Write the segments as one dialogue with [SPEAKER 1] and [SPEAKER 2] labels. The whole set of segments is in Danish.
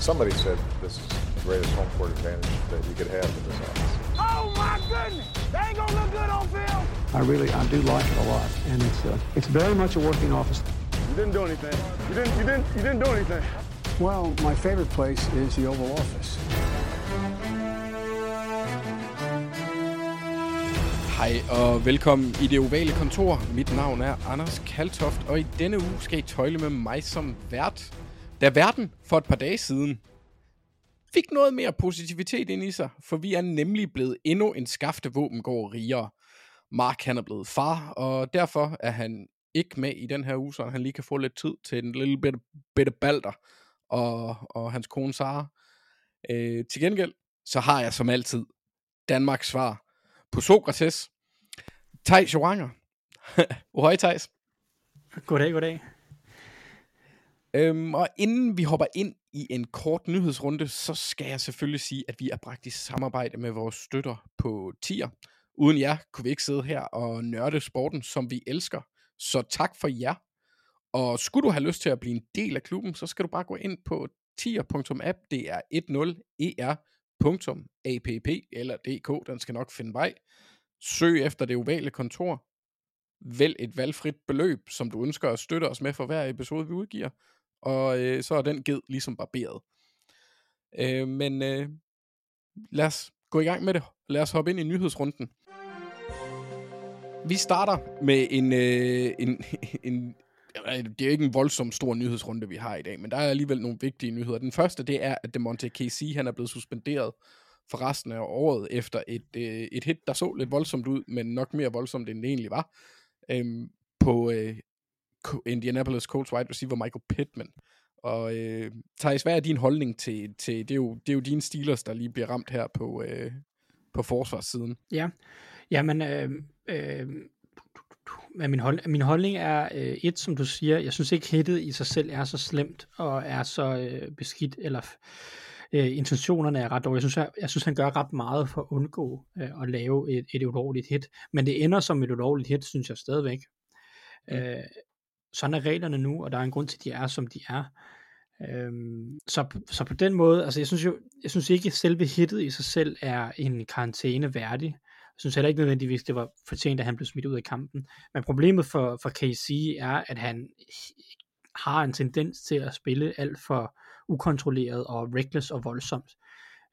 [SPEAKER 1] Somebody said this is the greatest home court advantage that you could have in this office.
[SPEAKER 2] Oh my goodness! They ain't gonna look good on film.
[SPEAKER 3] I really, I do like it a lot, and it's uh, it's very much a working office.
[SPEAKER 4] You didn't do anything. You didn't. You didn't. You didn't do anything.
[SPEAKER 3] Well, my favorite place is the Oval Office.
[SPEAKER 5] Hej og velkommen i det ovale kontor. Mit navn er Anders Kaltoft, og i denne uge skal I tøjle med mig som vært. Da verden for et par dage siden fik noget mere positivitet ind i sig, for vi er nemlig blevet endnu en skafte våbengård rigere. Mark han er blevet far, og derfor er han ikke med i den her uge, så han lige kan få lidt tid til en lille bitte, bitte balder og, og hans kone Sara. Øh, til gengæld, så har jeg som altid Danmarks svar på Sokrates. Thijs Joranger. Hej Thijs.
[SPEAKER 6] Goddag, goddag.
[SPEAKER 5] Øhm, og inden vi hopper ind i en kort nyhedsrunde, så skal jeg selvfølgelig sige, at vi er bragt i samarbejde med vores støtter på Tier. Uden jer kunne vi ikke sidde her og nørde sporten, som vi elsker. Så tak for jer. Og skulle du have lyst til at blive en del af klubben, så skal du bare gå ind på tier.app. Det er 10er.app eller dk. Den skal nok finde vej. Søg efter det ovale kontor. Vælg et valgfrit beløb, som du ønsker at støtte os med for hver episode, vi udgiver. Og øh, så er den ged ligesom barberet. Øh, men øh, lad os gå i gang med det. Lad os hoppe ind i nyhedsrunden. Vi starter med en, øh, en, en det er ikke en voldsom stor nyhedsrunde, vi har i dag, men der er alligevel nogle vigtige nyheder. Den første, det er, at Demonte KC, han er blevet suspenderet for resten af året efter et, øh, et hit, der så lidt voldsomt ud, men nok mere voldsomt, end det egentlig var, øhm, på øh, Indianapolis Colts wide receiver Michael Pittman. Og øh, Thijs, hvad er din holdning til, til det, er jo, det er jo dine Steelers, der lige bliver ramt her på, øh, på forsvarssiden.
[SPEAKER 6] Ja, jamen, øh, øh, min, hold, min holdning er øh, et, som du siger, jeg synes ikke hittet i sig selv er så slemt og er så øh, beskidt, eller øh, intentionerne er ret dårlige. Jeg synes, jeg, jeg synes, han gør ret meget for at undgå øh, at lave et, et ulovligt hit, men det ender som et ulovligt hit, synes jeg stadigvæk. Mm. Øh, sådan er reglerne nu, og der er en grund til, at de er, som de er. Øhm, så, så på den måde, altså jeg synes jo, jeg synes ikke, at selve hittet i sig selv er en karantæne værdig. Jeg synes heller ikke nødvendigvis, det var fortjent, at han blev smidt ud af kampen. Men problemet for, for KC er, at han har en tendens til at spille alt for ukontrolleret og reckless og voldsomt.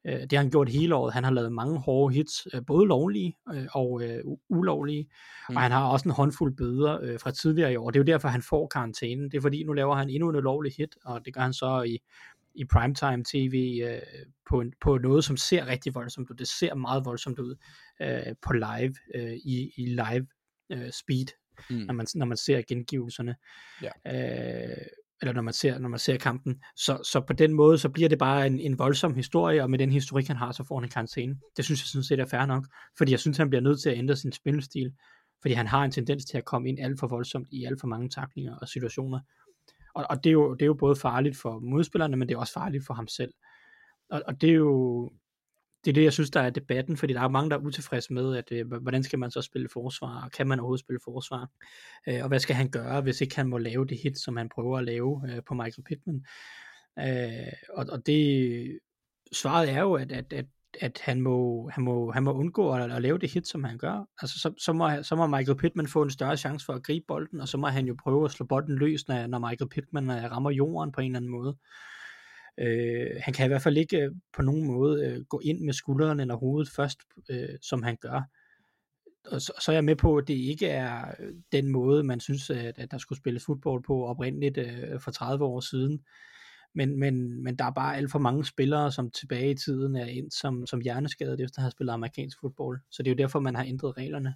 [SPEAKER 6] Øh, det har han gjort hele året. Han har lavet mange hårde hits, øh, både lovlige øh, og ulovlige, mm. og han har også en håndfuld bøder fra tidligere i år. Det er jo derfor, han får karantænen. Det er fordi, nu laver han endnu en ulovlig hit, og det gør han så i, i primetime tv øh, på, en, på noget, som ser rigtig voldsomt ud. Det ser meget voldsomt ud øh, på live, øh, i, i live øh, speed, mm. når, man, når man ser gengivelserne. Ja. Øh, eller når man ser, når man ser kampen. Så, så på den måde, så bliver det bare en, en voldsom historie, og med den historik, han har, så får han en karantæne. Det synes jeg sådan set er fair nok, fordi jeg synes, han bliver nødt til at ændre sin spilstil, fordi han har en tendens til at komme ind alt for voldsomt i alt for mange taklinger og situationer. Og, og det, er jo, det er jo både farligt for modspillerne, men det er også farligt for ham selv. Og, og det er jo, det er det, jeg synes, der er debatten, fordi der er mange, der er utilfredse med, at øh, hvordan skal man så spille forsvar, og kan man overhovedet spille forsvar, øh, og hvad skal han gøre, hvis ikke han må lave det hit, som han prøver at lave øh, på Michael Pittman. Øh, og, og det, svaret er jo, at, at, at at han må, han må, han må undgå at, at lave det hit, som han gør. Altså, så, så, må, så må Michael Pittman få en større chance for at gribe bolden, og så må han jo prøve at slå bolden løs, når, når Michael Pittman øh, rammer jorden på en eller anden måde. Øh, han kan i hvert fald ikke øh, på nogen måde øh, gå ind med skuldrene eller hovedet først, øh, som han gør. Og så, så er jeg med på, at det ikke er øh, den måde, man synes, at, at der skulle spilles fodbold på oprindeligt øh, for 30 år siden. Men, men, men der er bare alt for mange spillere, som tilbage i tiden er ind som, som hjerneskadet efter at have spillet amerikansk fodbold. Så det er jo derfor, man har ændret reglerne.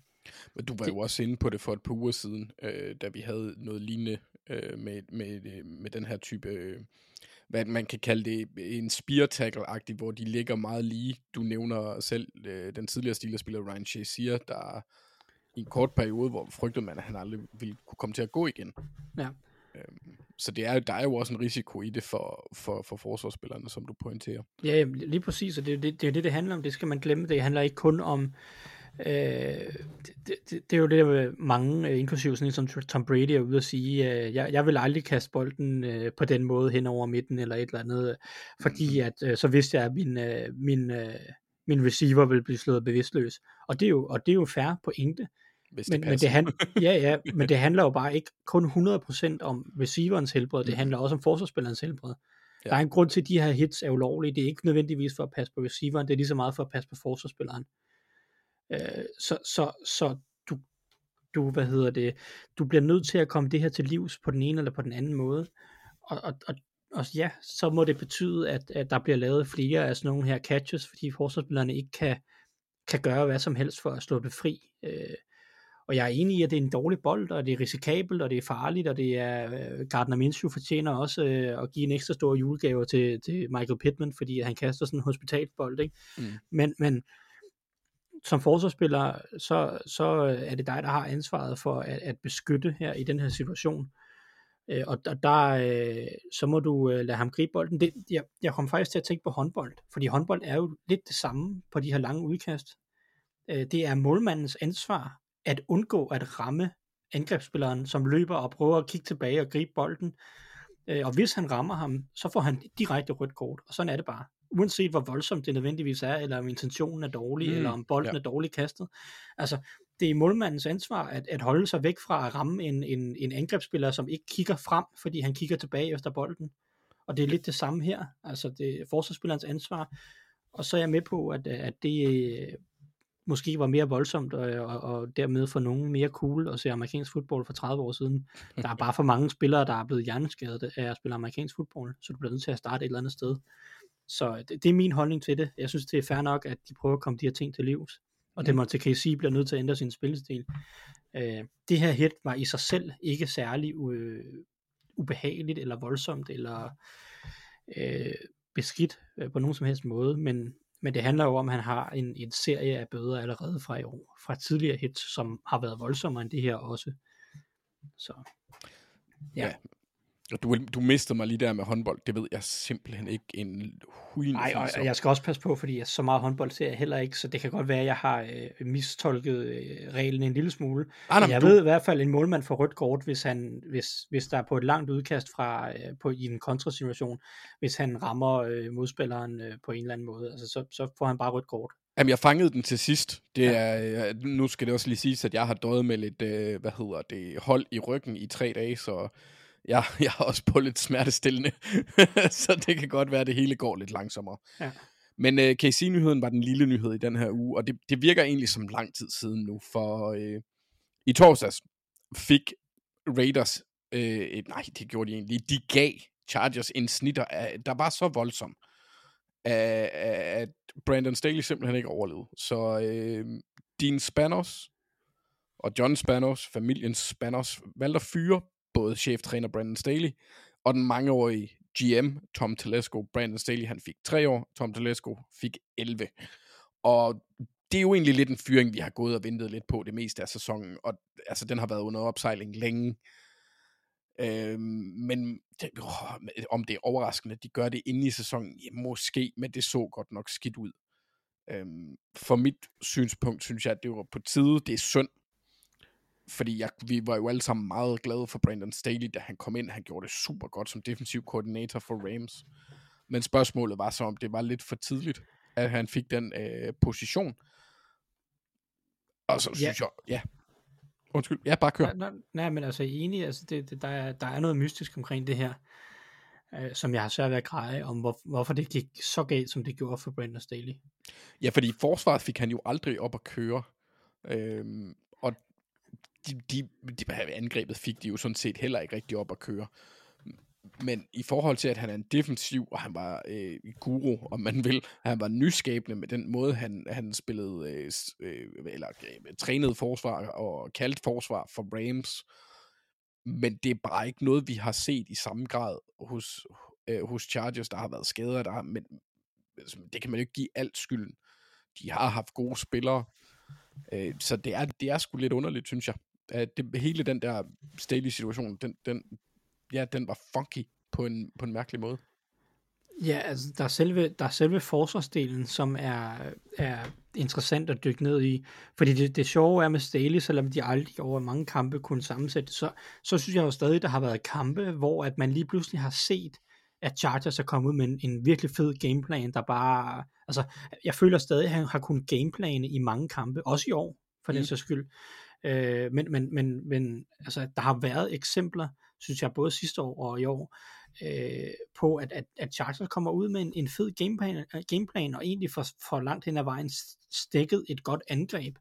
[SPEAKER 5] Men du var jo også inde på det for et par uger siden, øh, da vi havde noget lignende øh, med, med, med den her type... Øh, hvad man kan kalde det, en spear tackle-agtig, hvor de ligger meget lige. Du nævner selv øh, den tidligere Steelers-spiller Ryan Shazier, der i en kort periode, hvor frygtede man, at han aldrig ville kunne komme til at gå igen. Ja. Øhm, så det er, der er jo også en risiko i det for, for, for forsvarsspillerne, som du pointerer.
[SPEAKER 6] Ja, lige præcis, og det, det, det er det, det handler om. Det skal man glemme. Det handler ikke kun om Øh, det, det, det er jo det, mange, øh, inklusive sådan som Tom Brady, er ude at sige, øh, jeg, jeg vil aldrig kaste bolden øh, på den måde hen over midten eller et eller andet, fordi at øh, så vidste jeg, at min, øh, min, øh, min receiver vil blive slået bevidstløs. Og det er jo, og det er jo fair pointe.
[SPEAKER 5] Hvis
[SPEAKER 6] Men,
[SPEAKER 5] det
[SPEAKER 6] men, det
[SPEAKER 5] passer.
[SPEAKER 6] han, ja, ja, men det handler jo bare ikke kun 100% om receiverens helbred, det handler også om forsvarsspillerens helbred. Ja. Der er en grund til, at de her hits er ulovlige. Det er ikke nødvendigvis for at passe på receiveren, det er lige så meget for at passe på forsvarsspilleren. Øh, så, så, så du, du, hvad hedder det, du bliver nødt til at komme det her til livs på den ene eller på den anden måde. Og, og, og, og ja, så må det betyde, at, at der bliver lavet flere af sådan nogle her catches, fordi forsvarsspillerne ikke kan, kan gøre hvad som helst for at slå det fri. Øh, og jeg er enig i, at det er en dårlig bold, og det er risikabelt, og det er farligt, og det er, øh, Gardner Minshew fortjener også øh, at give en ekstra stor julegave til, til Michael Pittman, fordi han kaster sådan en hospitalbold, ikke?
[SPEAKER 5] Mm.
[SPEAKER 6] Men, men som forsvarsspiller, så, så øh, er det dig, der har ansvaret for at, at beskytte her i den her situation. Øh, og der, der øh, så må du øh, lade ham gribe bolden. Det, jeg, jeg kom faktisk til at tænke på håndbold, fordi håndbold er jo lidt det samme på de her lange udkast. Øh, det er målmandens ansvar at undgå at ramme angrebsspilleren, som løber og prøver at kigge tilbage og gribe bolden. Øh, og hvis han rammer ham, så får han direkte rødt kort, og sådan er det bare. Uanset hvor voldsomt det nødvendigvis er, eller om intentionen er dårlig,
[SPEAKER 5] Mm,
[SPEAKER 6] eller om bolden
[SPEAKER 5] ja.
[SPEAKER 6] er dårligt kastet. Altså, det er målmandens ansvar at, at holde sig væk fra at ramme en, en, en angrebsspiller, som ikke kigger frem, fordi han kigger tilbage efter bolden. Og det er lidt det samme her. Altså, det er forsvarsspillerens ansvar. Og så er jeg med på, at, at det øh, måske var mere voldsomt, og, og, og dermed for nogen mere cool at se amerikansk fodbold for 30 år siden. Der er bare for mange spillere, der er blevet hjerneskadet af at spille amerikansk fodbold, så du bliver nødt til at starte et eller andet sted. Så det, det er min holdning til det. Jeg synes, det er fair nok, at de prøver at komme de her ting til livs. Og det må til KC bliver nødt til at ændre sin spillestil. Øh, det her hit var i sig selv ikke særlig øh, ubehageligt, eller voldsomt, eller øh, beskidt øh, på nogen som helst måde, men, men det handler jo om, at han har en, en serie af bøder allerede fra i år, fra tidligere hits, som har været voldsommere end det her også. Så ja.
[SPEAKER 5] Ja. Du, du mistede mig lige der med håndbold. Det ved jeg simpelthen ikke en huin
[SPEAKER 6] Nej, og, og jeg skal også passe på, fordi jeg, så meget håndbold ser jeg heller ikke, så det kan godt være, at jeg har øh, mistolket øh, reglen en lille smule.
[SPEAKER 5] Ah, nej,
[SPEAKER 6] jeg
[SPEAKER 5] du,
[SPEAKER 6] ved i hvert fald, en målmand får rødt kort, hvis, han, hvis, hvis der er på et langt udkast fra, øh, på, i en kontrasituation, hvis han rammer øh, modspilleren øh, på en eller anden måde. Altså, så, så får han bare rødt kort.
[SPEAKER 5] Jamen, jeg fangede den til sidst. Det
[SPEAKER 6] Ja.
[SPEAKER 5] er, øh, nu skal det også lige siges, at jeg har døjet med lidt, øh, hvad hedder det, hold i ryggen i tre dage, så jeg, jeg har også på lidt smertestillende. så det kan godt være, at det hele går lidt langsommere.
[SPEAKER 6] Ja.
[SPEAKER 5] Men øh, KC-nyheden var den lille nyhed i den her uge, og det, det virker egentlig som lang tid siden nu, for øh, i torsdags fik Raiders, øh, nej, det gjorde de egentlig, de gav Chargers en snitter, af, der var så voldsom, at, at Brandon Staley simpelthen ikke overlevede. Så øh, Dean Spanos og John Spanos, familien Spanos, valgte at fyre både cheftræner Brandon Staley og den mangeårige GM Tom Telesco. Brandon Staley han fik 3 år, Tom Telesco fik 11. Og det er jo egentlig lidt en fyring, vi har gået og ventet lidt på det meste af sæsonen, og altså, den har været under opsejling længe. Øhm, men det, åh, om det er overraskende, at de gør det inde i sæsonen, ja, måske, men det så godt nok skidt ud. Øhm, for mit synspunkt synes jeg, at det var på tide. Det er synd, fordi jeg, vi var jo alle sammen meget glade for Brandon Staley, da han kom ind. Han gjorde det super godt som defensiv koordinator for Rams. Men spørgsmålet var så, om det var lidt for tidligt, at han fik den øh, position. Og så synes jeg, ja. Undskyld, ja, bare kør.
[SPEAKER 6] Nej, nej, nej, men altså enig, altså det, det, der, er, der er noget mystisk omkring det her, øh, som jeg har svært ved at greje, om hvor, hvorfor det gik så galt, som det gjorde for Brandon Staley.
[SPEAKER 5] Ja, fordi i forsvaret fik han jo aldrig op at køre. Øhm, de, de, de, angrebet fik de jo sådan set heller ikke rigtig op at køre. Men i forhold til, at han er en defensiv, og han var øh, guru, om man vil, han var nyskabende med den måde, han, han spillede, øh, øh, eller øh, trænede forsvar og kaldt forsvar for Rams. Men det er bare ikke noget, vi har set i samme grad hos, øh, hos Chargers, der har været skader, der har, men altså, det kan man jo ikke give alt skylden. De har haft gode spillere, øh, så det er, det er sgu lidt underligt, synes jeg. At det, hele den der Staley-situation, den, den, ja, den var funky på en, på en mærkelig måde.
[SPEAKER 6] Ja, altså der er selve, der er selve forsvarsdelen, som er, er interessant at dykke ned i. Fordi det, det sjove er med Staley, selvom de aldrig over mange kampe kunne sammensætte, så, så synes jeg jo stadig, der har været kampe, hvor at man lige pludselig har set, at Chargers er kommet ud med en, en virkelig fed gameplan, der bare, altså jeg føler stadig, at han har kunnet gameplane i mange kampe, også i år, for mm. den sags skyld. Øh, men, men, men, men altså, der har været eksempler, synes jeg, både sidste år og i år, øh, på, at, at, at Chargers kommer ud med en, en fed gameplan, øh, gameplan, og egentlig for, for langt hen ad vejen stikket et godt angreb.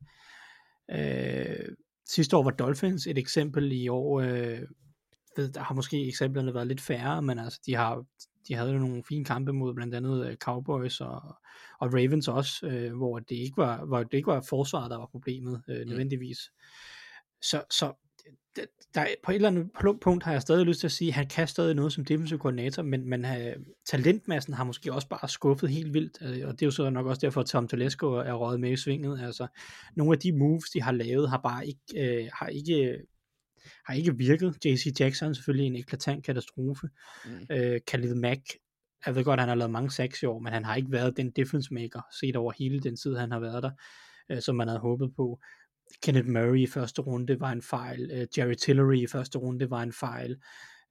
[SPEAKER 6] Øh, sidste år var Dolphins et eksempel, i år øh, ved, der har måske eksemplerne været lidt færre, men altså, de har de havde jo nogle fine kampe mod blandt andet øh, Cowboys og, og Ravens også, øh, hvor det ikke var hvor det ikke var forsvaret der var problemet øh, nødvendigvis. Så så der, på et eller andet punkt har jeg stadig lyst til at sige, at han kan stadig noget som defensive koordinator, men, men uh, talentmassen har måske også bare skuffet helt vildt, uh, og det er jo så nok også derfor, at Tom Telesco er røget med i svinget. Altså, nogle af de moves, de har lavet, har bare ikke, uh, har ikke har ikke virket. JC Jackson er selvfølgelig en eklatant katastrofe. Mm. Uh, Khalid Mack, jeg ved godt, at han har lavet mange sacks i år, men han har ikke været den difference maker, set over hele den tid, han har været der, uh, som man havde håbet på. Kenneth Murray i første runde var en fejl, uh, Jerry Tillery i første runde var en fejl,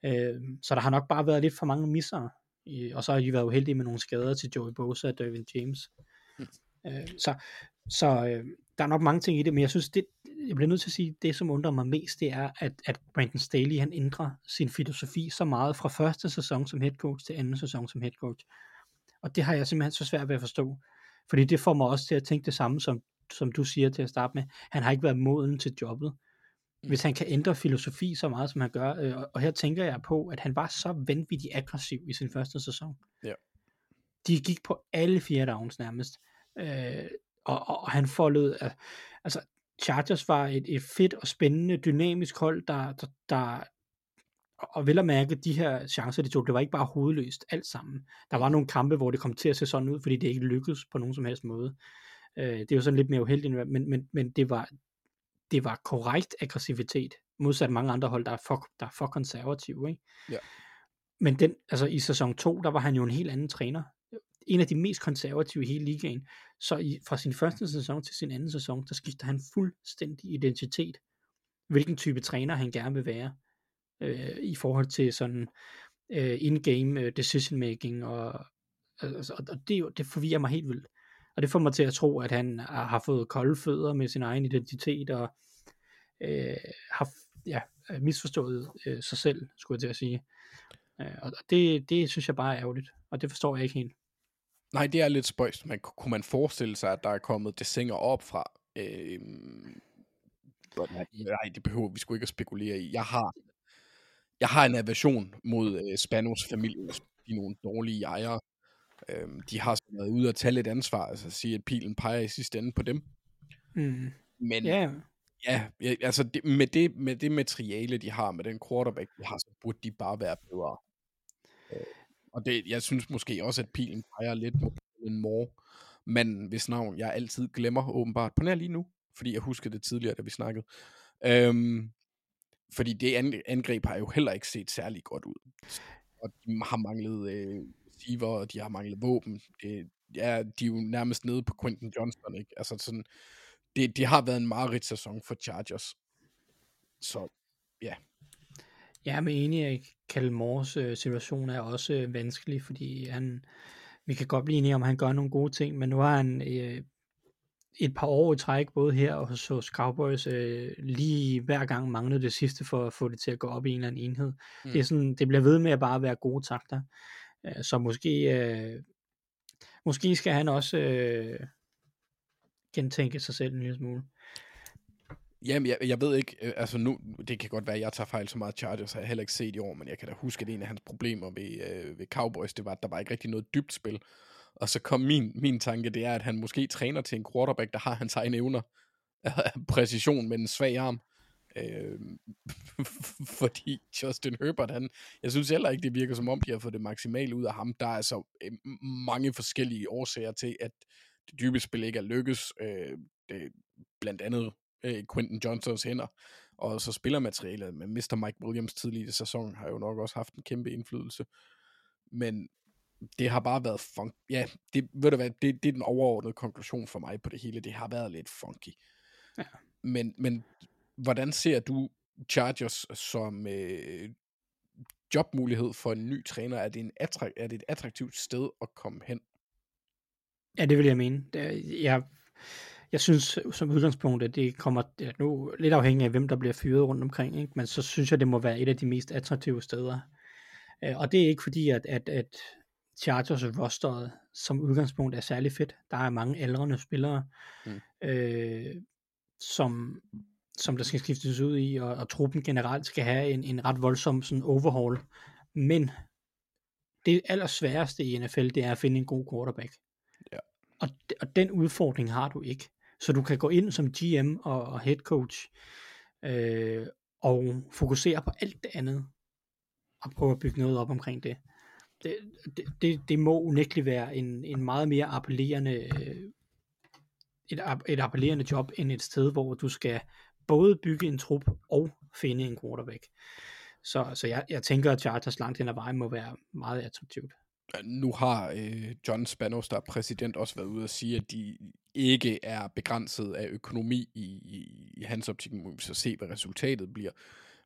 [SPEAKER 6] uh, så der har nok bare været lidt for mange misser, uh, og så har de været uheldige med nogle skader til Joey Bosa og Dervin James. Mm. Uh, så så uh, der er nok mange ting i det, men jeg synes, det, jeg bliver nødt til at sige, det som undrer mig mest, det er, at, at Brandon Staley, han ændrer sin filosofi så meget fra første sæson som head coach til anden sæson som head coach. Og det har jeg simpelthen så svært ved at forstå. Fordi det får mig også til at tænke det samme, som som du siger til at starte med, han har ikke været moden til jobbet. Hvis han kan ændre filosofi så meget, som han gør, øh, og her tænker jeg på, at han var så vanvittigt aggressiv i sin første sæson.
[SPEAKER 5] Ja.
[SPEAKER 6] De gik på alle fire downs nærmest, øh, og, og han foldede, øh, altså Chargers var et, et fedt og spændende, dynamisk hold, der, der, der og vel at mærke, de her chancer, de tog, det var ikke bare hovedløst alt sammen. Der var nogle kampe, hvor det kom til at se sådan ud, fordi det ikke lykkedes på nogen som helst måde. Øh, det er jo sådan lidt mere uheldigt, men, men, men det, var, det var korrekt aggressivitet, modsat mange andre hold, der er for, der er for konservative. Ikke?
[SPEAKER 5] Ja.
[SPEAKER 6] Men den, altså i sæson 2, der var han jo en helt anden træner. En af de mest konservative i hele ligaen. Så i, fra sin første sæson til sin anden sæson, der skifter han fuldstændig identitet. Hvilken type træner han gerne vil være. Øh, I forhold til sådan øh, in-game øh, decision making. Og, altså, og det, det forvirrer mig helt vildt. Og det får mig til at tro, at han har fået kolde fødder med sin egen identitet, og øh, har ja, misforstået øh, sig selv, skulle jeg til at sige. Øh, og det, det synes jeg bare er ærgerligt, og det forstår jeg ikke helt.
[SPEAKER 5] Nej, det er lidt spøjst. Man, kunne man forestille sig, at der er kommet desinger op fra? Øh, nej, nej, det behøver vi sgu ikke at spekulere i. Jeg har, jeg har en aversion mod øh, Spanos familie. De er nogle dårlige ejere. Øhm, de har sådan været ude og tage lidt ansvar, altså at sige, at pilen peger i sidste ende på dem.
[SPEAKER 6] Mm.
[SPEAKER 5] Men
[SPEAKER 6] yeah.
[SPEAKER 5] ja, altså det, med, det, med det materiale, de har, med den quarterback, de har, så burde de bare være bedre. Øh, og det, jeg synes måske også, at pilen peger lidt mod en mor, men hvis navn jeg altid glemmer åbenbart, på nær lige nu, fordi jeg husker det tidligere, da vi snakkede. Øhm, fordi det angreb har jo heller ikke set særlig godt ud. Og de har manglet øh, receiver, og de har manglet våben. Det, ja, de er jo nærmest nede på Quentin Johnston, ikke? Altså sådan, det, det har været en meget sæson for Chargers. Så, ja.
[SPEAKER 6] Jeg er med enig, at Kjell Moores øh, situation er også øh, vanskelig, fordi han, vi kan godt blive enige om, at han gør nogle gode ting, men nu har han øh, et par år i træk, både her og hos, hos Cowboys, øh, lige hver gang manglede det sidste for at få det til at gå op i en eller anden enhed. Mm. Det, er sådan, det bliver ved med at bare være gode takter. Øh, så måske, øh, måske skal han også øh, gentænke sig selv en lille smule.
[SPEAKER 5] Jamen, jeg, jeg ved ikke, øh, altså nu, det kan godt være, at jeg tager fejl så meget Chargers, har jeg heller ikke set i år, men jeg kan da huske, at en af hans problemer ved, øh, ved Cowboys, det var, at der var ikke rigtig noget dybt spil. Og så kom min, min tanke, det er, at han måske træner til en quarterback, der har hans egne evner. Præcision med en svag arm. Øh, fordi Justin Herbert, han, jeg synes heller ikke, det virker som om, de har fået det maksimale ud af ham. Der er altså øh, mange forskellige årsager til, at det dybe spil ikke er lykkes. Øh, det, blandt andet øh, Quentin Johnsons hænder, og så spillermaterialet med Mr. Mike Williams tidligere i sæsonen har jo nok også haft en kæmpe indflydelse. Men det har bare været funk. Ja, det, ved du hvad, det, det er den overordnede konklusion for mig på det hele. Det har været lidt funky.
[SPEAKER 6] Ja.
[SPEAKER 5] Men, men hvordan ser du Chargers som øh, jobmulighed for en ny træner? Er det, en attrakt, er det et attraktivt sted at komme hen?
[SPEAKER 6] Ja, det vil jeg mene. Jeg, jeg synes som udgangspunkt, at det kommer er nu lidt afhængigt af, hvem der bliver fyret rundt omkring, ikke? men så synes jeg, det må være et af de mest attraktive steder. Øh, Og det er ikke fordi, at, at, at Chargers rosteret som udgangspunkt er særlig fedt. Der er mange aldrende spillere,
[SPEAKER 5] Mm.
[SPEAKER 6] øh, som, som der skal skiftes ud i, og, og truppen generelt skal have en, en ret voldsom sådan overhaul. Men det allersværeste i NFL, det er at finde en god quarterback.
[SPEAKER 5] Ja.
[SPEAKER 6] Og, og den udfordring har du ikke. Så du kan gå ind som GM og, og head coach øh, og fokusere på alt det andet og prøve at bygge noget op omkring det. Det, det, det, det må unægteligt være en, en meget mere appellerende øh, et, et appellerende job end et sted, hvor du skal både bygge en trup og finde en quarterback. Så, så jeg, jeg tænker, at Chargers langt hen ad vejen må være meget attraktivt.
[SPEAKER 5] Nu har øh, John Spanos, der er præsident, også været ude og sige, at de ikke er begrænset af økonomi i, i, i hans optik. Må vi så se, hvad resultatet bliver.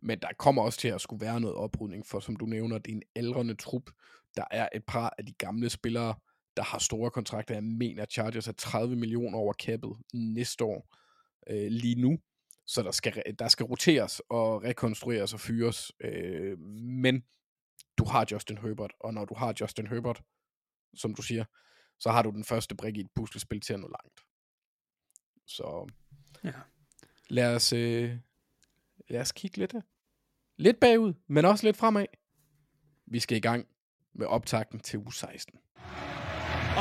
[SPEAKER 5] Men der kommer også til at skulle være noget oprydning, for som du nævner, det er en aldrende trup. Der er et par af de gamle spillere, der har store kontrakter. Jeg mener, Chargers er 30 millioner over kappet næste år øh, lige nu. Så der skal, der skal roteres og rekonstrueres og fyres. Øh, men du har Justin Herbert, og når du har Justin Herbert, som du siger, så har du den første brik i et puslespil til at nå langt. Så
[SPEAKER 6] Ja.
[SPEAKER 5] lad os, øh, lad os kigge lidt, lidt bagud, men også lidt fremad. Vi skal i gang med optakten til uge 16.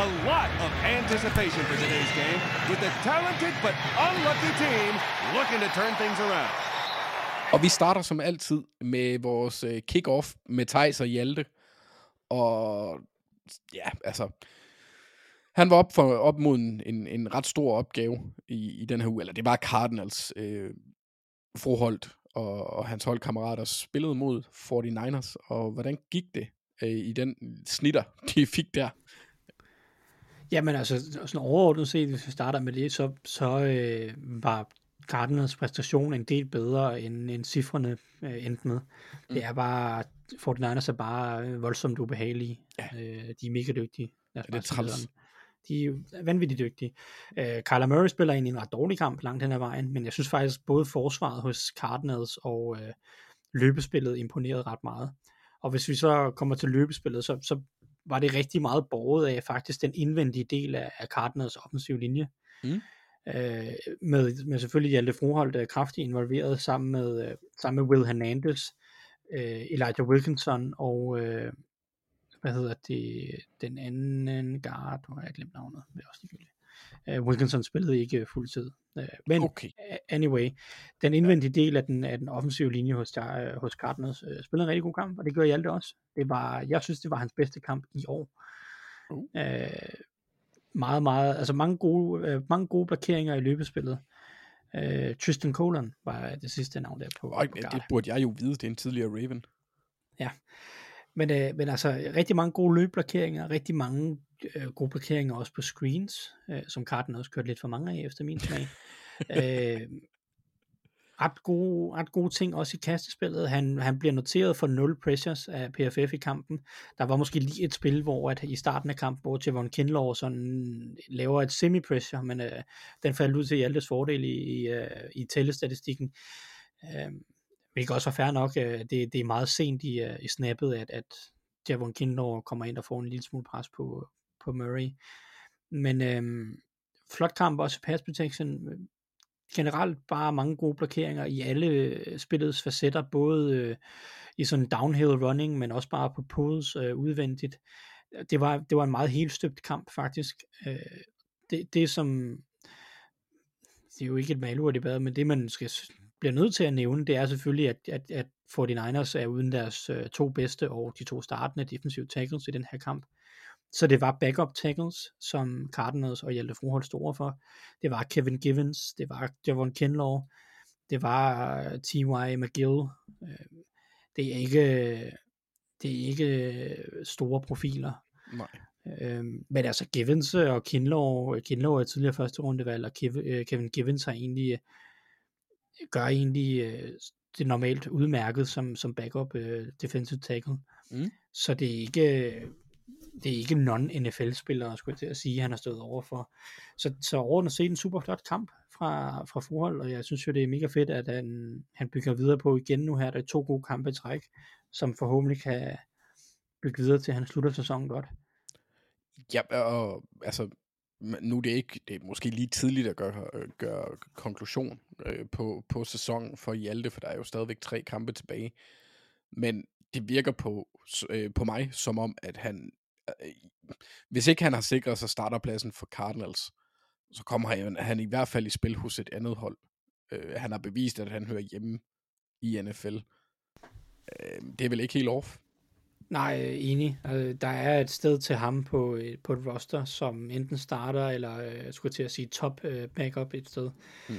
[SPEAKER 7] A lot of anticipation for today's game with the talented but unlucky team looking to turn things around.
[SPEAKER 5] Og vi starter som altid med vores øh, kick-off med Thijs og Hjalte. Og ja, altså, han var op, for, op mod en, en, en ret stor opgave i, i den her uge. Eller det var Cardinals øh, Froholt og, og hans holdkammerater spillede mod 49ers. Og hvordan gik det øh, i den snitter, de fik der?
[SPEAKER 6] Jamen altså, sådan overordnet set, hvis vi starter med det, så, så øh, var Cardinals præstation en del bedre, end, end cifrene øh, endte med. Mm. Det er bare, 49ers er bare øh, voldsomt ubehagelige.
[SPEAKER 5] Ja.
[SPEAKER 6] Øh, de er mega dygtige.
[SPEAKER 5] Ja, det er træls.
[SPEAKER 6] De er vanvittigt dygtige. Øh, Kyler Murray spiller egentlig en ret dårlig kamp langt hen ad vejen, men jeg synes faktisk, både forsvaret hos Cardinals og øh, løbespillet imponerede ret meget. Og hvis vi så kommer til løbespillet, så, så var det rigtig meget borget af faktisk den indvendige del af, af Cardinals offensiv linje.
[SPEAKER 5] Mm.
[SPEAKER 6] Øh, med, med selvfølgelig Hjalte Froholt øh, kraftigt involveret sammen med, øh, sammen med Will Hernandez, øh, Elijah Wilkinson og øh, hvad hedder det, den anden guard, hvor har jeg glemt navnet, det er også ligegyldigt. Uh, Wilkinson spillede ikke fuldtid. Uh, men
[SPEAKER 5] Okay.
[SPEAKER 6] anyway, den indvendige del af den, af den offensive linje hos, der, hos Cardinals uh, spillede en rigtig god kamp, og det gør Hjalte også. Det var, jeg synes, det var hans bedste kamp i år.
[SPEAKER 5] Uh.
[SPEAKER 6] Uh, meget, meget, altså mange gode, uh, mange gode blokeringer i løbespillet. Uh, Tristan Colon var det sidste navn der på,
[SPEAKER 5] Og
[SPEAKER 6] på
[SPEAKER 5] det burde jeg jo vide, det er en tidligere Raven.
[SPEAKER 6] Men, øh, men altså, rigtig mange gode løbblokeringer, rigtig mange øh, gode blokeringer også på screens, øh, som Carden også kørte lidt for mange af, efter min smag. øh, ret, gode, ret gode ting også i kastespillet. Han, han bliver noteret for 0 pressures af PFF i kampen. Der var måske lige et spil, hvor at i starten af kampen, hvor Javon Kinlaw sådan laver et semi-pressure, men øh, den faldt ud til Hjaltes fordel i, i, øh, i tællestatistikken. Øh, hvilket også var fair nok. Øh, det, det er meget sent i, øh, i snappet, at, at Javon Kindler kommer ind og får en lille smule pres på, på Murray. Men øh, flot kamp også pass protection. Generelt bare mange gode blokeringer i alle øh, spillets facetter, både øh, i sådan downhill running, men også bare på pods øh, udvendigt. Det var, det var en meget helstøbt kamp faktisk. Øh, det, det som det er jo ikke et malurt i bad, men det man skal bliver nødt til at nævne, det er selvfølgelig, at, at, at 49ers er uden deres øh, to bedste og de to startende defensive tackles i den her kamp. Så det var backup tackles, som Cardinals og Hjalte Froholt stod overfor. Det var Kevin Givens, det var Javon Kinlaw, det var uh, T.Y. McGill. Uh, det er ikke det er ikke store profiler.
[SPEAKER 5] Nej.
[SPEAKER 6] Øhm, men altså Givens og Kinlaw, Kinlaw er tidligere første rundevalg, og Kev, øh, Kevin Givens har egentlig, øh, gør egentlig øh, det normalt udmærket som, som backup øh, defensive tackle.
[SPEAKER 5] Mm.
[SPEAKER 6] Så det er ikke, det er ikke non-NFL-spillere, skulle jeg til at sige, han har stået overfor. Så, så overordnet set en super flot kamp fra, fra forhold, og jeg synes jo, det er mega fedt, at han, han bygger videre på igen nu her. Der er to gode kampe i træk, som forhåbentlig kan bygge videre til, at han slutter sæsonen godt.
[SPEAKER 5] Ja, og altså, nu er det ikke, det er måske lige tidligt at gøre, øh, gøre konklusion øh, på, på sæsonen for Hjalte, for der er jo stadigvæk tre kampe tilbage. Men det virker på, øh, på mig som om, at han, øh, hvis ikke han har sikret sig starterpladsen for Cardinals, så kommer han, han i hvert fald i spil hos et andet hold. Øh, han har bevist, at han hører hjemme i NFL. Øh, det er vel ikke helt off?
[SPEAKER 6] Nej, enig. Øh, Der er et sted til ham på, øh, på et roster, som enten starter, eller øh, skulle til at sige top backup et sted.
[SPEAKER 5] Mm.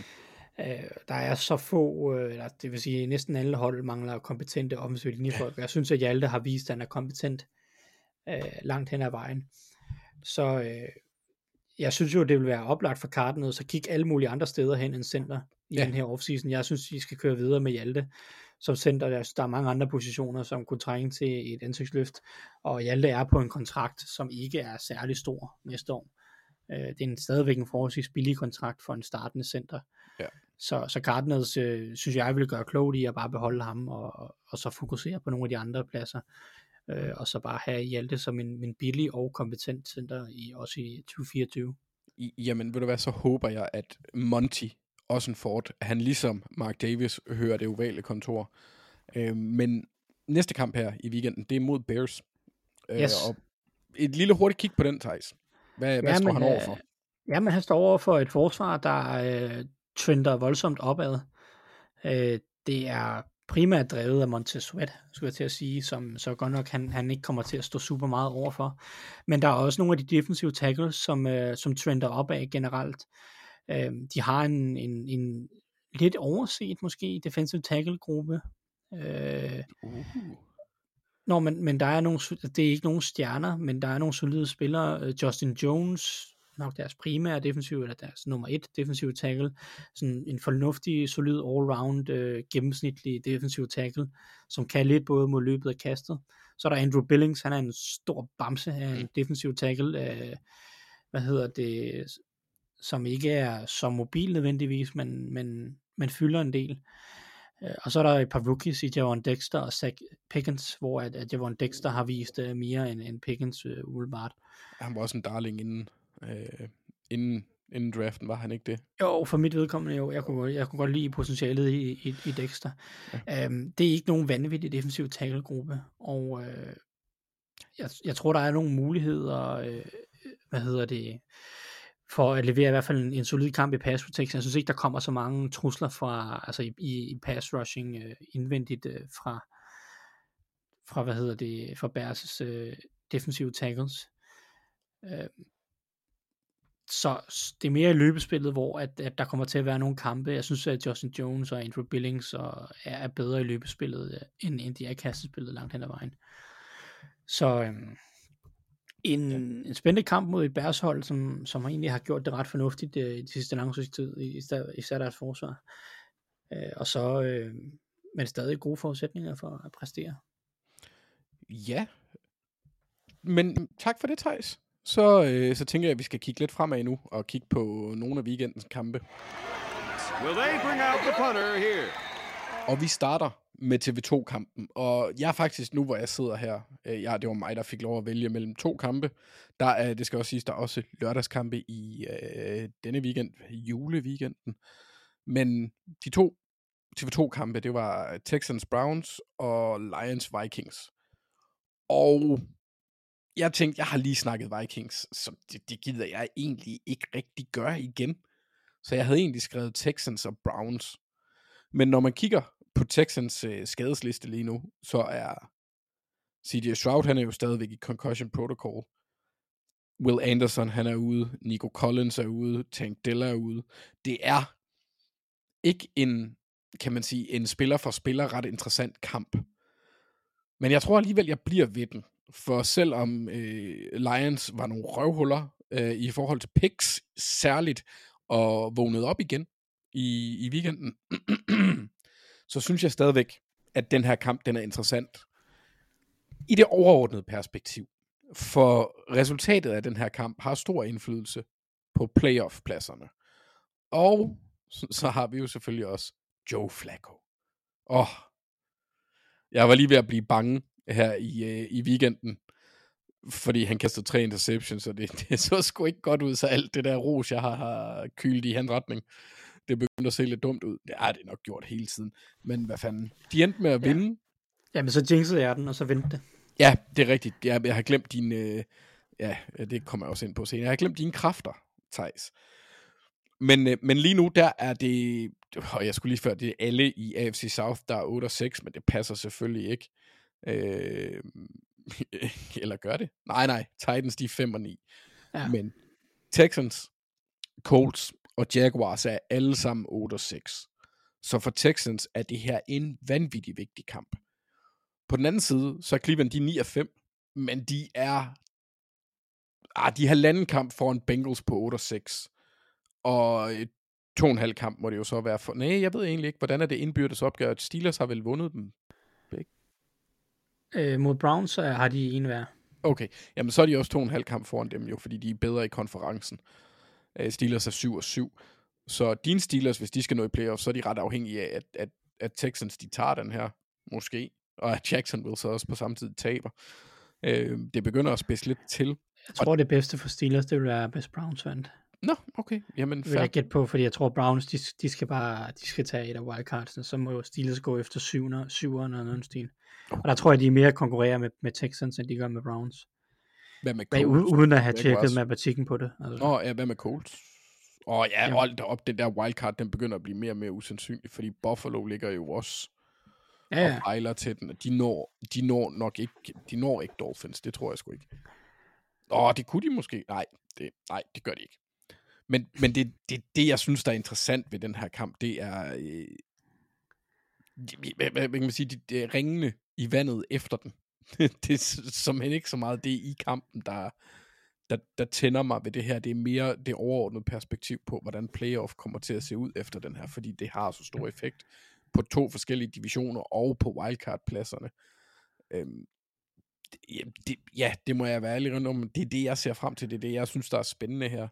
[SPEAKER 6] Øh, Der er så få, øh, eller det vil sige, næsten alle hold mangler kompetente offensive linjefolk. Jeg synes, at Hjalte har vist, at han er kompetent øh, langt hen ad vejen. Så øh, jeg synes jo, det vil være oplagt for Cardinals at kigge alle mulige andre steder hen end center i
[SPEAKER 5] Ja.
[SPEAKER 6] den her offseason. Jeg synes, vi skal køre videre med Hjalte som center. Der, der er mange andre positioner, som kunne trænge til et ansigtsløft, og Hjalte er på en kontrakt, som ikke er særlig stor næste år. Øh, det er en, stadigvæk en forholdsvis billig kontrakt for en startende center.
[SPEAKER 5] Ja.
[SPEAKER 6] Så, så Cardinals øh, synes jeg vil gøre klogt i at bare beholde ham, og, og så fokusere på nogle af de andre pladser, øh, og så bare have Hjalte som en, en billig og kompetent center, i, også i 2024.
[SPEAKER 5] I- Jamen, ved du hvad, så håber jeg, at Monty Ossenford, han ligesom Mark Davis hører det ovale kontor. Øh, men næste kamp her i weekenden, det er mod Bears. Øh,
[SPEAKER 6] Yes.
[SPEAKER 5] og et lille hurtigt kig på den, Thijs. Hvad, hvad står han over for?
[SPEAKER 6] Øh, jamen, han står over for et forsvar, der øh, trender voldsomt opad. Øh, det er primært drevet af Montez Sweat, skulle jeg til at sige, som så godt nok han, han ikke kommer til at stå super meget overfor. Men der er også nogle af de defensive tackles, som, øh, som trender opad generelt. Øh, de har en, en, en lidt overset måske defensive tackle gruppe. Øh,
[SPEAKER 5] Uh.
[SPEAKER 6] Nå, men, men der er nogle, det er ikke nogen stjerner, men der er nogle solide spillere. Øh, Justin Jones, nok deres primære defensiv, eller deres nummer et defensive tackle. Sådan en fornuftig, solid all-round, øh, gennemsnitlig defensive tackle, som kan lidt både mod løbet og kastet. Så er der Andrew Billings, han er en stor bamse af en defensiv tackle. Øh, hvad hedder det? Som ikke er så mobil nødvendigvis, men, men, men fylder en del. Øh, Og så er der et par rookies i Javon Dexter og Zach Pickens, hvor at, at Javon Dexter har vist uh, mere end, end Pickens uh, umiddelbart.
[SPEAKER 5] Han var også en darling inden, øh, inden, inden draften, var han ikke det?
[SPEAKER 6] Jo, for mit vedkommende jo. Jeg kunne, godt- jeg kunne godt lide potentialet i, i, i Dexter. Ja. Um, det er ikke nogen vanvittig defensiv tacklegruppe, og uh, jeg, jeg tror, der er nogle muligheder, uh, hvad hedder det, for at levere i hvert fald en, en solid kamp i pass protection. Jeg synes ikke, der kommer så mange trusler fra, altså i, i, pass rushing uh, indvendigt uh, fra, fra, hvad hedder det, fra Bears' uh, defensive tackles. Uh, så det er mere i løbespillet, hvor at, at der kommer til at være nogle kampe. Jeg synes, at Justin Jones og Andrew Billings og er, er bedre i løbespillet, øh, end, end de er i kastespillet langt hen ad vejen. Så øhm, en, en spændende kamp mod et Bears-hold, som, som egentlig har gjort det ret fornuftigt øh, i de sidste lange tid, især, især deres forsvar. Øh, og så, øh, men stadig gode forudsætninger for at præstere.
[SPEAKER 5] Ja. Men tak for det, Thijs. Så, øh, så tænker jeg, at vi skal kigge lidt fremad nu, og kigge på nogle af weekendens kampe.
[SPEAKER 7] Will they bring out the punter here?
[SPEAKER 5] Og vi starter med TV2-kampen. Og jeg er faktisk nu, hvor jeg sidder her, øh, ja, det var mig, der fik lov at vælge mellem to kampe. Der er, det skal også siges, der er også lørdagskampe i øh, denne weekend, juleweekenden. Men de to TV2-kampe, det var Texans Browns og Lions Vikings. Og jeg tænkte, jeg har lige snakket Vikings, så det, det gider jeg egentlig ikke rigtig gøre igen. Så jeg havde egentlig skrevet Texans og Browns. Men når man kigger på Texans øh, skadesliste lige nu, så er CJ Stroud, han er jo stadigvæk i concussion protocol. Will Anderson, han er ude. Nico Collins er ude. Tank Della er ude. Det er ikke en, kan man sige, en spiller for spiller ret interessant kamp. Men jeg tror alligevel, jeg bliver ved den. For selvom øh, Lions var nogle røvhuller øh, i forhold til picks særligt, og vågnede op igen i, i weekenden, så synes jeg stadigvæk, at den her kamp den er interessant i det overordnede perspektiv. For resultatet af den her kamp har stor indflydelse på playoff-pladserne. Og så, så har vi jo selvfølgelig også Joe Flacco. Åh, oh, jeg var lige ved at blive bange her i, øh, i weekenden, fordi han kastede tre interceptions, og det, det så sgu ikke godt ud, så alt det der ros, jeg har, har kylet i hans retning, det begyndte at se lidt dumt ud. Det har det nok gjort hele tiden. Men hvad fanden, de endte med at
[SPEAKER 6] Ja.
[SPEAKER 5] vinde.
[SPEAKER 6] Jamen, så jinxede jeg den, og så vendte det.
[SPEAKER 5] Ja, det er rigtigt. Jeg, jeg har glemt dine... Øh, ja, det kommer jeg også ind på senere. Jeg har glemt dine kræfter, Thijs. Men, øh, men lige nu, der er det... Og jeg skulle lige før, det er alle i AFC South, der er 8 og 6, men det passer selvfølgelig ikke. Øh, eller gør det? Nej, nej. Titans, de er 5 og 9.
[SPEAKER 6] Ja.
[SPEAKER 5] Men Texans, Colts og Jaguars er alle sammen 8 og 6. Så for Texans er det her en vanvittig vigtig kamp. På den anden side, så er Cleveland de er 9 og 5, men de er ah, de har halvanden kamp foran Bengals på 8 og 6. Og to og en halv kamp må det jo så være for... Nej, jeg ved egentlig ikke, hvordan er det indbyrdes opgør. Steelers har vel vundet dem.
[SPEAKER 6] Øh, mod Browns så har de en hver.
[SPEAKER 5] Okay, jamen så er de også to og en halv kamp foran dem jo, fordi de er bedre i konferencen. Øh, Steelers er 7 og 7. Så dine Steelers, hvis de skal nå i playoff, så er de ret afhængige af, at, at, at Texans de tager den her, måske. Og at Jacksonville så også på samme tid taber. Øh, det begynder at spidse lidt til.
[SPEAKER 6] Jeg tror, det bedste for Steelers, det vil være, hvis Browns vandt.
[SPEAKER 5] Nå, okay. Jamen,
[SPEAKER 6] Det vil jeg gætte på, fordi jeg tror, Browns, de, de skal bare de skal tage et af wildcardsene, så må jo Steelers gå efter syvende, syveren og noget stil. Og der tror jeg, de er mere konkurrerer med, med Texans, end de gør med Browns.
[SPEAKER 5] Hvad med Colts?
[SPEAKER 6] uden at have tjekket matematikken på det. Altså.
[SPEAKER 5] Nå, ja, hvad med Colts? Åh oh, ja,
[SPEAKER 6] Jo.
[SPEAKER 5] hold da op, den der wildcard, den begynder at blive mere og mere usandsynlig, fordi Buffalo ligger jo også
[SPEAKER 6] ja, ja.
[SPEAKER 5] og pejler til den, og de når, de når nok ikke, de når ikke Dolphins, det tror jeg sgu ikke. Åh, det kunne de måske. Nej, det, nej, det gør de ikke. Men, men det, det, det, jeg synes, der er interessant ved den her kamp, det er, øh, hvad, hvad, hvad kan man sige, det, det er ringene i vandet efter den. det er som ikke så meget det i kampen, der, der, der tænder mig ved det her. Det er mere det overordnede perspektiv på, hvordan playoff kommer til at se ud efter den her, fordi det har så stor effekt på to forskellige divisioner og på wildcard-pladserne. Øhm, det, ja, det, ja, det må jeg være ærlig om. Det er det, jeg ser frem til. Det er det, jeg synes, der er spændende her.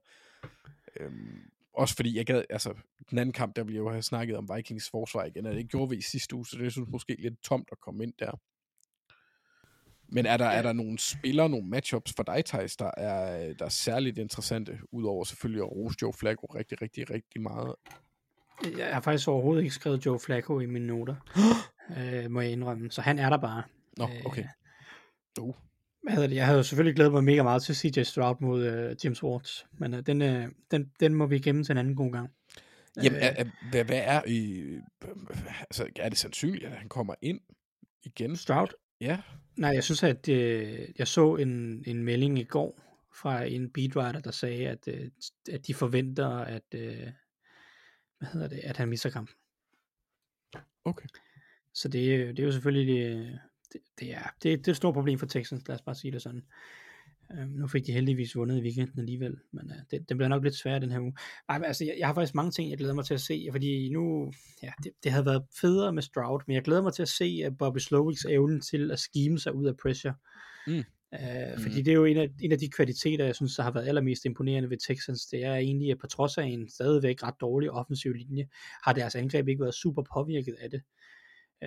[SPEAKER 5] Øhm, også fordi jeg gad, altså, den anden kamp, der jeg jo have snakket om Vikings forsvar igen, og det gjorde vi i sidste uge, så det synes måske lidt tomt at komme ind der. Men er der, er der nogle spillere, nogle matchups for dig, Thijs, der er, der er særligt interessante, udover selvfølgelig at rose Joe Flacco rigtig, rigtig, rigtig meget?
[SPEAKER 6] Jeg har faktisk overhovedet ikke skrevet Joe Flacco i mine noter, øh, må jeg indrømme. Så han er der bare.
[SPEAKER 5] Nå,
[SPEAKER 6] Øh,
[SPEAKER 5] okay. Uh.
[SPEAKER 6] Hvad hedder det? Jeg havde jo selvfølgelig glædet mig mega meget til CJ Stroud mod øh, James Ward, men øh, den, øh, den, den må vi gemme til en anden god gang.
[SPEAKER 5] Jamen,
[SPEAKER 6] Øh,
[SPEAKER 5] er, hvad, hvad er, øh, altså, er det sandsynligt, at han kommer ind igen?
[SPEAKER 6] Stroud?
[SPEAKER 5] Ja.
[SPEAKER 6] Nej, jeg synes, at øh, jeg så en, en melding i går fra en beatwriter, der sagde, at, øh, at de forventer, at, øh, hvad hedder det, at han misser kampen.
[SPEAKER 5] Okay.
[SPEAKER 6] Så det, er- det er jo selvfølgelig, det, det, det, er, det, det er et stort problem for Texans, lad os bare sige det sådan. Um, nu fik de heldigvis vundet i weekenden alligevel, men uh, det, det bliver nok lidt sværere den her uge. Ej, men altså, jeg, jeg har faktisk mange ting, jeg glæder mig til at se, fordi nu, ja, det, det havde været federe med Stroud, men jeg glæder mig til at se uh, Bobby Slowiks evne til at skime sig ud af pressure.
[SPEAKER 5] Mm.
[SPEAKER 6] Uh, fordi det er jo en af, en af de kvaliteter, jeg synes, der har været allermest imponerende ved Texans, det er egentlig, at på trods af en stadigvæk ret dårlig offensiv linje, har deres angreb ikke været super påvirket af det. Øh,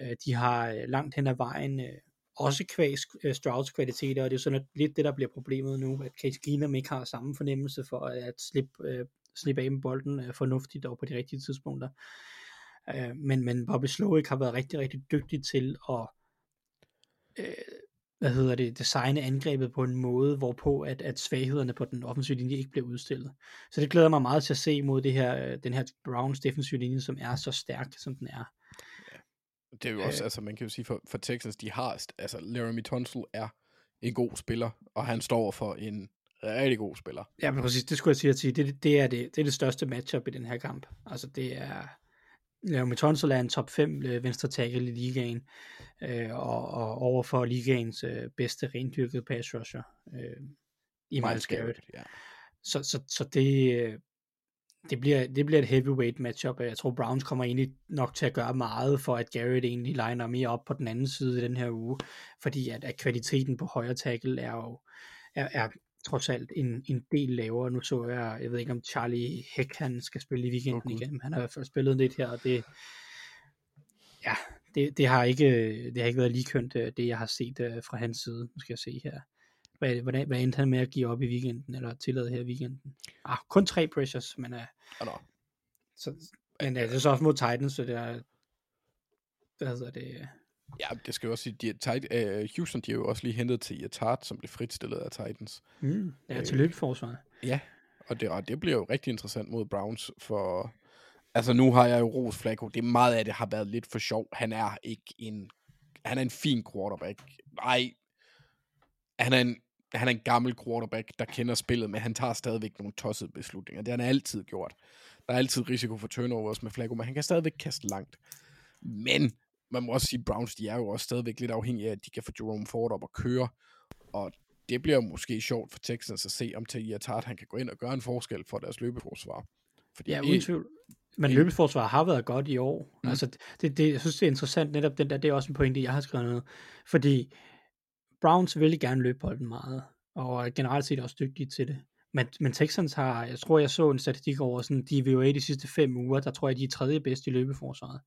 [SPEAKER 6] Øh, de har øh, langt hen ad vejen øh, også kvæg øh, Strouds kvaliteter, og det er sådan lidt det, der bliver problemet nu, at Case Keenum ikke har samme fornemmelse for at slippe, øh, slippe af med bolden øh, fornuftigt og på de rigtige tidspunkter. Øh, men, men Bobby Slowick har været rigtig, rigtig dygtig til at øh, hvad hedder det, designe angrebet på en måde, hvorpå at, at svaghederne på den offensive linje ikke bliver udstillet. Så det glæder mig meget til at se mod det her, den her Browns defensive linje, som er så stærk, som den er.
[SPEAKER 5] Det er jo også, altså man kan jo sige, for, for Texans, de har, altså Laramie Tunsil er en god spiller, og han står for en rigtig god spiller.
[SPEAKER 6] Ja, men præcis, det skulle jeg sige at sige. Det, det, er det, det er det største matchup i den her kamp. Altså det er, med Tunsil er en top 5 øh, venstre tackle i ligaen, øh, og, og overfor ligaens øh, bedste rendyrkede pass rusher, øh, i Miles Garrett.
[SPEAKER 5] Ja.
[SPEAKER 6] Så, så, så det, øh, det, bliver, det bliver et heavyweight matchup, og jeg tror Browns kommer egentlig nok til at gøre meget for, at Garrett egentlig liner mere op på den anden side i den her uge, fordi at, at kvaliteten på højre tackle er jo er, er trods alt en, en del lavere. Nu så jeg, jeg ved ikke om Charlie Heck han skal spille i weekenden
[SPEAKER 5] Gud.
[SPEAKER 6] igen. Han har i hvert fald spillet lidt her, og det, ja, det, det, har ikke, det har ikke været lige kønt, øh, det jeg har set øh, fra hans side. Nu skal jeg se her. Hvad, hvordan, hvad endte han med at give op i weekenden, eller tillade her i weekenden? Ah, kun tre pressures, men, uh,
[SPEAKER 5] Og nå,
[SPEAKER 6] så, men uh, det er så også mod Titans, så det er, hvad hedder det,
[SPEAKER 5] ja, det skal jeg også sige, de er tight, uh, Houston, de har jo også lige hentet til Iatart, som blev fritstillet af Titans.
[SPEAKER 6] mm, ja, til
[SPEAKER 5] Øh,
[SPEAKER 6] løbeforsvaret.
[SPEAKER 5] Ja, og det, og det bliver jo rigtig interessant mod Browns, for altså nu har jeg jo Ros Flacco, det er meget af det har været lidt for sjov. Han er ikke en, han er en fin quarterback. Nej, han er en, han er en gammel quarterback, der kender spillet, men han tager stadigvæk nogle tossede beslutninger. Det har han altid gjort. Der er altid risiko for turnovers med Flacco, men han kan stadigvæk kaste langt. Men man må også sige, Browns, de er jo også stadigvæk lidt afhængige af, at de kan få Jerome Ford op og køre. Og det bliver måske sjovt for Texans at se, om Tahir Tart han kan gå ind og gøre en forskel for deres løbeforsvar. Fordi
[SPEAKER 6] Ja, uden tvivl. Men
[SPEAKER 5] en-
[SPEAKER 6] løbeforsvaret har været godt i år.
[SPEAKER 5] Mm.
[SPEAKER 6] Altså, det, det, jeg synes, det er interessant netop den der, det er også en pointe, jeg har skrevet ned. Fordi Browns vil gerne løbe bolden meget, og er generelt set også dygtige til det. Men, men Texans har, jeg tror, jeg så en statistik over sådan DVOA de sidste fem uger, der tror jeg, de er tredje bedst i løbeforsvaret.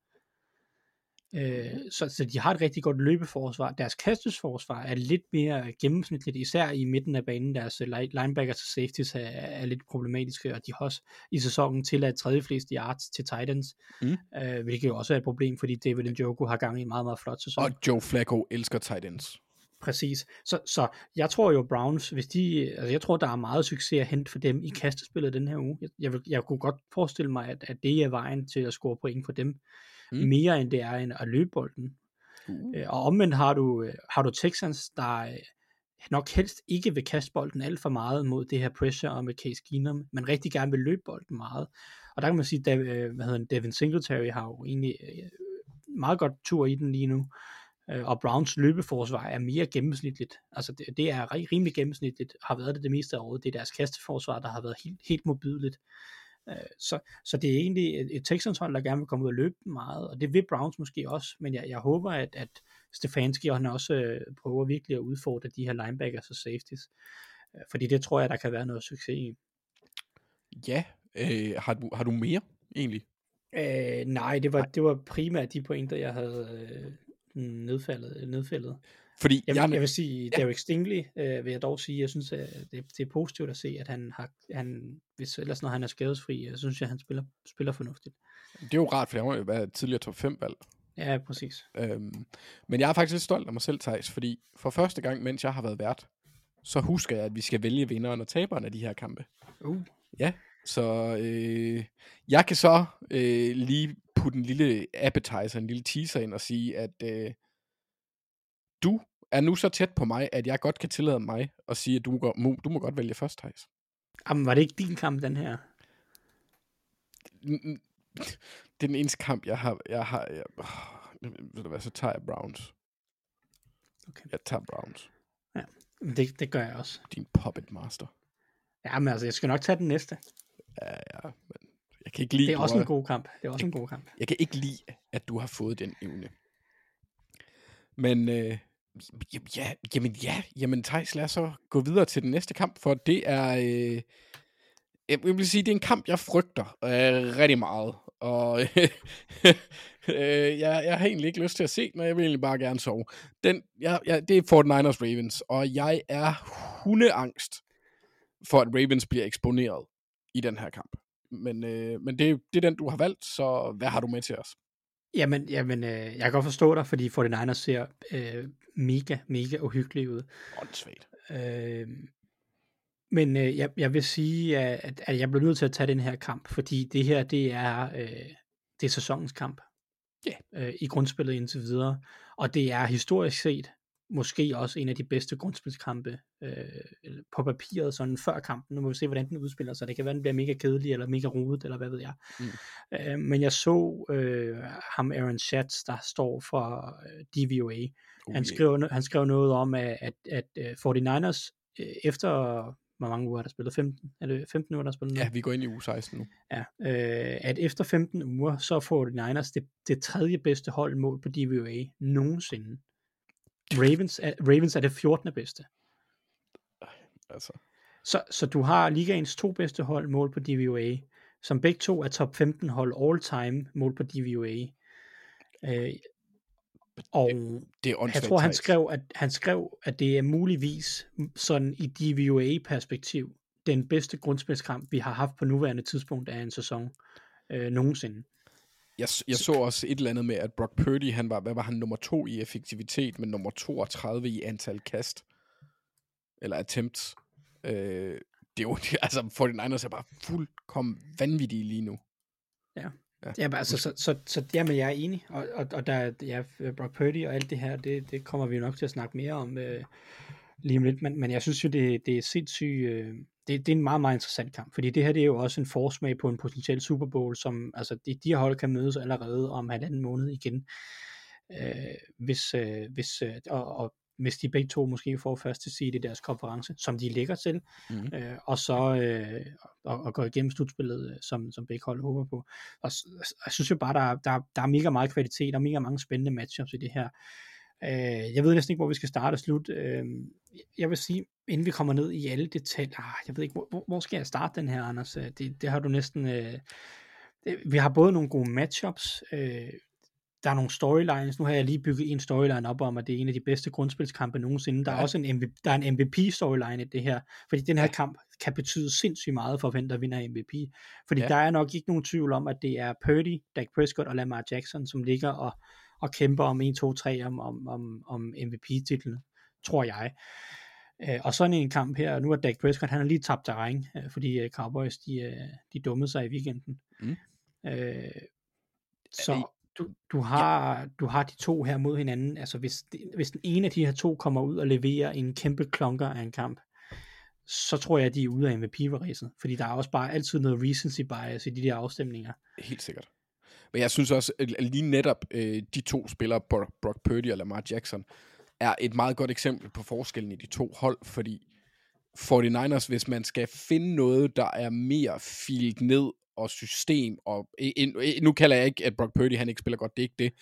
[SPEAKER 6] Øh, så, så de har et rigtig godt løbeforsvar. Deres kastesforsvar er lidt mere gennemsnitligt, især i midten af banen. Deres øh, li- linebackers og safeties er, er lidt problematiske, og de har også i sæsonen tilladt tredje flest yards til Titans,
[SPEAKER 5] Mm.
[SPEAKER 6] øh, hvilket jo også er et problem, fordi David Njoku har gang i en meget, meget flot sæson.
[SPEAKER 5] Og Joe Flacco elsker tight ends.
[SPEAKER 6] Præcis. Så, så jeg tror jo Browns, hvis de, altså jeg tror, der er meget succes at hente for dem i kastespillet den her uge. Jeg, jeg, vil, jeg kunne godt forestille mig, at, at det er vejen til at score point for dem,
[SPEAKER 5] Mm.
[SPEAKER 6] mm. mere end det er end at løbe bolden. Øh, Og omvendt har du, øh, har du Texans, der øh, nok helst ikke vil kaste bolden alt for meget mod det her pressure og med Case Keenum, men rigtig gerne vil løbe bolden meget. Og der kan man sige, at hvad hedder Devin Singletary har jo egentlig øh, meget godt tur i den lige nu. Øh, og Browns løbeforsvar er mere gennemsnitligt. Altså det, det er ri- rimelig gennemsnitligt, har været det det meste af året. Det er deres kasteforsvar, der har været helt, helt mobiligt. Øh, så, så det er egentlig et, et Texans hold, der gerne vil komme ud og løbe meget, og det vil Browns måske også, men jeg, jeg håber, at, at Stefanski og han også øh, prøver virkelig at udfordre de her linebackers og safeties, øh, fordi det tror jeg, der kan være noget succes i.
[SPEAKER 5] Ja, øh, har, du, har du mere egentlig?
[SPEAKER 6] Øh, nej, det var, det var primært de pointer, jeg havde øh, nedfældet. nedfældet.
[SPEAKER 5] Fordi
[SPEAKER 6] Jeg,
[SPEAKER 5] jeg,
[SPEAKER 6] jeg vil sige,
[SPEAKER 5] ja.
[SPEAKER 6] Derek Stingley øh, vil jeg dog sige, jeg synes, at det, det er positivt at se, at han har, han, hvis ellers når han er skadesfri, øh, så synes jeg, at han spiller, spiller fornuftigt.
[SPEAKER 5] det er jo rart, for han var jo tidligere top 5 valg.
[SPEAKER 6] Ja, præcis.
[SPEAKER 5] Øhm, men jeg er faktisk lidt stolt af mig selv, Thijs, fordi for første gang, mens jeg har været vært, så husker jeg, at vi skal vælge vinderen og taberen af de her kampe.
[SPEAKER 6] Uh.
[SPEAKER 5] Ja, så øh, jeg kan så øh, lige putte en lille appetizer, en lille teaser ind og sige, at øh, du er nu så tæt på mig, at jeg godt kan tillade mig at sige, at du må, må, du må godt vælge først, Thijs.
[SPEAKER 6] Jamen, var det ikke din kamp, den her?
[SPEAKER 5] Det er den eneste kamp, jeg har... Jeg har jeg, øh, ved du hvad, så tager jeg Browns.
[SPEAKER 6] Okay.
[SPEAKER 5] Jeg tager Browns.
[SPEAKER 6] Men Det, det gør jeg også.
[SPEAKER 5] Din puppet master.
[SPEAKER 6] Ja, men altså, jeg skal nok tage den næste.
[SPEAKER 5] Ja, ja, men jeg kan ikke lide...
[SPEAKER 6] Det er også
[SPEAKER 5] har-
[SPEAKER 6] en god kamp. Det er også en god kamp.
[SPEAKER 5] Jeg kan ikke lide, at du har fået den evne. Men øh, ja, jamen ja, jamen Thijs, lad os så gå videre til den næste kamp, for det er, øh, jeg vil sige, det er en kamp, jeg frygter øh, rigtig meget. Og øh, jeg, jeg har egentlig ikke lyst til at se den, og jeg vil egentlig bare gerne sove. Den, jeg, jeg, det er 49ers Ravens, og jeg er hundeangst for, at Ravens bliver eksponeret i den her kamp. Men, øh, men det, det er den, du har valgt, så hvad har du med til os?
[SPEAKER 6] Jamen, jamen øh, jeg kan godt forstå dig, fordi 49ers ser øh, mega, mega uhyggelige ud.
[SPEAKER 5] Åndssvagt.
[SPEAKER 6] Øh, men øh, jeg, jeg vil sige, at, at jeg bliver nødt til at tage den her kamp, fordi det her, det er, øh, det er sæsonens kamp.
[SPEAKER 5] Ja.
[SPEAKER 6] Øh, I grundspillet indtil videre. Og det er historisk set måske også en af de bedste grundspilskampe øh, på papiret, sådan før kampen. Nu må vi se, hvordan den udspiller sig. Det kan være, den bliver mega kedelig, eller mega rodet, eller hvad ved jeg. Mm. Øh, men jeg så øh, ham, Aaron Schatz, der står for øh, DVOA. Uh, han, skrev, han skrev noget om, at, at, at uh, 49ers øh, efter hvor mange uger har der spillet? 15? Er det 15 uger, der har spillet nu?
[SPEAKER 5] Ja, vi går ind i uge 16 nu.
[SPEAKER 6] Ja, øh, at efter 15 uger, så får de Niners det, det tredje bedste hold mål på DVOA nogensinde. Ravens er, Ravens er det 14. bedste.
[SPEAKER 5] Altså.
[SPEAKER 6] Så, så du har ligaens to bedste hold mål på DVOA, som begge to er top 15 hold all time mål på DVOA. Øh, og
[SPEAKER 5] det er
[SPEAKER 6] jeg tror, han skrev, at, han skrev, at det er muligvis sådan i DVOA-perspektiv den bedste grundspilskamp, vi har haft på nuværende tidspunkt af en sæson øh, nogensinde.
[SPEAKER 5] Jeg, jeg så også et eller andet med, at Brock Purdy, han var, hvad var han, nummer to i effektivitet, men nummer 32 i antal kast. Eller attempts. Øh, det er jo, altså 49ers er bare fuldkommen vanvittige lige nu.
[SPEAKER 6] Ja. Ja, ja altså, så, så, så jamen, jeg er enig, og, og, og der ja, Brock Purdy og alt det her, det, det kommer vi jo nok til at snakke mere om øh, lige om lidt, men, men jeg synes jo, det, det er sindssygt, øh, det, det er en meget, meget interessant kamp, fordi det her, det er jo også en forsmag på en potentiel Super Bowl, som, altså, de, de her hold kan mødes allerede om halvanden måned igen, øh, hvis, øh, hvis, øh, og, og hvis de begge to måske får første seed i deres konference, som de ligger til, mm. øh, og så øh, og, og går igennem slutspillet, øh, som, som begge hold håber på. Og jeg synes jo bare, der, der, der er mega meget kvalitet, og mega mange spændende matchups i det her. Øh, jeg ved næsten ikke, hvor vi skal starte og slutte. Øh, jeg vil sige, inden vi kommer ned i alle detaljer, ah, jeg ved ikke, hvor, hvor skal jeg starte den her, Anders? Øh, det, det har du næsten... Øh, vi har både nogle gode matchups, øh, der er nogle storylines. Nu har jeg lige bygget en storyline op om, at det er en af de bedste grundspilskampe nogensinde. Der er også en, MVP, der er en MVP-storyline i det her, fordi den her ja. kamp kan betyde sindssygt meget for, hvem der vinder MVP. Fordi ja. der er nok ikke nogen tvivl om, at det er Purdy, Dak Prescott og Lamar Jackson, som ligger og, og kæmper om 1, 2, 3 om, om, om, om MVP-titlen, tror jeg. Øh, og sådan en kamp her, nu er Dak Prescott, han har lige tabt terræn, øh, fordi øh, Cowboys, de, de dummede sig i weekenden. Mm. Øh, så du, du, har, ja. du har de to her mod hinanden. Altså hvis, hvis den ene af de her to kommer ud og leverer en kæmpe klonker af en kamp, så tror jeg, at de er ude af MVP-ræset. Fordi der er også bare altid noget recency bias i de der afstemninger.
[SPEAKER 5] Helt sikkert. Men jeg synes også, at lige netop øh, de to spillere, Brock Purdy og Lamar Jackson, er et meget godt eksempel på forskellen i de to hold, fordi 49ers, hvis man skal finde noget, der er mere filt ned og system, og e, e, e, nu kalder jeg ikke, at Brock Purdy han ikke spiller godt, det er ikke det,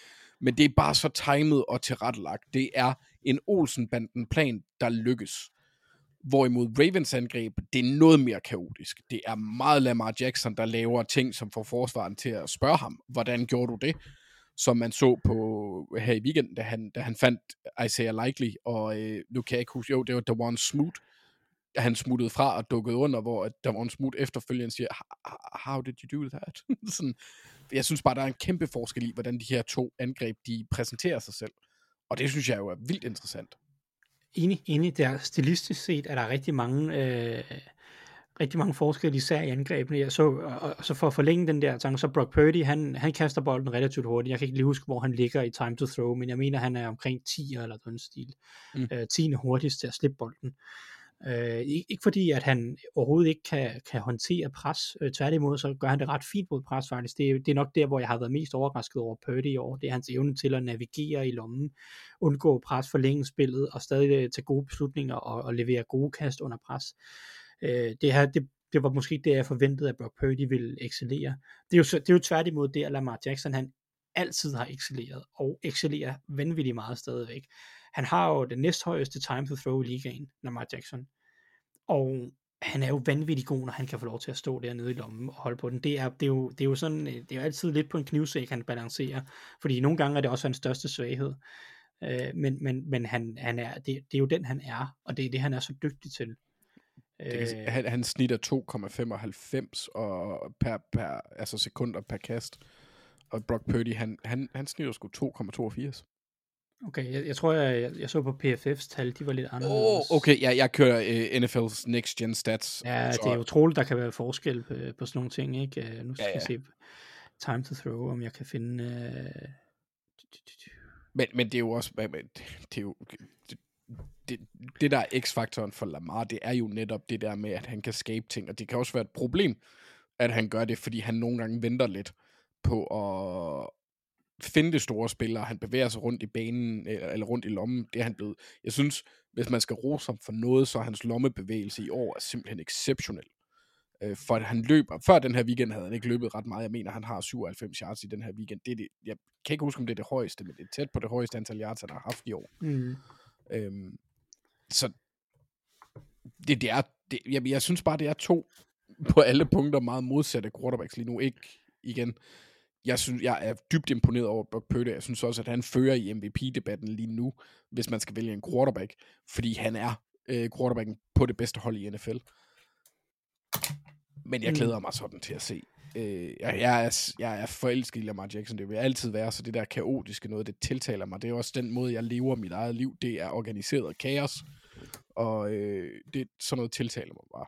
[SPEAKER 5] men det er bare så timet og tilrettelagt. Det er en Olsen-banden plan, der lykkes. Hvorimod Ravens angreb, det er noget mere kaotisk. Det er meget Lamar Jackson, der laver ting, som får forsvaren til at spørge ham, hvordan gjorde du det? Som man så på her i weekenden, da han, da han fandt Isaiah Likely, og øh, nu kan jeg ikke huske, jo, det var Dewan Smoot, han smuttede fra og dukkede under, hvor Davon Smoot efterfølgende siger, how did you do that? sådan, jeg synes bare, der er en kæmpe forskel i, hvordan de her to angreb, de præsenterer sig selv. Og det synes jeg jo er vildt interessant.
[SPEAKER 6] Enig, enig. Der stilistisk set er der rigtig mange, øh, rigtig mange forskelle, især i angrebene. Jeg så, og, og, så for at forlænge den der tanke, så Brock Purdy, han, han kaster bolden relativt hurtigt. Jeg kan ikke lige huske, hvor han ligger i time to throw, men jeg mener, han er omkring 10 eller den stil. Mm. Øh, 10 hurtigst til at slippe bolden. Øh, ikke fordi, at han overhovedet ikke kan, kan håndtere pres. Øh, tværtimod, så gør han det ret fint mod pres faktisk. Det, det er nok der, hvor jeg har været mest overrasket over Purdy i år. Det er hans evne til at navigere i lommen, undgå pres, forlænge spillet og stadig øh, tage gode beslutninger og, og levere gode kast under pres. Øh, det, her, det, det var måske det, jeg forventede, at Brock Purdy ville excellere. Det er jo, det er jo tværtimod det, at Lamar Jackson han altid har excelleret, og excellerer vanvittigt meget stadigvæk. Han har jo den næsthøjeste time to throw i ligaen, Lamar Jackson. Og han er jo vanvittig god, når han kan få lov til at stå dernede i lommen og holde på den. Det er, det er, jo, det er jo sådan, øh, det er jo altid lidt på en knivsæk, han balancerer. Fordi nogle gange er det også hans største svaghed. Øh, men men, men han, han er, det, det er jo den, han er, og det er det, han er så dygtig til.
[SPEAKER 5] Det øh, han, han snitter 2,95 og per, per, altså sekunder per kast. Og Brock Purdy, han, han, han snitter sgu 2,82.
[SPEAKER 6] Okay, jeg, jeg tror, jeg, jeg, jeg så på PFF's tal, de var lidt anderledes.
[SPEAKER 5] Oh, okay, ja, jeg kører uh, NFL's Next Gen Stats.
[SPEAKER 6] Ja, så... det er utroligt, der kan være forskel på, på sådan nogle ting, ikke? Uh, nu skal ja, ja. jeg se time to throw, om jeg kan finde... Uh...
[SPEAKER 5] Men, men det er jo også, det er jo, det, det, det der er x-faktoren for Lamar, det er jo netop det der med, at han kan skabe ting, og det kan også være et problem, at han gør det, fordi han nogle gange venter lidt på at finde det store spil, og han bevæger sig rundt i banen, eller, eller rundt i lommen, det er han blevet. Jeg synes, hvis man skal rose ham for noget, så er hans lommebevægelse i år er simpelthen exceptionel. Øh, for han løber, før den her weekend havde han ikke løbet ret meget, jeg mener, han har 97 yards i den her weekend. Det er det, jeg kan ikke huske, om det er det højeste, men det er tæt på det højeste antal yards, han har haft i år.
[SPEAKER 6] Mm.
[SPEAKER 5] Øhm, så det, det er, det, jeg, jeg synes bare, det er to på alle punkter meget modsatte quarterbacks lige nu. Ikke igen, jeg, synes, jeg er dybt imponeret over Brock Purdy. Jeg synes også, at han fører i MVP-debatten lige nu, hvis man skal vælge en quarterback, fordi han er øh, quarterbacken på det bedste hold i NFL. Men jeg glæder mig sådan til at se. Øh, jeg, jeg, er, jeg er forelsket i Lamar Jackson. Det vil altid være, så det der kaotiske noget, det tiltaler mig. Det er også den måde, jeg lever mit eget liv. Det er organiseret kaos. Og øh, det, sådan noget tiltaler mig bare.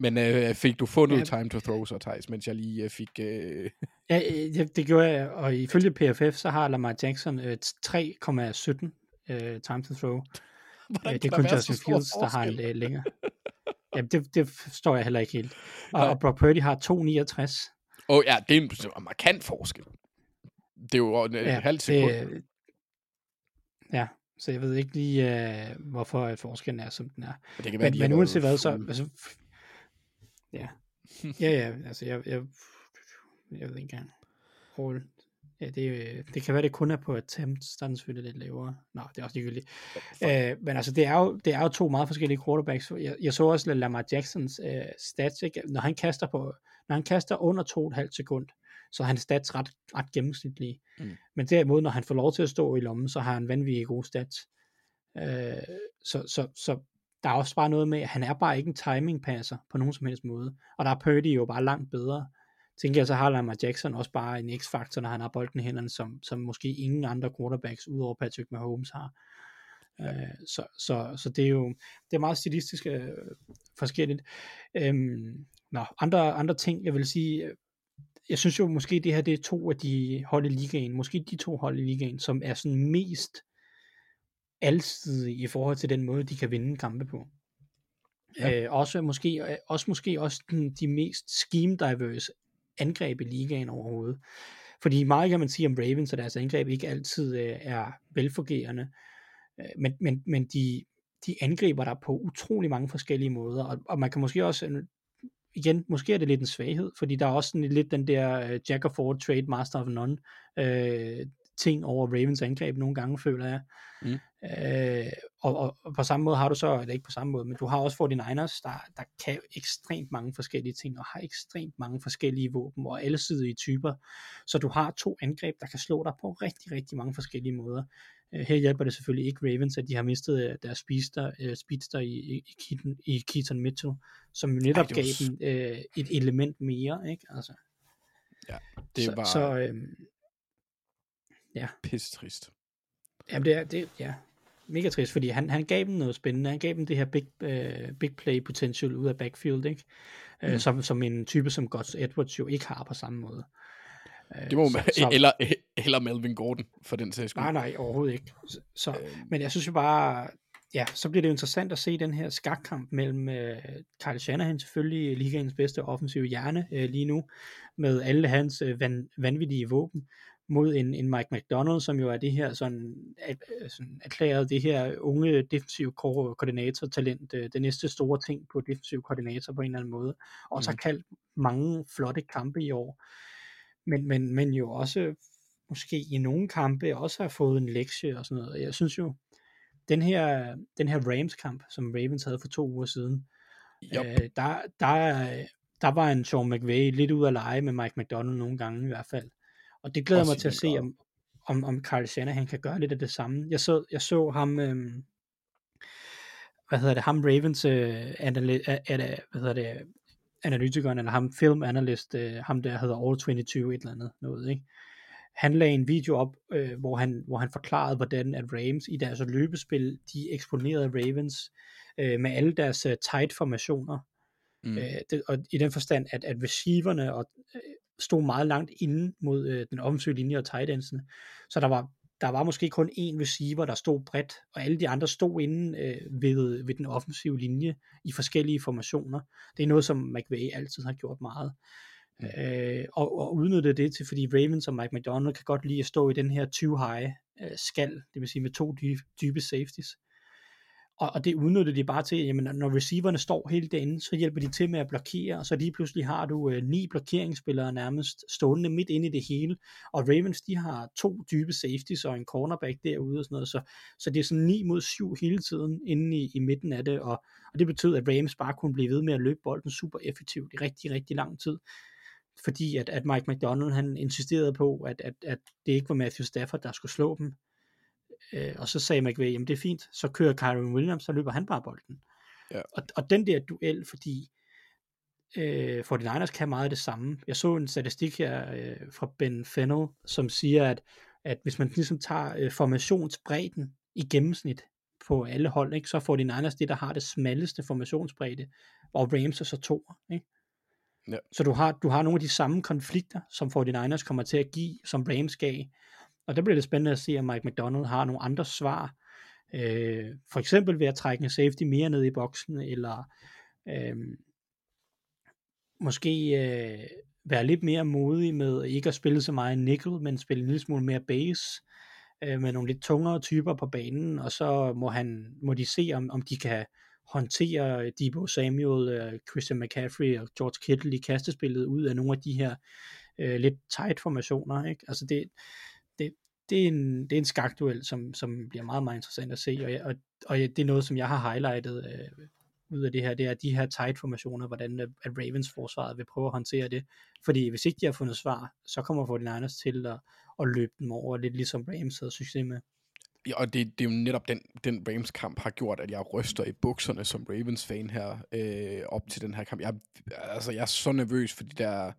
[SPEAKER 5] Men øh, fik du fundet
[SPEAKER 6] Ja.
[SPEAKER 5] time to throw så, Thijs, mens jeg lige øh, fik... Øh,
[SPEAKER 6] Ja, øh, det, gjorde jeg, og ifølge PFF, så har Lamar Jackson øh, 3,17 øh, time to throw.
[SPEAKER 5] hvordan
[SPEAKER 6] Øh, det er kun Justin Fields, der har en øh, længere. Jamen, det, det forstår jeg heller ikke helt. Og,
[SPEAKER 5] Nej.
[SPEAKER 6] og Brock Purdy har 2,69.
[SPEAKER 5] Åh oh, ja, det er en, markant forskel. Det er jo en ja,
[SPEAKER 6] Ja,
[SPEAKER 5] halv sekund.
[SPEAKER 6] det, ja, så jeg ved ikke lige, øh, hvorfor forskellen er, som den er.
[SPEAKER 5] Det kan være,
[SPEAKER 6] Men, men uanset hvad, så... Altså, ja. ja, ja, altså jeg, jeg, jeg ved ikke engang. All, ja, det, det kan være, det kun er på attempts, der er den selvfølgelig lidt lavere. Nå, det er også ligegyldigt. Øh, men altså, det er, jo, det er jo to meget forskellige quarterbacks. Jeg, jeg så også Lamar Jacksons øh, stats, ikke? Når han kaster på, når han kaster under 2,5 sekund, så er hans stats ret, ret gennemsnitlige.
[SPEAKER 5] Mm.
[SPEAKER 6] Men derimod, når han får lov til at stå i lommen, så har han vanvittige gode stats. Øh, så, så, så der er også bare noget med, at han er bare ikke en timing passer på nogen som helst måde. Og der er Purdy jo bare langt bedre. Tænker jeg, så har Lamar Jackson også bare en x-faktor, når han har bolden i hænderne, som, som måske ingen andre quarterbacks, udover Patrick Mahomes har. Ja. Øh, så, så, så det er jo det er meget stilistisk øh, forskelligt. Øhm, nå, andre, andre ting, jeg vil sige, øh, jeg synes jo måske det her, det er to af de hold i ligaen, måske de to hold i ligaen, som er sådan mest alsidige i forhold til den måde, de kan vinde kampe på. Ja. Øh, også måske, øh, også måske også den, de mest scheme diverse angreb i ligaen overhovedet. Fordi meget kan man sige om Ravens, at deres angreb ikke altid øh, er velfungerende, øh, men, men, men de, de angriber der på utrolig mange forskellige måder, og, og man kan måske også, øh, igen, måske er det lidt en svaghed, fordi der er også sådan lidt den der øh, Jack of all trade, master of none øh, ting over Ravens angreb nogle gange, føler jeg.
[SPEAKER 5] Mm.
[SPEAKER 6] Øh, og, og, og på samme måde har du så, eller ikke på samme måde, men du har også 49ers, der, der kan ekstremt mange forskellige ting, og har ekstremt mange forskellige våben, og allesidige typer. Så du har to angreb, der kan slå dig på rigtig, rigtig mange forskellige måder. Øh, her hjælper det selvfølgelig ikke Ravens, at de har mistet øh, deres speedster, øh, speedster i, i, i, Keaton, i Keaton Mitchell, som jo netop
[SPEAKER 5] det var
[SPEAKER 6] gav dem øh, et element mere, ikke? Altså,
[SPEAKER 5] Det
[SPEAKER 6] så,
[SPEAKER 5] var
[SPEAKER 6] så øh,
[SPEAKER 5] pisse trist.
[SPEAKER 6] Jamen det er, det, ja, mega trist, fordi han, han gav dem noget spændende. Han gav dem det her big, uh, big play potential ud af backfield, ikke? Mm. Uh, som, som en type som Gus Edwards jo ikke har på samme måde. Uh,
[SPEAKER 5] Det må man,
[SPEAKER 6] så, så,
[SPEAKER 5] eller, eller Melvin Gordon, for den sags skyld.
[SPEAKER 6] Nej, nej, overhovedet ikke. Så, så, men jeg synes jo bare, ja, så bliver det jo interessant at se den her skakkamp mellem uh, Kyle Shanahan, selvfølgelig ligaens bedste offensive hjerne uh, lige nu, med alle hans uh, van, vanvittige våben, mod en, en Mike McDonald, som jo er det her sådan, at, sådan erklæret det her unge defensiv ko- koordinator-talent, øh, det næste store ting på defensiv koordinator på en eller anden måde, og også har kaldt mange flotte kampe i år, men, men, men jo også måske i nogle kampe også har fået en lektie og sådan noget. Jeg synes jo, den her, den her Rams-kamp, som Ravens havde for to uger siden,
[SPEAKER 5] Yep.
[SPEAKER 6] øh, der, der, der var en Sean McVay lidt ud at lege med Mike McDonald nogle gange i hvert fald. Og det glæder
[SPEAKER 5] Også
[SPEAKER 6] mig til at se, om, om, om Carl Shanahan kan gøre lidt af det samme. Jeg så, jeg så ham, øhm, hvad hedder det, ham Ravens, øh, anali- øh, øh, hvad hedder det, analytikeren, eller ham film analyst, øh, ham der hedder All 22, et eller andet noget, ikke? Han lagde en video op, øh, hvor, han, hvor han forklarede, hvordan at Rams i deres løbespil, de eksponerede Ravens øh, med alle deres øh, tight formationer.
[SPEAKER 5] Mm.
[SPEAKER 6] Øh, det, og i den forstand, at, at receiverne og, øh, stod meget langt inde mod øh, den offensive linje og tight endsene. Så der var der var måske kun én receiver, der stod bredt, og alle de andre stod inde øh, ved, ved den offensive linje i forskellige formationer. Det er noget, som McVay altid har gjort meget. Mm. Øh, og, og udnytte det til, fordi Ravens og Mike McDonald kan godt lide at stå i den her too high øh, skal, det vil sige med to dybe, dybe safeties. Og, og det udnytter de bare til, jamen når receiverne står helt derinde, så hjælper de til med at blokere, og så lige pludselig har du øh, ni blokeringsspillere nærmest stående midt inde i det hele, og Ravens de har to dybe safeties og en cornerback derude og sådan noget, så, så det er sådan 9 mod 7 hele tiden inde i, i midten af det, og, og det betød, at Rams bare kunne blive ved med at løbe bolden super effektivt i rigtig, rigtig lang tid. Fordi at, at Mike McDonald han insisterede på, at, at, at det ikke var Matthew Stafford, der skulle slå dem, Øh, og så sagde McVay, jamen det er fint, så kører Kyron Williams, så løber han bare bolden.
[SPEAKER 5] Ja.
[SPEAKER 6] Og, og den der duel, fordi øh, 49ers kan meget af det samme. Jeg så en statistik her øh, fra Ben Fennell, som siger, at, at hvis man ligesom tager øh, formationsbredden i gennemsnit på alle hold, ikke, så får de Niners det, der har det smalleste formationsbredde, og Rams er så to. Ikke?
[SPEAKER 5] Ja.
[SPEAKER 6] Så du har, du har nogle af de samme konflikter, som 49ers kommer til at give, som Rams gav, og der bliver det spændende at se, om Mike McDonald har nogle andre svar. Øh, for eksempel ved at trække en safety mere ned i boksen, eller øh, måske øh, være lidt mere modig med ikke at spille så meget nickel, men spille en lille smule mere base, øh, med nogle lidt tungere typer på banen, og så må, han, må de se, om, om de kan håndtere Debo Samuel, øh, Christian McCaffrey og George Kittle i kastespillet ud af nogle af de her øh, lidt tight formationer. Ikke? Altså det, det, det, er en, det er en skakduel, som, som bliver meget, meget interessant at se, og, jeg, og, og det er noget, som jeg har highlightet øh, ud af det her, det er de her tight formationer, hvordan øh, at Ravens forsvaret vil prøve at håndtere det, fordi hvis ikke de har fundet svar, så kommer 49ers til at, at løbe dem over, lidt ligesom Rams havde succes med.
[SPEAKER 5] Ja, og det, det er jo netop den, den Rams-kamp har gjort, at jeg ryster i bukserne som Ravens-fan her øh, op til den her kamp. Jeg, altså, jeg er så nervøs for de der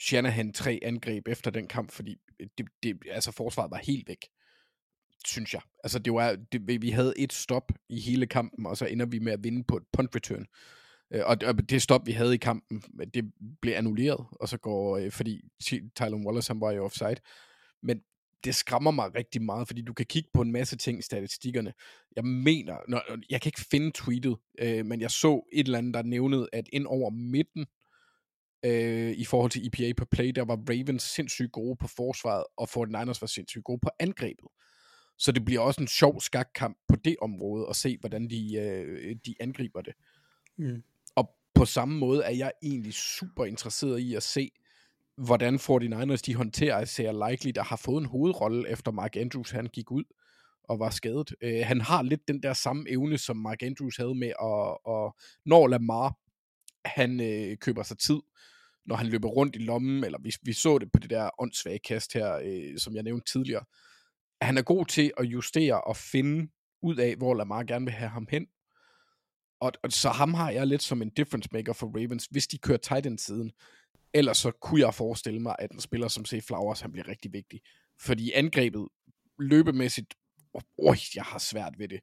[SPEAKER 5] Shanahan 3 angreb efter den kamp, fordi det, det, altså forsvaret var helt væk, synes jeg. Altså det var, det, vi havde et stop i hele kampen, og så ender vi med at vinde på et punt return. Øh, og det stop, vi havde i kampen, det blev annulleret, og så går, øh, fordi Tyler Wallace, han var jo offside. Men det skræmmer mig rigtig meget, fordi du kan kigge på en masse ting i statistikkerne. Jeg mener, når, jeg kan ikke finde tweetet, øh, men jeg så et eller andet, der nævnede, at ind over midten øh, i forhold til EPA per play, der var Ravens sindssygt gode på forsvaret, og 49ers var sindssygt gode på angrebet. Så det bliver også en sjov skakkamp på det område, at se, hvordan de, øh, de angriber det.
[SPEAKER 6] Mm.
[SPEAKER 5] Og på samme måde er jeg egentlig super interesseret i at se, hvordan 49ers de håndterer Isaiah Likely, der har fået en hovedrolle, efter Mark Andrews han gik ud og var skadet. Øh, han har lidt den der samme evne, som Mark Andrews havde med, at, at når Lamar han øh, køber sig tid, når han løber rundt i lommen, eller vi, vi så det på det der åndssvage kast her, øh, som jeg nævnte tidligere. Han er god til at justere og finde ud af, hvor Lamar gerne vil have ham hen. Og, og så ham har jeg lidt som en difference maker for Ravens, hvis de kører tight end siden. Ellers så kunne jeg forestille mig, at en spiller som C. Flowers, han bliver rigtig vigtig. Fordi angrebet løbemæssigt, oh, oh, jeg har svært ved det.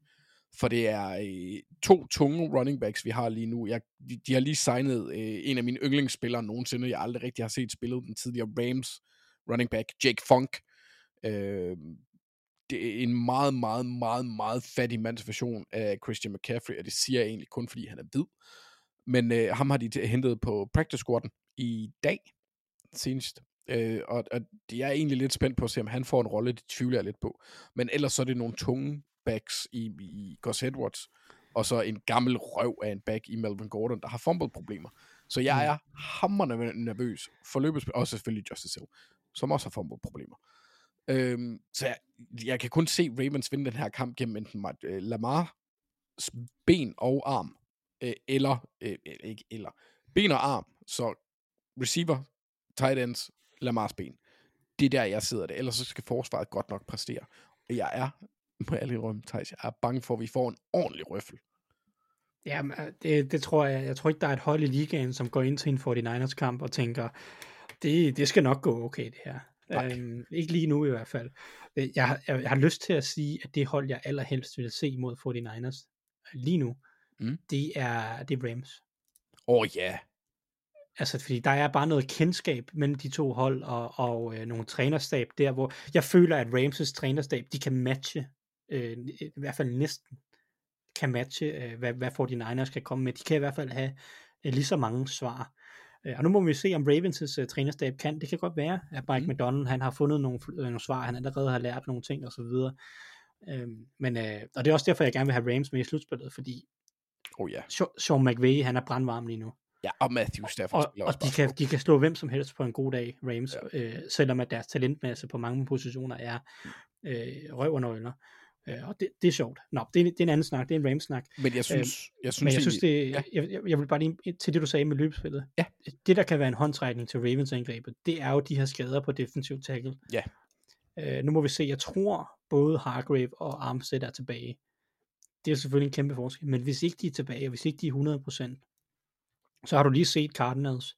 [SPEAKER 5] For det er øh, to tunge running backs, vi har lige nu. Jeg, de, de har lige signet øh, en af mine yndlingsspillere nogensinde. Jeg aldrig rigtig har set spillet den tidligere Rams running back, Jake Funk. Øh, det er en meget, meget, meget, meget fattig mands version af Christian McCaffrey, og det siger jeg egentlig kun, fordi han er hvid. Men øh, ham har de hentet på practice squaden i dag senest. Øh, og, og jeg er egentlig lidt spændt på at se, om han får en rolle, det tvivler jeg lidt på. Men ellers så er det nogle tunge backs i, i Gus Edwards, og så en gammel røv af en back i Melvin Gordon, der har fumble-problemer. Så jeg mm. er hammerende nervøs for løbespil, og selvfølgelig Justice Hill, som også har fumble-problemer. Øhm, så jeg, jeg kan kun se Ravens vinde den her kamp gennem enten uh, Lamar ben og arm, øh, eller, øh, ikke eller, ben og arm, så receiver, tight ends, Lamars ben. Det er der, jeg sidder det. Ellers så skal forsvaret godt nok præstere. Og jeg er må jeg lige rømme, Thijs, jeg er bange for, at vi får en ordentlig røffel.
[SPEAKER 6] Ja, det, det tror jeg. Jeg tror ikke, der er et hold i ligaen, som går ind til en 49ers kamp og tænker, det, det skal nok gå okay, det her. Øhm, ikke lige nu i hvert fald. Øh, jeg, jeg, jeg har lyst til at sige, at det hold, jeg allerhelst vil se mod 49ers lige nu, mm. det, er, det er Rams.
[SPEAKER 5] Åh oh, ja.
[SPEAKER 6] Altså, fordi der er bare noget kendskab mellem de to hold og, og øh, nogle trænerstab der, hvor jeg føler, at Ramses trænerstab, de kan matche, øh, i hvert fald næsten, kan matche, øh, hvad, hvad 49ers skal komme med. De kan i hvert fald have øh, lige så mange svar. Øh, og nu må vi se, om Ravens' øh, trænerstab kan. Det kan godt være, at Mike mm. McDonald, han har fundet nogle, øh, nogle svar, han allerede har lært nogle ting osv. Øh, men, øh, og det er også derfor, jeg gerne vil have Rams med i slutspillet, fordi
[SPEAKER 5] Oh ja.
[SPEAKER 6] Sean- McVay, han er brandvarm lige nu.
[SPEAKER 5] Ja, og Matthew Stafford
[SPEAKER 6] Og, og de, kan, de kan slå hvem som helst på en god dag, Rams, ja. øh, selvom at deres talentmasse på mange positioner er øh, røv og nøgler. Øh, og det, det er sjovt. Nå, det er, det er en anden snak, det er en Rams-snak.
[SPEAKER 5] Men jeg synes, jeg synes,
[SPEAKER 6] Men jeg synes, det, jeg, jeg, jeg vil bare lige til det, du sagde med løbespillet.
[SPEAKER 5] Ja.
[SPEAKER 6] Det, der kan være en håndtrækning til Ravens-angrebet, det er jo de her skader på defensiv tackle.
[SPEAKER 5] Ja.
[SPEAKER 6] Øh, nu må vi se, jeg tror både Hargrave og Armstead er tilbage. Det er selvfølgelig en kæmpe forskel, men hvis ikke de er tilbage, og hvis ikke de er 100%, så har du lige set Cardinals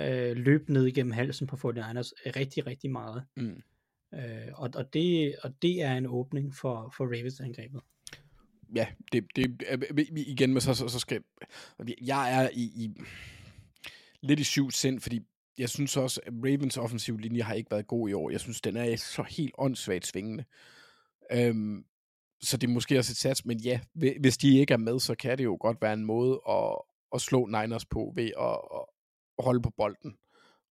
[SPEAKER 6] øh, løbe ned igennem halsen på 49ers rigtig, rigtig meget.
[SPEAKER 5] Mm.
[SPEAKER 6] Øh, og, og, det, og det er en åbning for, for Ravens-angrebet.
[SPEAKER 5] ja, det, det igen med så, så, så skal jeg er i, i lidt i syv sind, fordi jeg synes også, at Ravens offensiv linje har ikke været god i år. Jeg synes, den er så helt åndssvagt svingende. Øhm, så det er måske også et sats, men ja, hvis de ikke er med, så kan det jo godt være en måde at, at slå Niners på ved at, at holde på bolden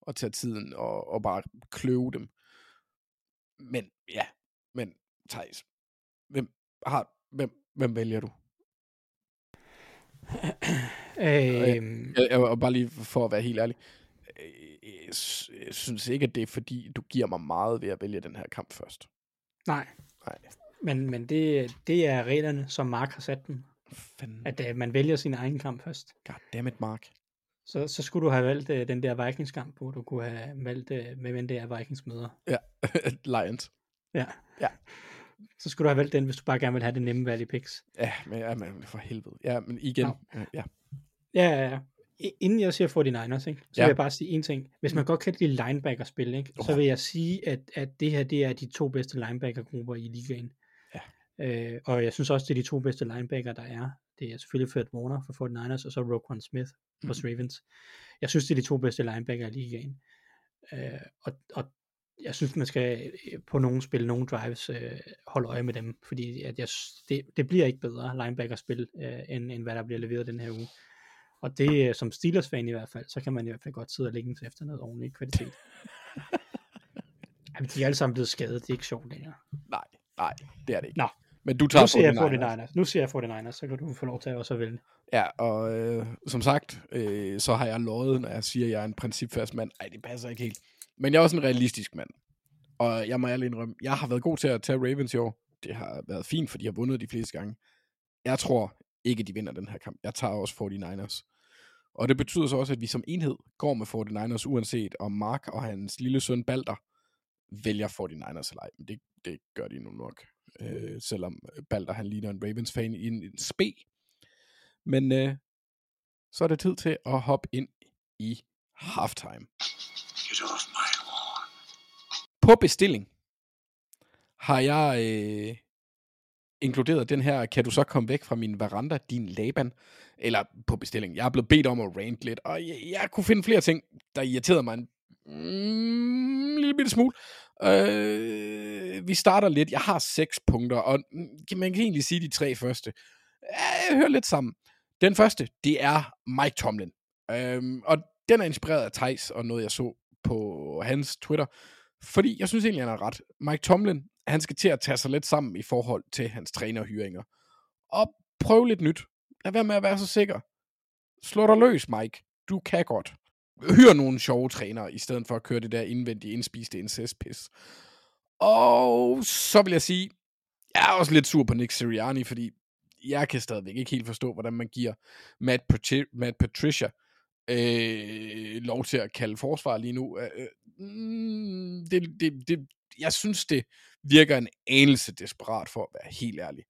[SPEAKER 5] og tage tiden og, og bare kløve dem. Men ja, men Thijs, hvem, har, hvem, hvem vælger du?
[SPEAKER 6] Øh,
[SPEAKER 5] Jeg, jeg, og bare lige for at være helt ærlig, øh, jeg s- jeg synes ikke, at det er fordi, du giver mig meget ved at vælge den her kamp først.
[SPEAKER 6] nej,
[SPEAKER 5] Nej.
[SPEAKER 6] men, men det, det er reglerne, som Mark har sat dem.
[SPEAKER 5] Fanden.
[SPEAKER 6] At uh, man vælger sin egen kamp først.
[SPEAKER 5] Goddammit, Mark.
[SPEAKER 6] Så, så skulle du have valgt uh, den der Vikings-kamp, hvor du kunne have valgt, uh, med hvem det er Vikings møder.
[SPEAKER 5] Ja, Lions.
[SPEAKER 6] Ja.
[SPEAKER 5] Ja.
[SPEAKER 6] Så skulle du have valgt den, hvis du bare gerne vil have det nemme valg i picks.
[SPEAKER 5] Ja, men, ja, men for helvede. Ja, men igen.
[SPEAKER 6] Nå.
[SPEAKER 5] øh, Ja.
[SPEAKER 6] Ja, ja, ja. Inden jeg siger 49ers, ikke, så
[SPEAKER 5] Ja.
[SPEAKER 6] vil jeg bare sige en ting. Hvis man godt kan lide linebacker-spil, ikke, så
[SPEAKER 5] Oh.
[SPEAKER 6] vil jeg sige, at, at det her det er de to bedste linebacker-grupper i ligaen.
[SPEAKER 5] Ja.
[SPEAKER 6] Øh, og jeg synes også, det er de to bedste linebacker, der er. Det er selvfølgelig Fred Warner for 49ers, og så Roquan Smith hos Ravens. Jeg synes, det er de to bedste linebacker i ligaen. Øh, og, og jeg synes, man skal øh, på nogle spil, nogle drives, øh, holde øje med dem, fordi at jeg, det, det bliver ikke bedre linebacker-spil, øh, end, end hvad der bliver leveret den her uge. Og det, øh, som Steelers-fan i hvert fald, så kan man i hvert fald godt sidde og længe efter noget ordentlig kvalitet. Jamen, de er alle sammen blevet skadet, det er ikke sjovt længere.
[SPEAKER 5] Nej, nej, det er det ikke.
[SPEAKER 6] Nå.
[SPEAKER 5] Men du tager
[SPEAKER 6] Nu ser jeg
[SPEAKER 5] 49ers.
[SPEAKER 6] 49ers. Nu ser jeg 49ers, så kan du få lov til at også vælge.
[SPEAKER 5] Ja, og øh, som sagt, øh, så har jeg lovet, når jeg siger, at jeg er en principfast mand. Ej, det passer ikke helt. Men jeg er også en realistisk mand. Og jeg må ærligt indrømme, jeg har været god til at tage Ravens i år. Det har været fint, for de har vundet de fleste gange. Jeg tror ikke, de vinder den her kamp. Jeg tager også 49ers. Og det betyder så også, at vi som enhed går med 49ers, uanset om Mark og hans lille søn Balder vælger 49ers eller ej. Men det, det gør de nu nok. Øh, selvom Balder han ligner en Ravens-fan i en, en spe. Men øh, så er det tid til at hoppe ind i halftime. På bestilling har jeg øh, inkluderet den her, kan du så komme væk fra min veranda, din Laban? Eller på bestilling. Jeg er blevet bedt om at rant lidt, og jeg, jeg kunne finde flere ting, der irriterede mig en mm, lille bitte smule. Øh, vi starter lidt. Jeg har seks punkter, og mm, man kan egentlig sige de tre første. Jeg hører lidt sammen. Den første, det er Mike Tomlin. Øhm, og den er inspireret af Tejs og noget, jeg så på hans Twitter. Fordi jeg synes egentlig, han har ret. Mike Tomlin, han skal til at tage sig lidt sammen i forhold til hans trænerhyringer. Og prøv lidt nyt. Lad være med at være så sikker. Slå dig løs, Mike. Du kan godt. Hyr nogle sjove trænere, i stedet for at køre det der indvendige indspiste incestpis. Og så vil jeg sige, jeg er også lidt sur på Nick Sirianni, fordi jeg kan stadigvæk ikke helt forstå, hvordan man giver Matt, Patri- Matt Patricia øh, lov til at kalde forsvar lige nu. Øh, øh mm, det, det, det, jeg synes, det virker en anelse desperat, for at være helt ærlig.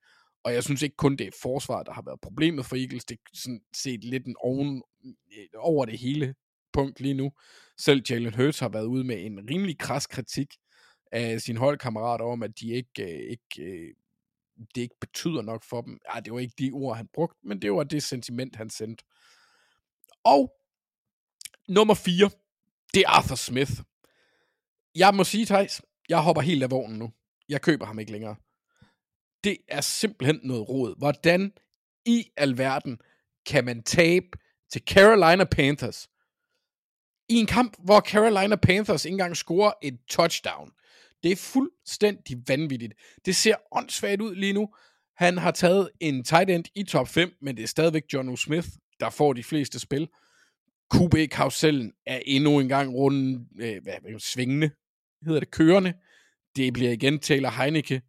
[SPEAKER 5] Og jeg synes ikke kun, det er forsvaret, der har været problemet for Eagles. Det er sådan set lidt en oven, øh, over det hele punkt lige nu. Selv Jalen Hurts har været ude med en rimelig kras kritik af sin holdkammerat om, at de ikke, øh, ikke øh, det ikke betyder nok for dem. Ja, det var ikke de ord, han brugte, men det var det sentiment, han sendte. Og Nummer 4, det er Arthur Smith. Jeg må sige, Thijs, jeg hopper helt af vognen nu. Jeg køber ham ikke længere. Det er simpelthen noget råd. Hvordan i alverden kan man tabe til Carolina Panthers i en kamp, hvor Carolina Panthers ikke engang scorer et touchdown. Det er fuldstændig vanvittigt. Det ser åndssvagt ud lige nu. Han har taget en tight end i top 5, men det er stadigvæk John O. Smith, der får de fleste spil. QB-karusellen er endnu en gang rundt øh, hvad, hvad, svingende, hedder det, kørende. Det bliver igen Taylor Heineke,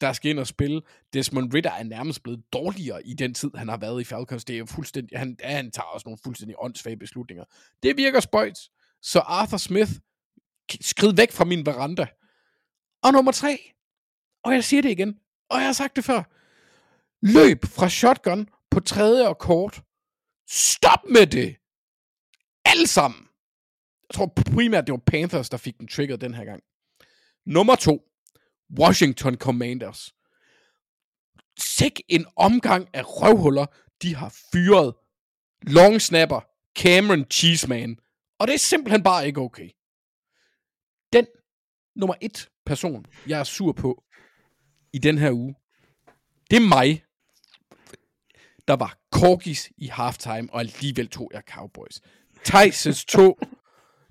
[SPEAKER 5] der skal ind og spille. Desmond Ritter er nærmest blevet dårligere i den tid, han har været i Falcons. Det er fuldstændig, han, han tager også nogle fuldstændig åndssvage beslutninger. Det virker spøjt. Så Arthur Smith, skrid væk fra min veranda. Og nummer tre, og jeg siger det igen, og jeg har sagt det før, løb fra shotgun på tredje og kort. Stop med det! Alle sammen! Jeg tror primært, det var Panthers, der fik den trigger den her gang. Nummer to, Washington Commanders. Sæk en omgang af røvhuller, de har fyret. Long snapper, Cameron Cheeseman. Og det er simpelthen bare ikke okay. Den nummer et person, jeg er sur på i den her uge, det er mig. Der var corgis i halftime, og alligevel tog jeg Cowboys. Thijs' to,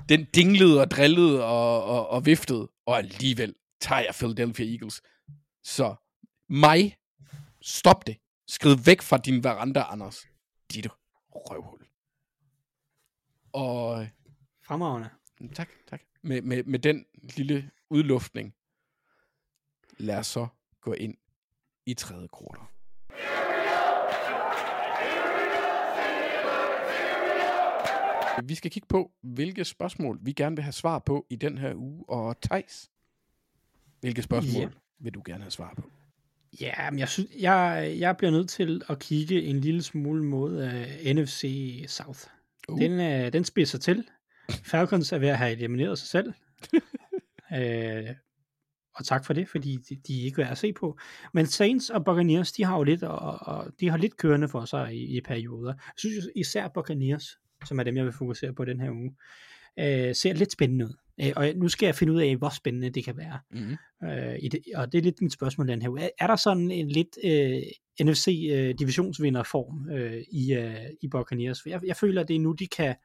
[SPEAKER 5] den dinglede og drillede og, og, og viftede, og alligevel tager jeg Philadelphia Eagles. Så mig, stop det. Skrid væk fra din veranda, Anders. Dit røvhul. Og
[SPEAKER 6] Fremragende.
[SPEAKER 5] tak, tak. Med, med, med den lille udluftning, lad os så gå ind i tredje kvartal. Vi skal kigge på, hvilke spørgsmål vi gerne vil have svar på i den her uge. Og Tejs, hvilke spørgsmål
[SPEAKER 6] Ja.
[SPEAKER 5] vil du gerne have svar på?
[SPEAKER 6] Ja, men jeg, synes, jeg, jeg bliver nødt til at kigge en lille smule mod uh, NFC South.
[SPEAKER 5] Uh.
[SPEAKER 6] Den, uh, den spidser til. Falcons er ved at have elimineret sig selv. uh, og tak for det, fordi de, de er ikke værd at se på. Men Saints og Buccaneers, de har jo lidt, og, og de har lidt kørende for sig i, i perioder. Jeg synes især Buccaneers, som er dem, jeg vil fokusere på den her uge, uh, ser lidt spændende ud. Uh, og nu skal jeg finde ud af, hvor spændende det kan være.
[SPEAKER 5] Mm.
[SPEAKER 6] Øh, i det, og det er lidt mit spørgsmål den her. Er, er der sådan en lidt øh, NFC øh, divisionsvinderform øh, i, øh, i Buccaneers? For jeg, jeg føler, at det er nu, de kan...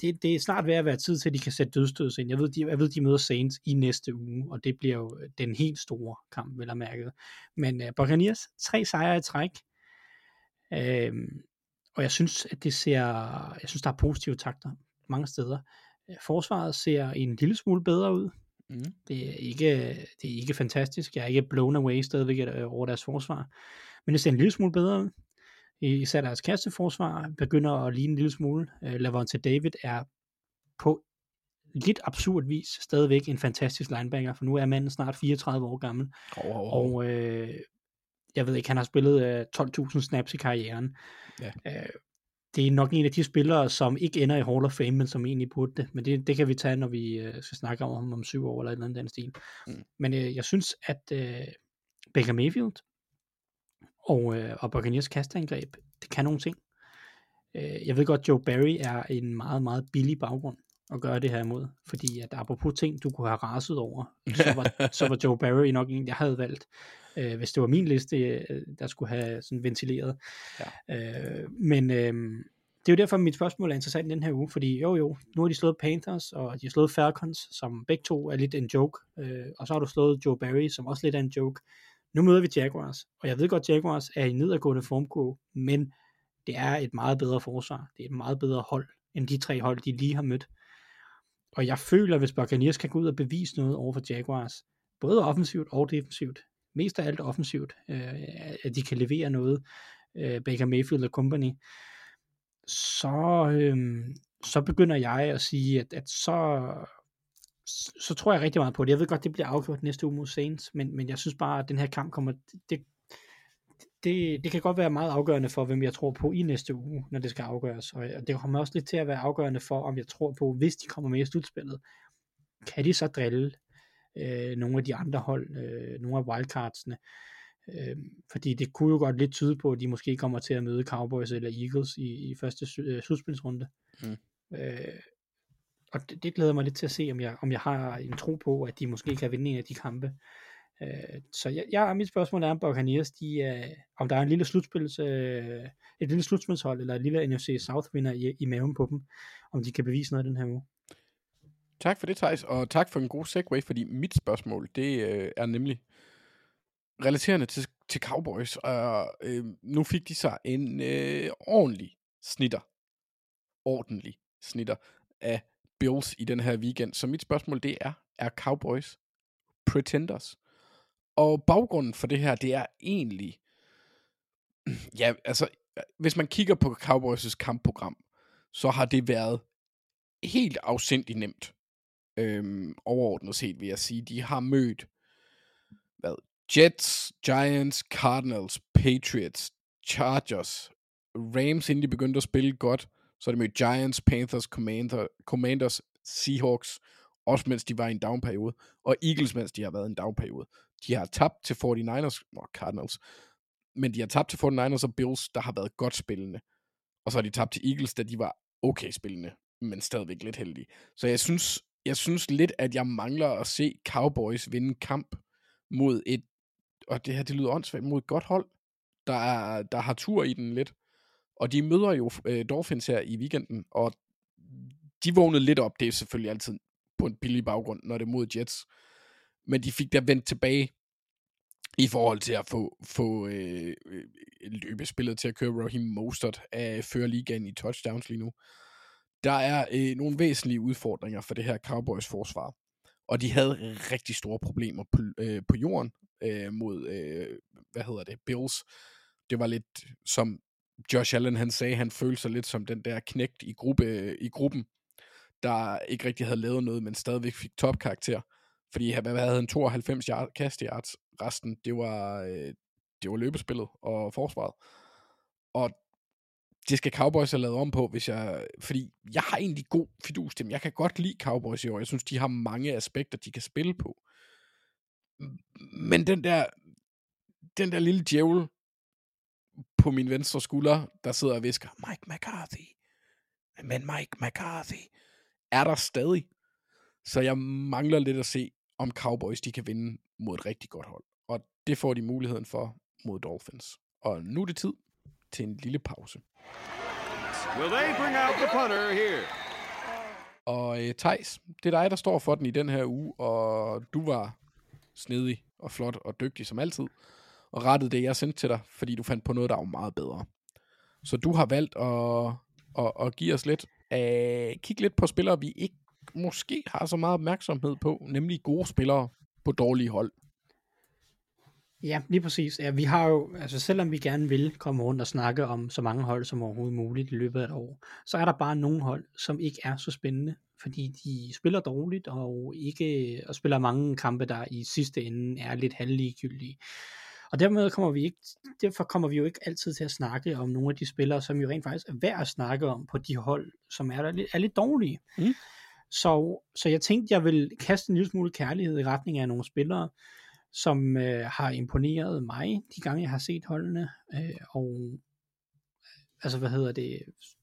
[SPEAKER 6] Det, det er snart ved at være tid til, at de kan sætte dødstøds ind. Jeg ved, de, jeg ved, de møder Saints i næste uge, og det bliver jo den helt store kamp, vel at mærke. Men øh, Buccaneers, tre sejre i træk. Øh, og jeg synes, at det ser... Jeg synes, der er positive takter mange steder. Øh, Forsvaret ser en lille smule bedre ud.
[SPEAKER 5] Mm.
[SPEAKER 6] Det er ikke, det er ikke fantastisk. Jeg er ikke blown away stadigvæk øh, over deres forsvar. Men det ser en lille smule bedre ud. Især deres kasteforsvar begynder at ligne en lille smule. Uh, Lavonte David er på lidt absurd vis stadigvæk en fantastisk linebacker, for nu er manden snart 34 år gammel.
[SPEAKER 5] Oh, oh, oh.
[SPEAKER 6] Og øh, jeg ved ikke, han har spillet øh, 12.000 snaps i karrieren.
[SPEAKER 5] Ja.
[SPEAKER 6] Øh, det er nok en af de spillere, som ikke ender i Hall of Fame, men som egentlig burde det. Men det, det kan vi tage, når vi øh, skal snakke om ham om syv år, eller et eller andet den stil.
[SPEAKER 5] Mm.
[SPEAKER 6] Men øh, jeg synes, at øh, Baker Mayfield og, øh, og Buccaneers kasteangreb, det kan nogle ting. Øh, jeg ved godt, Joe Barry er en meget, meget billig baggrund at gøre det her imod. Fordi at apropos ting, du kunne have raset over, så var, så var Joe Barry nok en, jeg havde valgt. Øh, hvis det var min liste, øh, der skulle have sådan ventileret. Ja. Øh, men øh, det er jo derfor, mit spørgsmål er interessant i den her uge, fordi jo jo, nu har de slået Panthers, og de har slået Falcons, som begge to er lidt en joke, øh, og så har du slået Joe Barry, som også lidt er en joke. Nu møder vi Jaguars, og jeg ved godt, Jaguars er i nedadgående formkurve, men det er et meget bedre forsvar. Det er et meget bedre hold, end de tre hold, de lige har mødt. Og jeg føler, hvis Buccaneers kan gå ud og bevise noget over for Jaguars, både offensivt og defensivt, mest af alt offensivt, øh, at de kan levere noget, øh, Baker Mayfield og company, så, øh, så begynder jeg at sige, at, at så, så tror jeg rigtig meget på det. Jeg ved godt, det bliver afgjort næste uge mod Saints, men, men jeg synes bare, at den her kamp kommer, det, det, det kan godt være meget afgørende for, hvem jeg tror på i næste uge, når det skal afgøres. Og det kommer også lidt til at være afgørende for, om jeg tror på, hvis de kommer med i slutspillet, kan de så drille øh, nogle af de andre hold, øh, nogle af wildcardsene. Øh, fordi det kunne jo godt lidt tyde på, at de måske kommer til at møde Cowboys eller Eagles i, i første øh, slutspilsrunde.
[SPEAKER 5] Mm.
[SPEAKER 6] Øh, og det, det glæder mig lidt til at se, om jeg, om jeg har en tro på, at de måske kan vinde en af de kampe. Øh, så jeg, jeg, mit spørgsmål er, om Buccaneers, de, øh, om der er en lille slutspils, øh, et lille slutspilshold, eller et lille NFC South vinder i, i maven på dem, om de kan bevise noget den her uge.
[SPEAKER 5] Tak for det, Thijs, og tak for en god segue, fordi mit spørgsmål, det øh, er nemlig relaterende til, til Cowboys, og øh, nu fik de sig en øh, ordentlig snitter, ordentlig snitter af Bills i den her weekend. Så mit spørgsmål, det er, er Cowboys pretenders? Og baggrunden for det her, det er egentlig, ja, altså, hvis man kigger på Cowboys' kampprogram, så har det været helt afsindigt nemt. Øhm, overordnet set vil jeg sige, de har mødt hvad, Jets, Giants, Cardinals, Patriots, Chargers, Rams, inden de begyndte at spille godt. Så er det mødt Giants, Panthers, Commander, Commanders, Seahawks, også mens de var i en downperiode, og Eagles, mens de har været i en downperiode. De har tabt til 49ers, og Cardinals, men de har tabt til 49ers og Bills, der har været godt spillende. Og så har de tabt til Eagles, da de var okay spillende, men stadigvæk lidt heldige. Så jeg synes, jeg synes lidt, at jeg mangler at se Cowboys vinde kamp mod et, og det her, det lyder åndssvagt, mod et godt hold, der, er, der har tur i den lidt. Og de møder jo øh, Dolphins her i weekenden, og de vågnede lidt op. Det er selvfølgelig altid på en billig baggrund, når det er mod Jets. Men de fik der vendt tilbage i forhold til at få, få øh, øh løbespillet til at køre Raheem Mostert af føre ligaen i touchdowns lige nu. Der er øh, nogle væsentlige udfordringer for det her Cowboys forsvar. Og de havde rigtig store problemer på, øh, på jorden øh, mod, øh, hvad hedder det, Bills. Det var lidt som Josh Allen han sagde, han følte sig lidt som den der knægt i, gruppe, øh, i gruppen, der ikke rigtig havde lavet noget, men stadigvæk fik topkarakter. Fordi hvad havde han 92 yard, kast yards, resten, det var, øh, det var løbespillet og forsvaret. Og det skal Cowboys have lavet om på, hvis jeg, fordi jeg har egentlig god fidus til dem. Jeg kan godt lide Cowboys i år. Jeg synes, de har mange aspekter, de kan spille på. Men den der, den der lille djævel på min venstre skulder, der sidder og visker, Mike McCarthy. Men Mike McCarthy er der stadig. Så jeg mangler lidt at se, om Cowboys de kan vinde mod et rigtig godt hold. Og det får de muligheden for mod Dolphins. Og nu er det tid til en lille pause.
[SPEAKER 7] Will they bring out the punter here?
[SPEAKER 5] Og øh, Thijs, det er dig, der står for den i den her uge, og du var snedig og flot og dygtig som altid, og rettede det, jeg sendte til dig, fordi du fandt på noget, der var meget bedre. Så du har valgt at, at, at give os lidt, øh, kigge lidt på spillere, vi ikke måske har så meget opmærksomhed på, nemlig gode spillere på dårlige hold.
[SPEAKER 6] Ja, lige præcis. Ja, vi har jo, altså selvom vi gerne vil komme rundt og snakke om så mange hold som overhovedet muligt i løbet af et år, så er der bare nogle hold, som ikke er så spændende, fordi de spiller dårligt og ikke og spiller mange kampe, der i sidste ende er lidt halvligegyldige. Og dermed kommer vi ikke, derfor kommer vi jo ikke altid til at snakke om nogle af de spillere, som jo rent faktisk er værd at snakke om på de hold, som er, der, er lidt dårlige. Mm. Så, så jeg tænkte, jeg vil kaste en lille smule kærlighed i retning af nogle spillere, som øh, har imponeret mig de gange, jeg har set holdene, øh, og altså hvad hedder det,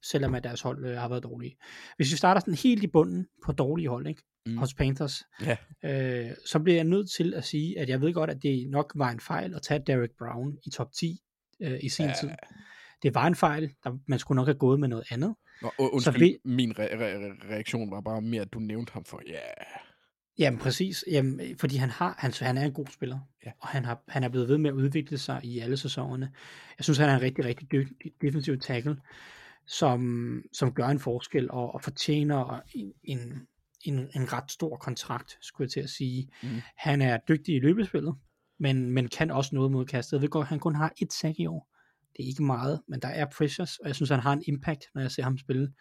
[SPEAKER 6] selvom at deres hold øh, har været dårlige. Hvis vi starter sådan helt i bunden på dårlige hold, ikke? Mm. hos Panthers,
[SPEAKER 5] Ja.
[SPEAKER 6] øh, så bliver jeg nødt til at sige, at jeg ved godt, at det nok var en fejl at tage Derek Brown i top 10 øh, i sin
[SPEAKER 5] Ja.
[SPEAKER 6] tid. Det var en fejl, der, man skulle nok have gået med noget andet.
[SPEAKER 5] Nå, undskyld,
[SPEAKER 6] vi-
[SPEAKER 5] min re- re- reaktion var bare mere, at du nævnte ham for, ja, yeah.
[SPEAKER 6] Jamen præcis, Jamen, øh, fordi han, har, han, han er en god spiller,
[SPEAKER 5] Ja.
[SPEAKER 6] og han, har, han er blevet ved med at udvikle sig i alle sæsonerne. Jeg synes, han er en rigtig, rigtig dygtig defensiv tackle, som, som gør en forskel og, og fortjener en, en, en, en ret stor kontrakt, skulle jeg til at sige.
[SPEAKER 5] Mm.
[SPEAKER 6] Han er dygtig i løbespillet, men, men kan også noget mod kastet. Jeg ved godt, han kun har et sack i år. Det er ikke meget, men der er pressures, og jeg synes, han har en impact, når jeg ser ham spille.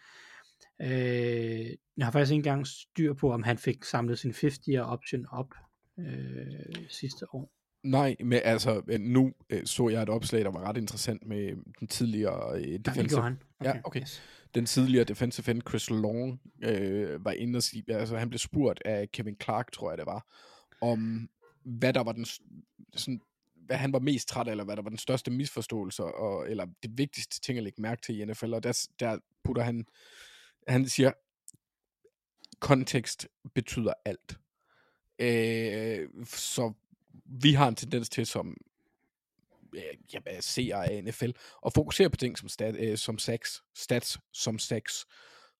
[SPEAKER 6] Øh, jeg har faktisk ikke engang styr på, om han fik samlet sin 50'er option op øh, sidste år.
[SPEAKER 5] Nej, men altså, øh, nu øh, så jeg et opslag, der var ret interessant med den tidligere øh, defensive,
[SPEAKER 6] gjorde han.
[SPEAKER 5] Ja, okay. den tidligere defensive end Chris Long øh, var inde og sige, altså han blev spurgt af Kevin Clark, tror jeg det var, om hvad der var den, sådan, hvad han var mest træt af, eller hvad der var den største misforståelse, og, eller det vigtigste ting at lægge mærke til i NFL, og der, der putter han, han siger, kontekst betyder alt. Øh, så vi har en tendens til som øh, jamen, seere af NFL at fokusere på ting som, stat, øh, som sex, stats som sex,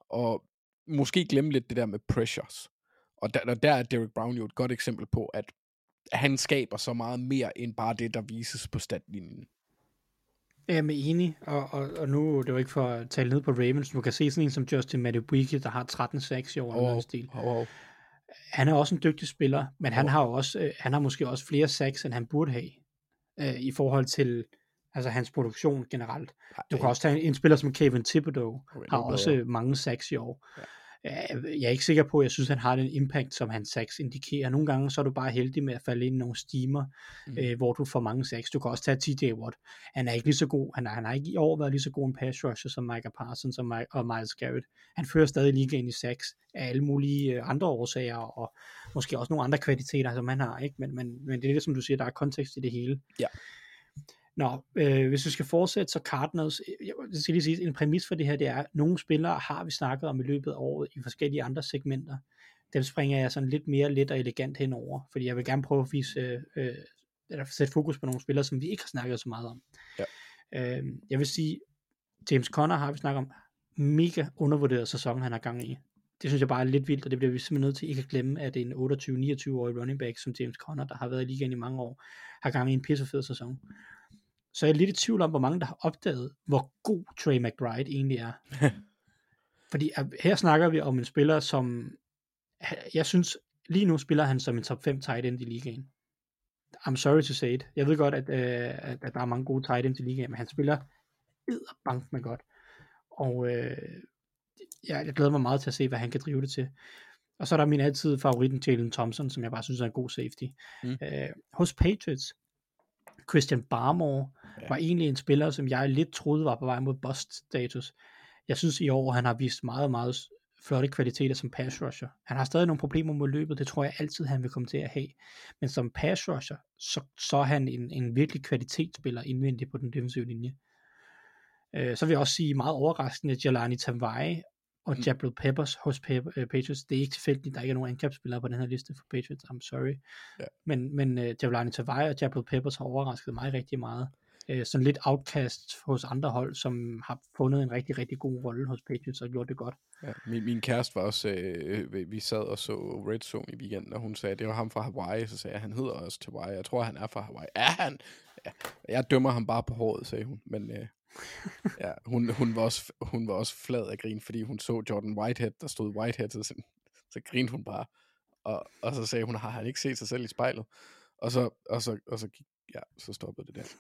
[SPEAKER 5] og måske glemme lidt det der med pressures. Og der, der er Derek Brown jo et godt eksempel på, at han skaber så meget mere end bare det, der vises på statlinjen.
[SPEAKER 6] Jeg er enig, og, og, og nu det var ikke for at tale ned på Ravens, du kan se sådan en som Justin Madubuike, der har 13 sacks i år
[SPEAKER 5] Oh,
[SPEAKER 6] noget stil.
[SPEAKER 5] oh, oh.
[SPEAKER 6] Han er også en dygtig spiller, men han har også, øh, han har måske også flere sacks, end han burde have, øh, i forhold til altså hans produktion generelt. Du kan også tage en, en spiller som Kevin Thibodeau, har også mange sacks i år.
[SPEAKER 5] Ja.
[SPEAKER 6] Ja. Jeg er ikke sikker på, at jeg synes, han har den impact, som hans sacks indikerer. Nogle gange så er du bare heldig med at falde ind i nogle steamer,
[SPEAKER 5] Mm.
[SPEAKER 6] øh, hvor du får mange sacks. Du kan også tage TJ Watt. Han er ikke lige så god. Han, er, han har ikke i år været lige så god en pass rusher som Micah Parsons og, Mi- og Miles Garrett. Han fører stadig ligaen i sacks af alle mulige øh, andre årsager, og måske også nogle andre kvaliteter, som han har. Ikke? Men, men, men det er det, som du siger, der er kontekst i det hele.
[SPEAKER 5] Ja.
[SPEAKER 6] Nå, øh, hvis vi skal fortsætte, så Cardinals, øh, jeg skal lige sige, en præmis for det her, det er, at nogle spillere har vi snakket om i løbet af året i forskellige andre segmenter. Dem springer jeg sådan lidt mere let og elegant henover, fordi jeg vil gerne prøve at vise, øh, øh, eller sætte fokus på nogle spillere, som vi ikke har snakket så meget om.
[SPEAKER 5] Ja.
[SPEAKER 6] Øh, jeg vil sige, James Conner har vi snakket om, mega undervurderet sæson, han har gang i. Det synes jeg bare er lidt vildt, og det bliver vi simpelthen nødt til ikke at glemme, at en 28-29-årig running back som James Conner, der har været i ligaen i mange år, har gang i en pissefed sæson. Så jeg er lidt i tvivl om, hvor mange der har opdaget, hvor god Trey McBride egentlig er. Fordi at her snakker vi om en spiller, som jeg synes, lige nu spiller han som en top 5 tight end i ligaen. I'm sorry to say it. Jeg ved godt, at, øh, at, der er mange gode tight ends i ligaen, men han spiller bank med godt. Og øh, jeg, jeg glæder mig meget til at se, hvad han kan drive det til. Og så er der min altid favoritten, Jalen Thompson, som jeg bare synes er en god safety.
[SPEAKER 5] Mm.
[SPEAKER 6] Øh, hos Patriots, Christian Barmore
[SPEAKER 5] Ja.
[SPEAKER 6] var egentlig en spiller, som jeg lidt troede var på vej mod bust-status. Jeg synes i år, han har vist meget, meget flotte kvaliteter som pass rusher. Han har stadig nogle problemer med løbet, det tror jeg altid, han vil komme til at have. Men som pass rusher, så, så er han en, en virkelig kvalitetsspiller indvendigt på den defensive linje. Øh, så vil jeg også sige meget overraskende, Jelani Tavai og
[SPEAKER 5] Mm.
[SPEAKER 6] Jabril Peppers hos øh, Patriots. Det er ikke tilfældigt, der ikke er nogen angrebsspillere på den her liste for Patriots. I'm sorry.
[SPEAKER 5] Ja.
[SPEAKER 6] Men, men uh, Jelani Tavai og Jabril Peppers har overrasket mig rigtig meget. Øh, sådan lidt outcast hos andre hold, som har fundet en rigtig, rigtig god rolle hos Patriots og gjort det godt.
[SPEAKER 5] Ja, min, min kæreste var også, øh, vi- sad og så Red Zone i weekenden, og hun sagde, det var ham fra Hawaii, så sagde jeg, han hedder også Hawaii, jeg tror, han er fra Hawaii. Er han? Ja, jeg dømmer ham bare på håret, sagde hun, men øh, ja, hun, hun, var også, hun var også flad af grin, fordi hun så Jordan Whitehead, der stod Whitehead, så, så grinede hun bare, og, og så sagde hun, har han ikke set sig selv i spejlet? Og så, og så, og så ja, så stoppede det der.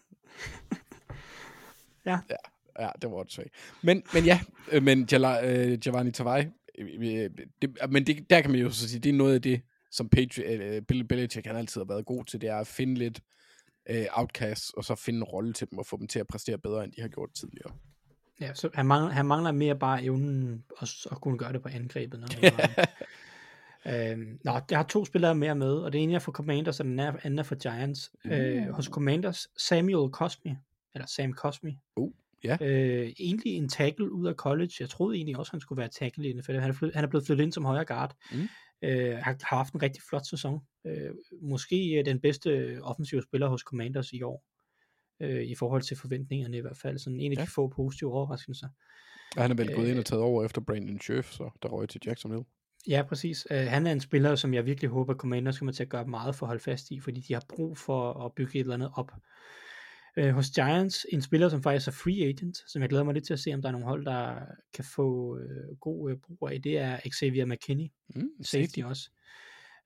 [SPEAKER 6] Ja.
[SPEAKER 5] Ja, ja det var også Men, men ja, øh, men Jala, øh, Giovanni Tavai, øh, det, men det, der kan man jo så sige, det er noget af det, som Patri, øh, Bill Belichick han altid har været god til, det er at finde lidt øh, outcasts, og så finde en rolle til dem, og få dem til at præstere bedre, end de har gjort tidligere.
[SPEAKER 6] Ja, så han mangler, han mangler mere bare evnen at, at kunne gøre det på angrebet. Er. øhm, nå, jeg har to spillere mere med, og det ene er for Commanders, og den anden er for Giants. Uh. Øh, hos Commanders, Samuel Cosme, eller Sam Cosme.
[SPEAKER 5] Uh, ja.
[SPEAKER 6] Øh, egentlig en tackle ud af college. Jeg troede egentlig også, han skulle være tackle i NFL. Han er, flyt, han er blevet flyttet ind som højre guard.
[SPEAKER 5] Mm.
[SPEAKER 6] Øh, har, har haft en rigtig flot sæson. Øh, måske øh, den bedste offensive spiller hos Commanders i år. Øh, I forhold til forventningerne i hvert fald. Sådan en af
[SPEAKER 5] Ja.
[SPEAKER 6] de få positive overraskelser.
[SPEAKER 5] Og han er vel gået ind
[SPEAKER 6] Øh.
[SPEAKER 5] og taget over efter Brandon Scherf, så der røg til Jacksonville.
[SPEAKER 6] Ja, præcis. Uh, han er en spiller, som jeg virkelig håber, Commanders kommer til at gøre meget for at holde fast i, fordi de har brug for at bygge et eller andet op. Uh, hos Giants, en spiller, som faktisk er free agent, som jeg glæder mig lidt til at se, om der er nogle hold, der kan få uh, god uh, brug af, det er Xavier McKinney,
[SPEAKER 5] Mm,
[SPEAKER 6] safety også.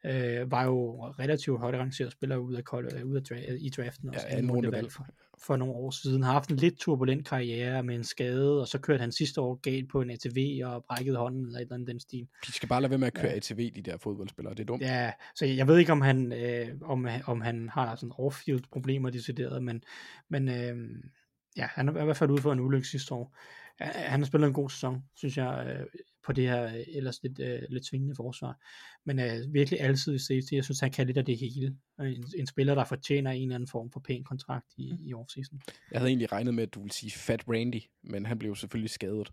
[SPEAKER 6] Uh, var jo relativt højt rangeret spiller ud af, col- ud af dra- i draften også,
[SPEAKER 5] Ja,
[SPEAKER 6] rundevalg
[SPEAKER 5] rundevalg.
[SPEAKER 6] for, for nogle år siden. Har haft en lidt turbulent karriere med en skade, og så kørte han sidste år galt på en ATV og brækkede hånden eller et eller andet den stil.
[SPEAKER 5] De skal bare lade være med at køre ja. ATV, de der fodboldspillere. Det er dumt.
[SPEAKER 6] Ja, så jeg ved ikke, om han, øh, om, om han har sådan off-field problemer decideret, men, men øh, ja, han er i hvert fald ude for en ulykke sidste år. Han har spillet en god sæson, synes jeg, øh, på det her øh, ellers lidt, øh, lidt svingende forsvar. Men øh, virkelig altid safety. Jeg synes, han kan lidt af det hele. Og En, en spiller, der fortjener en eller anden form for pæn kontrakt i, i offseason.
[SPEAKER 5] Jeg havde egentlig regnet med, at du ville sige Fat Randy, men han blev jo selvfølgelig skadet.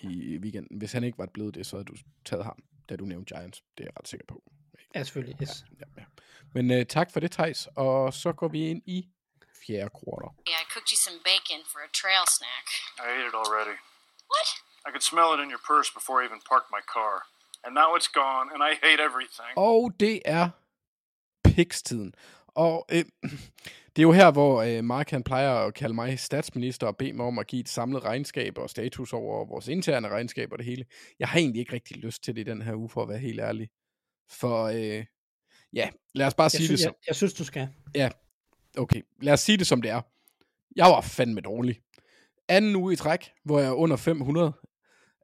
[SPEAKER 5] i weekenden. Hvis han ikke var blevet det, så havde du taget ham, da du nævnte Giants. Det er jeg ret sikker på.
[SPEAKER 6] Ja, selvfølgelig. Yes.
[SPEAKER 5] Ja, ja. Men uh, tak for det, Thijs. Og så går vi ind i fjerde kvartal.
[SPEAKER 8] Yeah, I cooked you some bacon for a trail snack.
[SPEAKER 9] I ate it already.
[SPEAKER 8] What?
[SPEAKER 9] I could smell it in your purse before I even parked my car. And now it's gone, and I hate everything.
[SPEAKER 5] Og det er pikstiden. Og øh, det er jo her, hvor øh, Mark han plejer at kalde mig statsminister og bede mig om at give et samlet regnskab og status over vores interne regnskab og det hele. Jeg har egentlig ikke rigtig lyst til det i den her uge, for at være helt ærlig. For øh, ja, lad os bare
[SPEAKER 6] Jeg,
[SPEAKER 5] sige
[SPEAKER 6] synes,
[SPEAKER 5] det
[SPEAKER 6] jeg,
[SPEAKER 5] som...
[SPEAKER 6] jeg synes, du skal.
[SPEAKER 5] Ja, okay. Lad os sige det som det er. Jeg var fandme dårlig. Anden uge i træk, hvor jeg er under 500.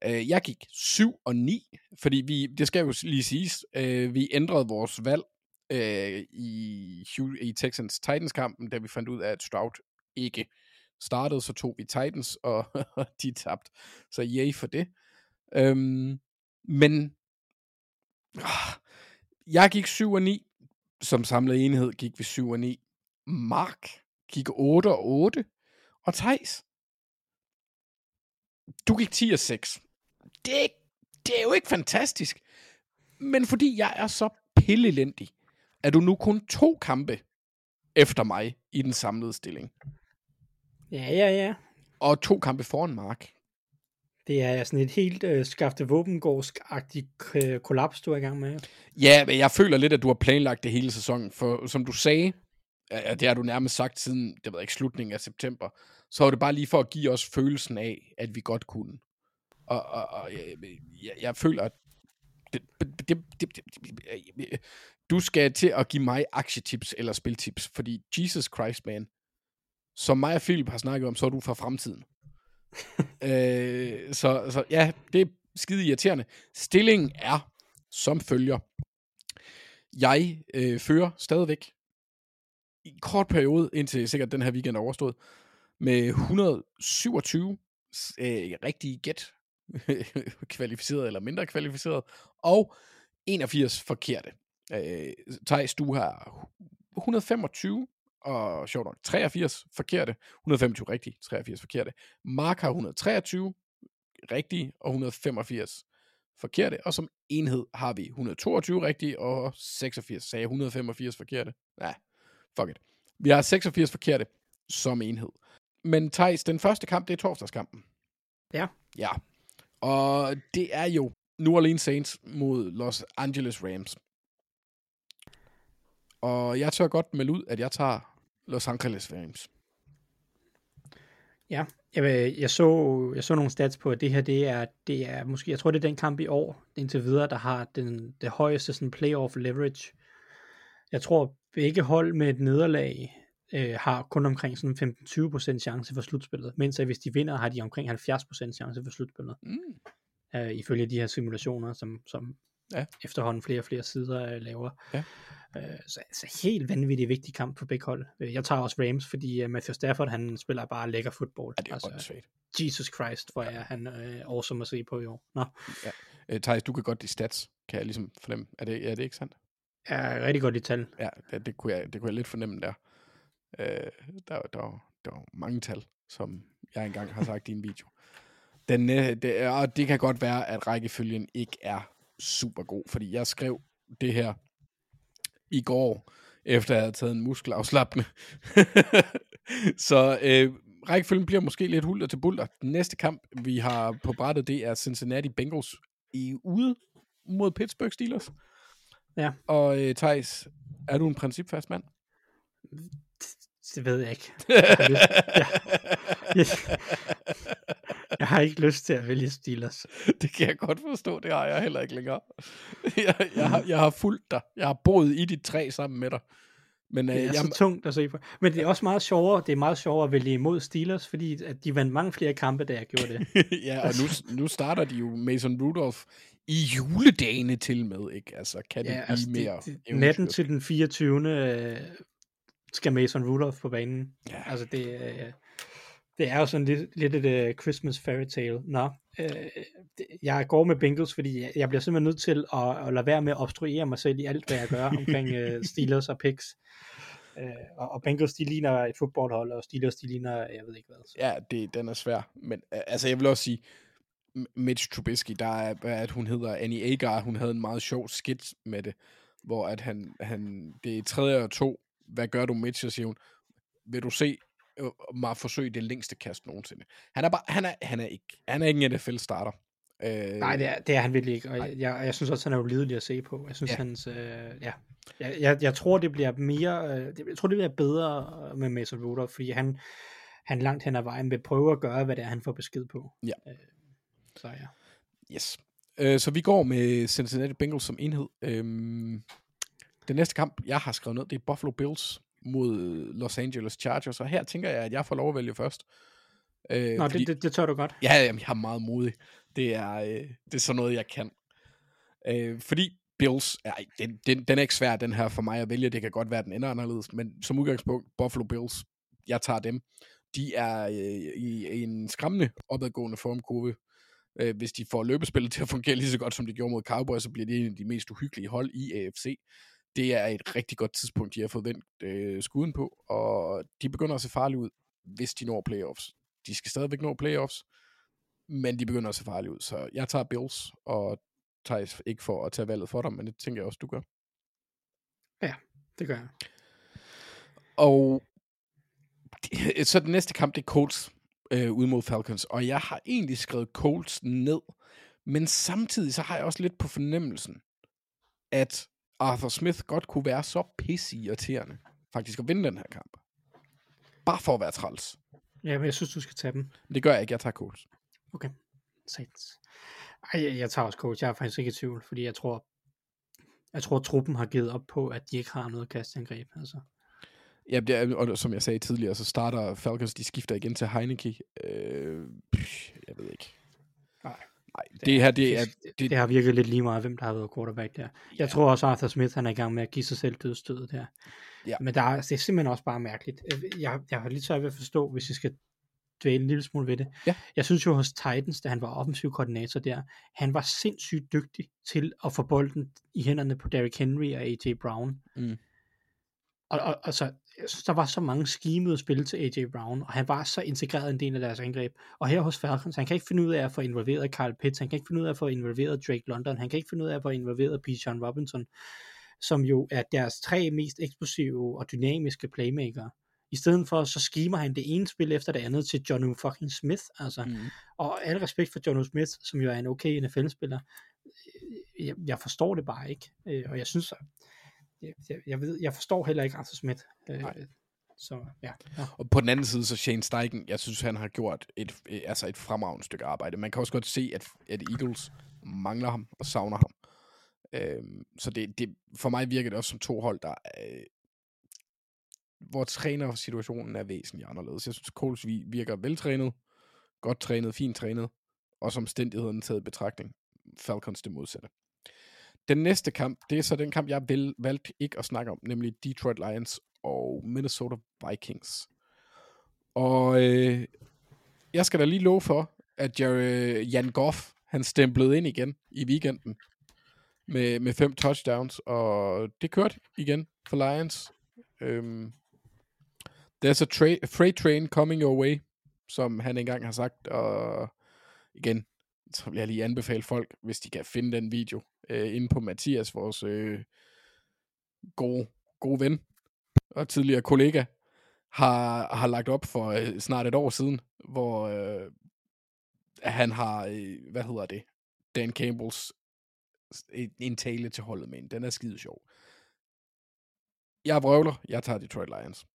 [SPEAKER 5] Øh, jeg gik 7 og 9, fordi vi, det skal jo lige siges, øh, vi ændrede vores valg øh, i, i Texans Titans kampen, da vi fandt ud af, at Stroud ikke startede, så tog vi Titans, og de tabte. Så yay for det. Øhm, men øh, jeg gik 7 og 9. Som samlet enhed gik vi 7 og 9. Mark gik 8 og 8. Og Thijs, du gik 10 og 6. Det, det er jo ikke fantastisk. Men fordi jeg er så pillelendig, er du nu kun to kampe efter mig i den samlede stilling.
[SPEAKER 6] Ja, ja, ja.
[SPEAKER 5] Og to kampe foran Mark.
[SPEAKER 6] Det er sådan et helt øh, skafte våbengårdsk-agtigt øh, kollaps, du er i gang med.
[SPEAKER 5] Ja, men jeg føler lidt, at du har planlagt det hele sæsonen. For som du sagde, ja, det har du nærmest sagt siden, det var ikke, slutningen af september, så var det bare lige for at give os følelsen af, at vi godt kunne. Og, og, og jeg, jeg, jeg føler, at det, det, det, det, det, du skal til at give mig aktietips eller spiltips, fordi Jesus Christ, man, som mig og Philip har snakket om, så er du fra fremtiden. øh, så, så ja, det er skide irriterende. Stillingen er som følger. Jeg øh, fører stadigvæk i en kort periode, indtil sikkert den her weekend er overstået, med 127 øh, rigtige gæt, kvalificeret eller mindre kvalificeret, og 81 forkerte. Øh, Thijs, du har 125, og sjovt nok 83 forkerte, 125 rigtige, 83 forkerte. Mark har 123 rigtige, og 185 forkerte, og som enhed har vi 122 rigtige, og 86, sagde 185 forkerte? Nej, fuck it. Vi har 86 forkerte som enhed. Men Thijs, den første kamp, det er torsdagskampen.
[SPEAKER 6] Ja.
[SPEAKER 5] Ja. Og det er jo New Orleans Saints mod Los Angeles Rams. Og jeg tør godt melde ud, at jeg tager Los Angeles Rams.
[SPEAKER 6] Ja, jeg, vil- jeg, så, jeg så nogle stats på, at det her, det er, det er måske, jeg tror, det er den kamp i år, indtil videre, der har den, det højeste sådan playoff leverage. Jeg tror, begge hold med et nederlag øh, har kun omkring sådan 15-20% chance for slutspillet, mens at hvis de vinder, har de omkring 70% chance for slutspillet,
[SPEAKER 5] Mm.
[SPEAKER 6] øh, ifølge de her simulationer, som, som
[SPEAKER 5] Ja.
[SPEAKER 6] efterhånden flere og flere sider øh, laver.
[SPEAKER 5] Ja.
[SPEAKER 6] Øh, så, så helt vanvittig vigtig kamp for begge hold. Øh, Jeg tager også Rams, fordi uh, Matthew Stafford, han spiller bare lækker fodbold.
[SPEAKER 5] Ja, det er altså, åndssvagt.
[SPEAKER 6] Jesus Christ, hvor er han øh, awesome at se på i år. Nå,
[SPEAKER 5] Øh, Thijs, du kan godt de stats, kan jeg ligesom fornemme. Er det, er det ikke sandt?
[SPEAKER 6] Er rigtig godt i tal.
[SPEAKER 5] Ja, det, det, kunne, jeg, det kunne jeg lidt fornemme der. Øh, der, der, var- der var mange tal, som jeg engang har sagt i en video. Den, øh, det, og det kan godt være, at rækkefølgen ikke er super god, fordi jeg skrev det her i går, efter jeg havde taget en muskelafslappende. Så øh, rækkefølgen bliver måske lidt hulter til bulter. Den næste kamp, vi har på brættet, det er Cincinnati Bengals i ude mod Pittsburgh Steelers.
[SPEAKER 6] Ja.
[SPEAKER 5] Og øh, Thijs, er du en principfast mand?
[SPEAKER 6] Det ved jeg ikke. Jeg har, lyst, jeg, jeg har ikke lyst til at vælge Steelers.
[SPEAKER 5] det kan jeg godt forstå, det har jeg heller ikke længere. jeg, jeg, har, jeg har fulgt dig. Jeg har boet i dit træ sammen med dig. Men øh,
[SPEAKER 6] Det er
[SPEAKER 5] jeg,
[SPEAKER 6] så tungt at se på. Men det er også meget sjovere, det er meget sjovere at vælge imod Steelers, fordi at de vandt mange flere kampe, da jeg gjorde det.
[SPEAKER 5] ja, og nu, nu starter de jo Mason Rudolph i juledagene til med, ikke? Altså, kan det
[SPEAKER 6] Ja,
[SPEAKER 5] blive
[SPEAKER 6] altså,
[SPEAKER 5] mere
[SPEAKER 6] det, det, natten til den 24. Øh, skal Mason Rudolph på banen.
[SPEAKER 5] Ja.
[SPEAKER 6] Altså det, øh, det er jo sådan lidt, lidt et uh, Christmas fairy tale. Nå, øh, det, jeg går med Bengals, fordi jeg, jeg bliver simpelthen nødt til at, at lade være med at obstruere mig selv i alt, hvad jeg gør omkring øh, Steelers og picks. Øh, og, og Bengals, de ligner et fodboldhold, og Steelers, de ligner, jeg ved ikke hvad. Så.
[SPEAKER 5] Ja, det, den er svær. Men øh, altså, jeg vil også sige, Mitch Trubisky, der er, at hun hedder Annie Agar, hun havde en meget sjov skit med det, hvor at han, han det er tredje og to, hvad gør du Mitch, og siger hun, vil du se øh, mig forsøge det længste kast nogensinde. Han er bare, han er, han er ikke, han er ikke en NFL-starter. Øh,
[SPEAKER 6] Nej, det er, det er han virkelig ikke, og jeg, jeg, jeg synes også, han er ulidelig at se på. Jeg synes,
[SPEAKER 5] Ja.
[SPEAKER 6] hans, øh, ja, jeg, jeg, jeg tror, det bliver mere, øh, jeg tror, det bliver bedre med Mason Rudolph, fordi han, han langt hen ad vejen vil prøve at gøre, hvad det er, han får besked på.
[SPEAKER 5] Ja.
[SPEAKER 6] Øh, så ja.
[SPEAKER 5] Yes. Øh, så vi går med Cincinnati Bengals som enhed. Øhm, den næste kamp, jeg har skrevet ned, det er Buffalo Bills mod Los Angeles Chargers, og her tænker jeg, at jeg får lov at vælge først. Øh,
[SPEAKER 6] Nå, det, det, det tør du godt.
[SPEAKER 5] Ja, jamen, jeg er meget modig. Det er, øh, det er sådan noget, jeg kan. Øh, fordi Bills, ej, den, den, den er ikke svær, den her for mig at vælge. Det kan godt være, den ender anderledes, men som udgangspunkt, Buffalo Bills, jeg tager dem. De er øh, i, i en skræmmende opadgående formkurve. Øh, hvis de får løbespillet til at fungere lige så godt, som de gjorde mod Cowboys, så bliver det en af de mest uhyggelige hold i AFC. Det er et rigtig godt tidspunkt, de har fået vendt øh, skuden på, og de begynder at se farlige ud, hvis de når playoffs. De skal stadigvæk nå playoffs, men de begynder at se farlige ud. Så jeg tager Bills, og tager ikke for at tage valget for dig, men det tænker jeg også, du gør.
[SPEAKER 6] Det gør jeg.
[SPEAKER 5] Og så den næste kamp, det er Colts øh, ude mod Falcons, og jeg har egentlig skrevet Colts ned, men samtidig så har jeg også lidt på fornemmelsen, at Arthur Smith godt kunne være så pisse irriterende, faktisk at vinde den her kamp. Bare for at være træls.
[SPEAKER 6] Ja, men jeg synes, du skal tage dem.
[SPEAKER 5] Det gør jeg ikke, jeg tager Colts.
[SPEAKER 6] Okay. Satans. Ej, jeg, jeg tager også coach. Jeg er faktisk ikke i tvivl, fordi jeg tror, jeg tror, truppen har givet op på, at de ikke har noget kastangreb. Altså.
[SPEAKER 5] Ja, det er, og som jeg sagde tidligere, så starter Falcons, de skifter igen til Heineke. Øh, jeg ved ikke.
[SPEAKER 6] Nej.
[SPEAKER 5] Nej, det her, det er...
[SPEAKER 6] det, det, det har virket lidt lige meget, hvem der har været quarterback der. Jeg tror også, Arthur Smith han er i gang med at give sig selv dødstødet der.
[SPEAKER 5] Ja.
[SPEAKER 6] Men der er, det er simpelthen også bare mærkeligt. Øh, Jeg, jeg har lidt svært ved at forstå, hvis jeg skal dvæle en lille smule ved det.
[SPEAKER 5] Ja.
[SPEAKER 6] Jeg synes jo hos Titans, da han var offensiv koordinator der, han var sindssygt dygtig til at få bolden i hænderne på Derrick Henry og AJ Brown.
[SPEAKER 5] Mm.
[SPEAKER 6] Og, og, og så, jeg synes, der var så mange skimede spil til AJ Brown, og han var så integreret en del af deres angreb. Og her hos Falcons, han kan ikke finde ud af at få involveret Carl Pitts, han kan ikke finde ud af at få involveret Drake London, han kan ikke finde ud af at få involveret Bijan Robinson, som jo er deres tre mest eksplosive og dynamiske playmakere. I stedet for, så skimer han det ene spil efter det andet til John fucking Smith, altså.
[SPEAKER 5] Mm.
[SPEAKER 6] Og al respekt for John Smith, som jo er en okay NFL-spiller, jeg, jeg forstår det bare ikke. Øh, og jeg synes, jeg, jeg, jeg, ved, jeg forstår heller ikke Arthur Smith. Øh,
[SPEAKER 5] Nej.
[SPEAKER 6] så ja. ja.
[SPEAKER 5] Og på den anden side, så Shane Steichen, jeg synes, han har gjort et, øh, altså et fremragende stykke arbejde. Man kan også godt se, at, at Eagles mangler ham og savner ham. Øhm, så det, det, for mig virker det også som to hold, der øh, hvor trænersituationen er væsentligt anderledes. Jeg synes, Coles vi- virker veltrænet, godt trænet, fint trænet, og som omstændigheden taget i betragtning. Falcons det modsatte. Den næste kamp, det er så den kamp, jeg vel, valgte ikke at snakke om, nemlig Detroit Lions og Minnesota Vikings. Og øh, jeg skal da lige love for, at Jerry, øh, Jan Goff, han stemplede ind igen i weekenden med, med fem touchdowns, og det kørte igen for Lions. Øhm, there's a tra- freight train coming your way, som han engang har sagt, og igen, så vil jeg lige anbefale folk, hvis de kan finde den video, øh, inde på Mathias, vores øh, gode, gode ven og tidligere kollega, har, har lagt op for øh, snart et år siden, hvor øh, han har, øh, hvad hedder det, Dan Campbells en, en tale til holdet med en. Den er skide sjov. Jeg vrøvler, jeg tager Detroit Lions.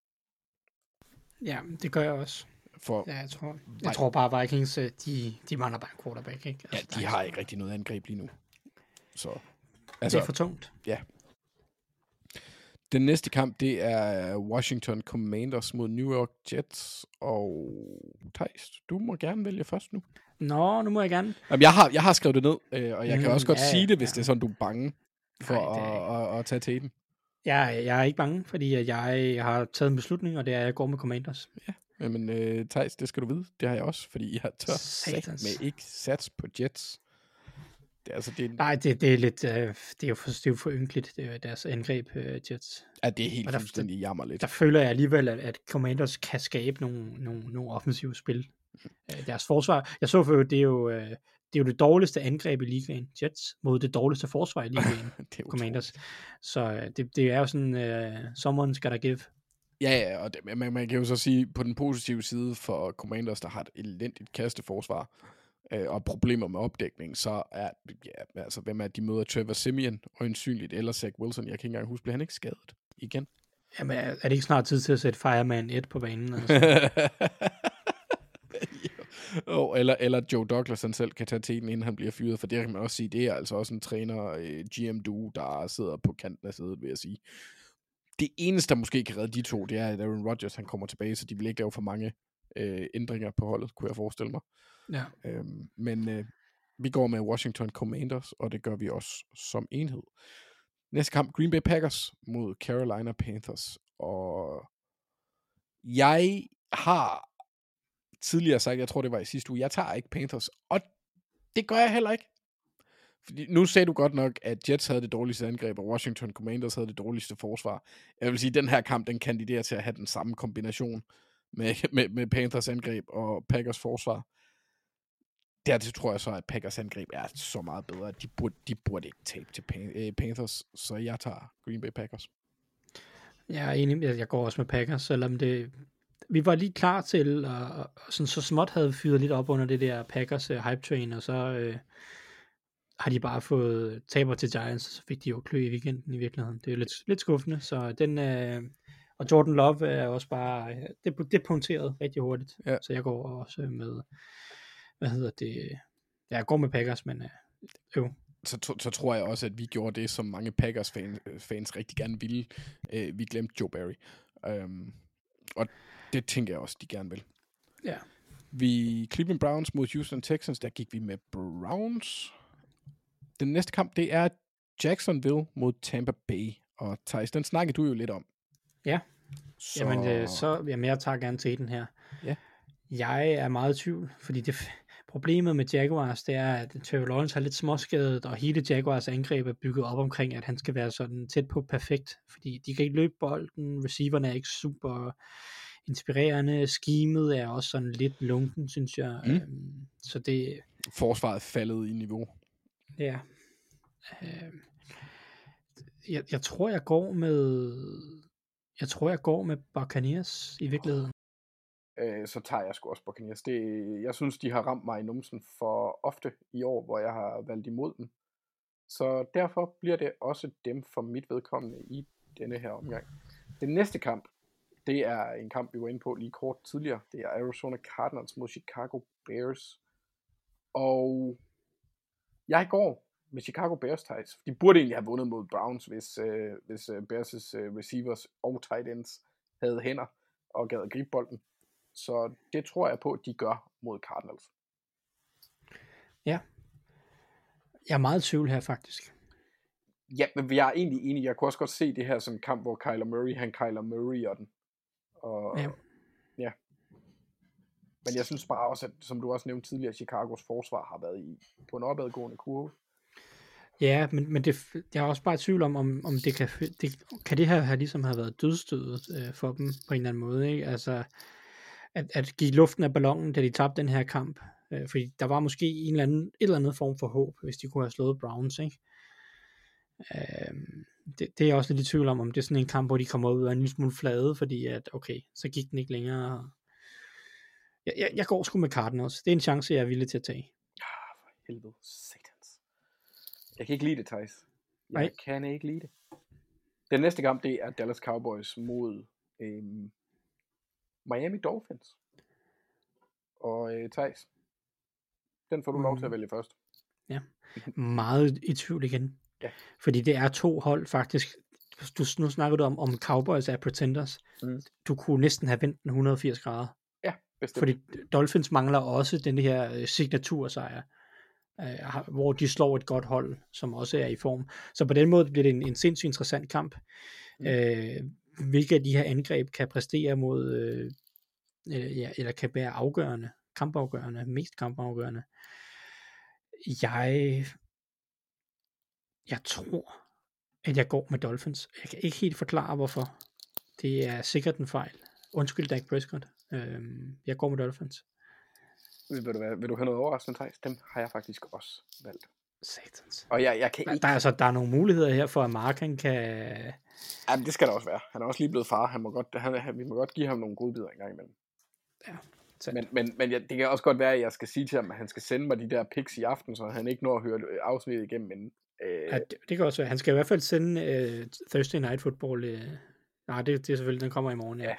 [SPEAKER 6] ja, det gør jeg også.
[SPEAKER 5] For
[SPEAKER 6] Ja, jeg tror, jeg tror bare, Vikings, øh, de, de mangler bare en quarterback. Ikke?
[SPEAKER 5] ja,
[SPEAKER 6] Altså,
[SPEAKER 5] de
[SPEAKER 6] der-
[SPEAKER 5] har ikke rigtig noget angreb lige nu. Så,
[SPEAKER 6] Det
[SPEAKER 5] altså,
[SPEAKER 6] er for tungt.
[SPEAKER 5] den næste kamp, det er Washington Commanders mod New York Jets. Og Thijs, du må gerne vælge først nu.
[SPEAKER 6] Nå, nu må jeg gerne.
[SPEAKER 5] Jamen, jeg, har, jeg har skrevet det ned, øh, og jeg kan
[SPEAKER 6] Mm,
[SPEAKER 5] også godt
[SPEAKER 6] ja,
[SPEAKER 5] sige det, hvis
[SPEAKER 6] ja.
[SPEAKER 5] det er sådan, du er bange for
[SPEAKER 6] Nej, det
[SPEAKER 5] at, at, at, tage til den.
[SPEAKER 6] Jeg, jeg er ikke bange, fordi jeg har taget en beslutning, og det er, at jeg går med Commanders.
[SPEAKER 5] Jamen, øh, Thijs, det skal du vide. Det har jeg også, fordi jeg tør med ikke sats på Jets. Det, er altså, det, er,
[SPEAKER 6] Nej, det, det er lidt, øh, det er jo for, det er jo for ynkeligt, det er deres angreb, øh, Jets.
[SPEAKER 5] ja, det er helt
[SPEAKER 6] og der-
[SPEAKER 5] fuldstændig jammerligt.
[SPEAKER 6] Der føler jeg alligevel, at, at Commanders kan skabe nogle, nogle, nogle offensive spil. Øh, deres forsvar, jeg så for det er jo, øh, det er jo det dårligste angreb i ligaen, Jets, mod det dårligste forsvar i ligaen,
[SPEAKER 5] det er
[SPEAKER 6] Commanders. Så øh, det, det er jo sådan, uh, someone's gotta give.
[SPEAKER 5] Ja, ja, og det, man, man kan jo så sige, på den positive side for Commanders, der har et elendigt kasteforsvar, øh, og problemer med opdækning, så er, ja, altså, hvem er de møder Trevor Simeon, øjensynligt, eller Zach Wilson, jeg kan ikke engang huske, bliver han ikke skadet igen?
[SPEAKER 6] Jamen, er, er det ikke snart tid til at sætte Fireman 1 på banen? Altså?
[SPEAKER 5] oh, eller, eller Joe Douglas han selv kan tage teten, inden han bliver fyret, for det kan man også sige, det er altså også en træner, øh, GM du, der sidder på kanten af sædet, vil jeg sige. Det eneste, der måske kan redde de to, det er, at Aaron Rodgers han kommer tilbage, så de vil ikke lave for mange øh, ændringer på holdet, kunne jeg forestille mig.
[SPEAKER 6] Ja.
[SPEAKER 5] Øhm, men øh, vi går med Washington Commanders, og det gør vi også som enhed. Næste kamp, Green Bay Packers mod Carolina Panthers. Og jeg har tidligere sagt, jeg tror det var i sidste uge, jeg tager ikke Panthers, og det gør jeg heller ikke. Fordi nu sagde du godt nok, at Jets havde det dårligste angreb, og Washington Commanders havde det dårligste forsvar. Jeg vil sige, at den her kamp, den kandiderer til at have den samme kombination med, med, med Panthers angreb og Packers forsvar. Dertil tror jeg så, at Packers angreb er så meget bedre, at de burde, de burde ikke tabe til øh, Panthers, så jeg tager Green Bay Packers.
[SPEAKER 6] Jeg er enig, jeg går også med Packers, selvom det, vi var lige klar til, og, og sådan så småt havde vi fyret lidt op under det der Packers uh, hype train, og så øh, har de bare fået taber til Giants, og så fik de jo klø i weekenden i virkeligheden. Det er lidt, lidt skuffende, så den, øh, og Jordan Love er også bare, det, det punkteret rigtig hurtigt,
[SPEAKER 5] ja.
[SPEAKER 6] så jeg går også med, hvad hedder det, ja, jeg går med Packers, men øh.
[SPEAKER 5] Så, to, så tror jeg også, at vi gjorde det, som mange Packers fans, fans rigtig gerne ville. Øh, vi glemte Joe Barry. Um, og det tænker jeg også, de gerne vil.
[SPEAKER 6] Ja.
[SPEAKER 5] Vi Cleveland Browns mod Houston Texans, der gik vi med Browns. Den næste kamp, det er Jacksonville mod Tampa Bay. Og Thijs, den snakkede du jo lidt om.
[SPEAKER 6] Ja. Så... Jamen, øh, så, jamen, jeg tager gerne til den her.
[SPEAKER 5] Ja.
[SPEAKER 6] Jeg er meget i tvivl, fordi det, problemet med Jaguars, det er, at Trevor Lawrence er lidt småskadet, og hele Jaguars angreb er bygget op omkring, at han skal være sådan tæt på perfekt, fordi de kan ikke løbe bolden, receiverne er ikke super inspirerende, schemet er også sådan lidt lunken, synes jeg.
[SPEAKER 5] Mm.
[SPEAKER 6] Øhm, så det...
[SPEAKER 5] Forsvaret er faldet i niveau.
[SPEAKER 6] Ja. Øhm, jeg, jeg tror, jeg går med... Jeg tror, jeg går med Buccaneers i virkeligheden.
[SPEAKER 5] Øh, så tager jeg sgu også Buccaneers. Det, jeg synes, de har ramt mig i numsen for ofte i år, hvor jeg har valgt imod dem. Så derfor bliver det også dem for mit vedkommende i denne her omgang. Den næste kamp, det er en kamp, vi var inde på lige kort tidligere. Det er Arizona Cardinals mod Chicago Bears. Og jeg går med Chicago Bears tights. De burde egentlig have vundet mod Browns, hvis, øh, hvis øh, Bears' øh, receivers og tight ends havde hænder og gad at gribe bolden. Så det tror jeg på, at de gør mod Cardinals.
[SPEAKER 6] Ja. Jeg er meget i tvivl her faktisk.
[SPEAKER 5] Ja, men jeg er egentlig enig. Jeg kunne også godt se det her som en kamp, hvor Kyler Murray, han Kyler Murray og den. Og,
[SPEAKER 6] ja.
[SPEAKER 5] ja. Men jeg synes bare også, at som du også nævnte tidligere, Chicagos forsvar har været i, på en opadgående kurve.
[SPEAKER 6] Ja, men, men det, jeg er også bare i tvivl om, om, om det kan, det, kan det her have ligesom have været dødstødet øh, for dem på en eller anden måde. Ikke? Altså, at, at give luften af ballonen, da de tabte den her kamp. Øh, fordi der var måske en eller anden, et eller andet form for håb, hvis de kunne have slået Browns. Ikke? Øh, det, det er jeg også lidt i tvivl om, om det er sådan en kamp, hvor de kommer ud af en lille smule flade, fordi at, okay, så gik den ikke længere. Jeg, jeg, jeg går sgu med Cardinals. Det er en chance, jeg er villig til at tage.
[SPEAKER 5] Ja, for helvede. Jeg kan ikke lide det, Thijs. Jeg
[SPEAKER 6] Nej.
[SPEAKER 5] kan ikke lide det. Den næste kamp, det er Dallas Cowboys mod øhm, Miami Dolphins. Og øh, Thijs, den får du mm. lov til at vælge først.
[SPEAKER 6] Ja, meget i tvivl igen.
[SPEAKER 5] Ja.
[SPEAKER 6] Fordi det er to hold faktisk. Du, nu snakker du om, om Cowboys er pretenders.
[SPEAKER 5] Mm.
[SPEAKER 6] Du kunne næsten have vendt den 180 grader.
[SPEAKER 5] Ja, bestemt.
[SPEAKER 6] Fordi Dolphins mangler også den her øh, signatursejr, øh, hvor de slår et godt hold, som også er i form. Så på den måde bliver det en, en sindssygt interessant kamp. Mm. Øh, hvilke af de her angreb kan præstere mod, øh, øh, ja, eller kan være afgørende, kampafgørende, mest kampafgørende. Jeg, jeg tror, at jeg går med Dolphins. Jeg kan ikke helt forklare, hvorfor. Det er sikkert en fejl. Undskyld, Dak Prescott. Øhm, jeg går med Dolphins.
[SPEAKER 5] Vil, du, vil du have noget overraskende, Thijs? Dem har jeg faktisk også valgt.
[SPEAKER 6] Satans.
[SPEAKER 5] Og jeg, jeg kan
[SPEAKER 6] Der,
[SPEAKER 5] ikke...
[SPEAKER 6] der, er altså, der er nogle muligheder her for, at Mark han kan...
[SPEAKER 5] Jamen, det skal der også være. Han er også lige blevet far. Han må godt, han, han, vi må godt give ham nogle godbidder en gang imellem.
[SPEAKER 6] sandt.
[SPEAKER 5] Men, men, men jeg, det kan også godt være, at jeg skal sige til ham, at han skal sende mig de der pics i aften, så han ikke når at høre øh, afsnittet igennem inden. Øh,
[SPEAKER 6] Ja, det, det kan også være. Han skal i hvert fald sende uh, Thursday Night Football. Uh, nej, det, det er selvfølgelig, den kommer i morgen. Ja.
[SPEAKER 5] Ja.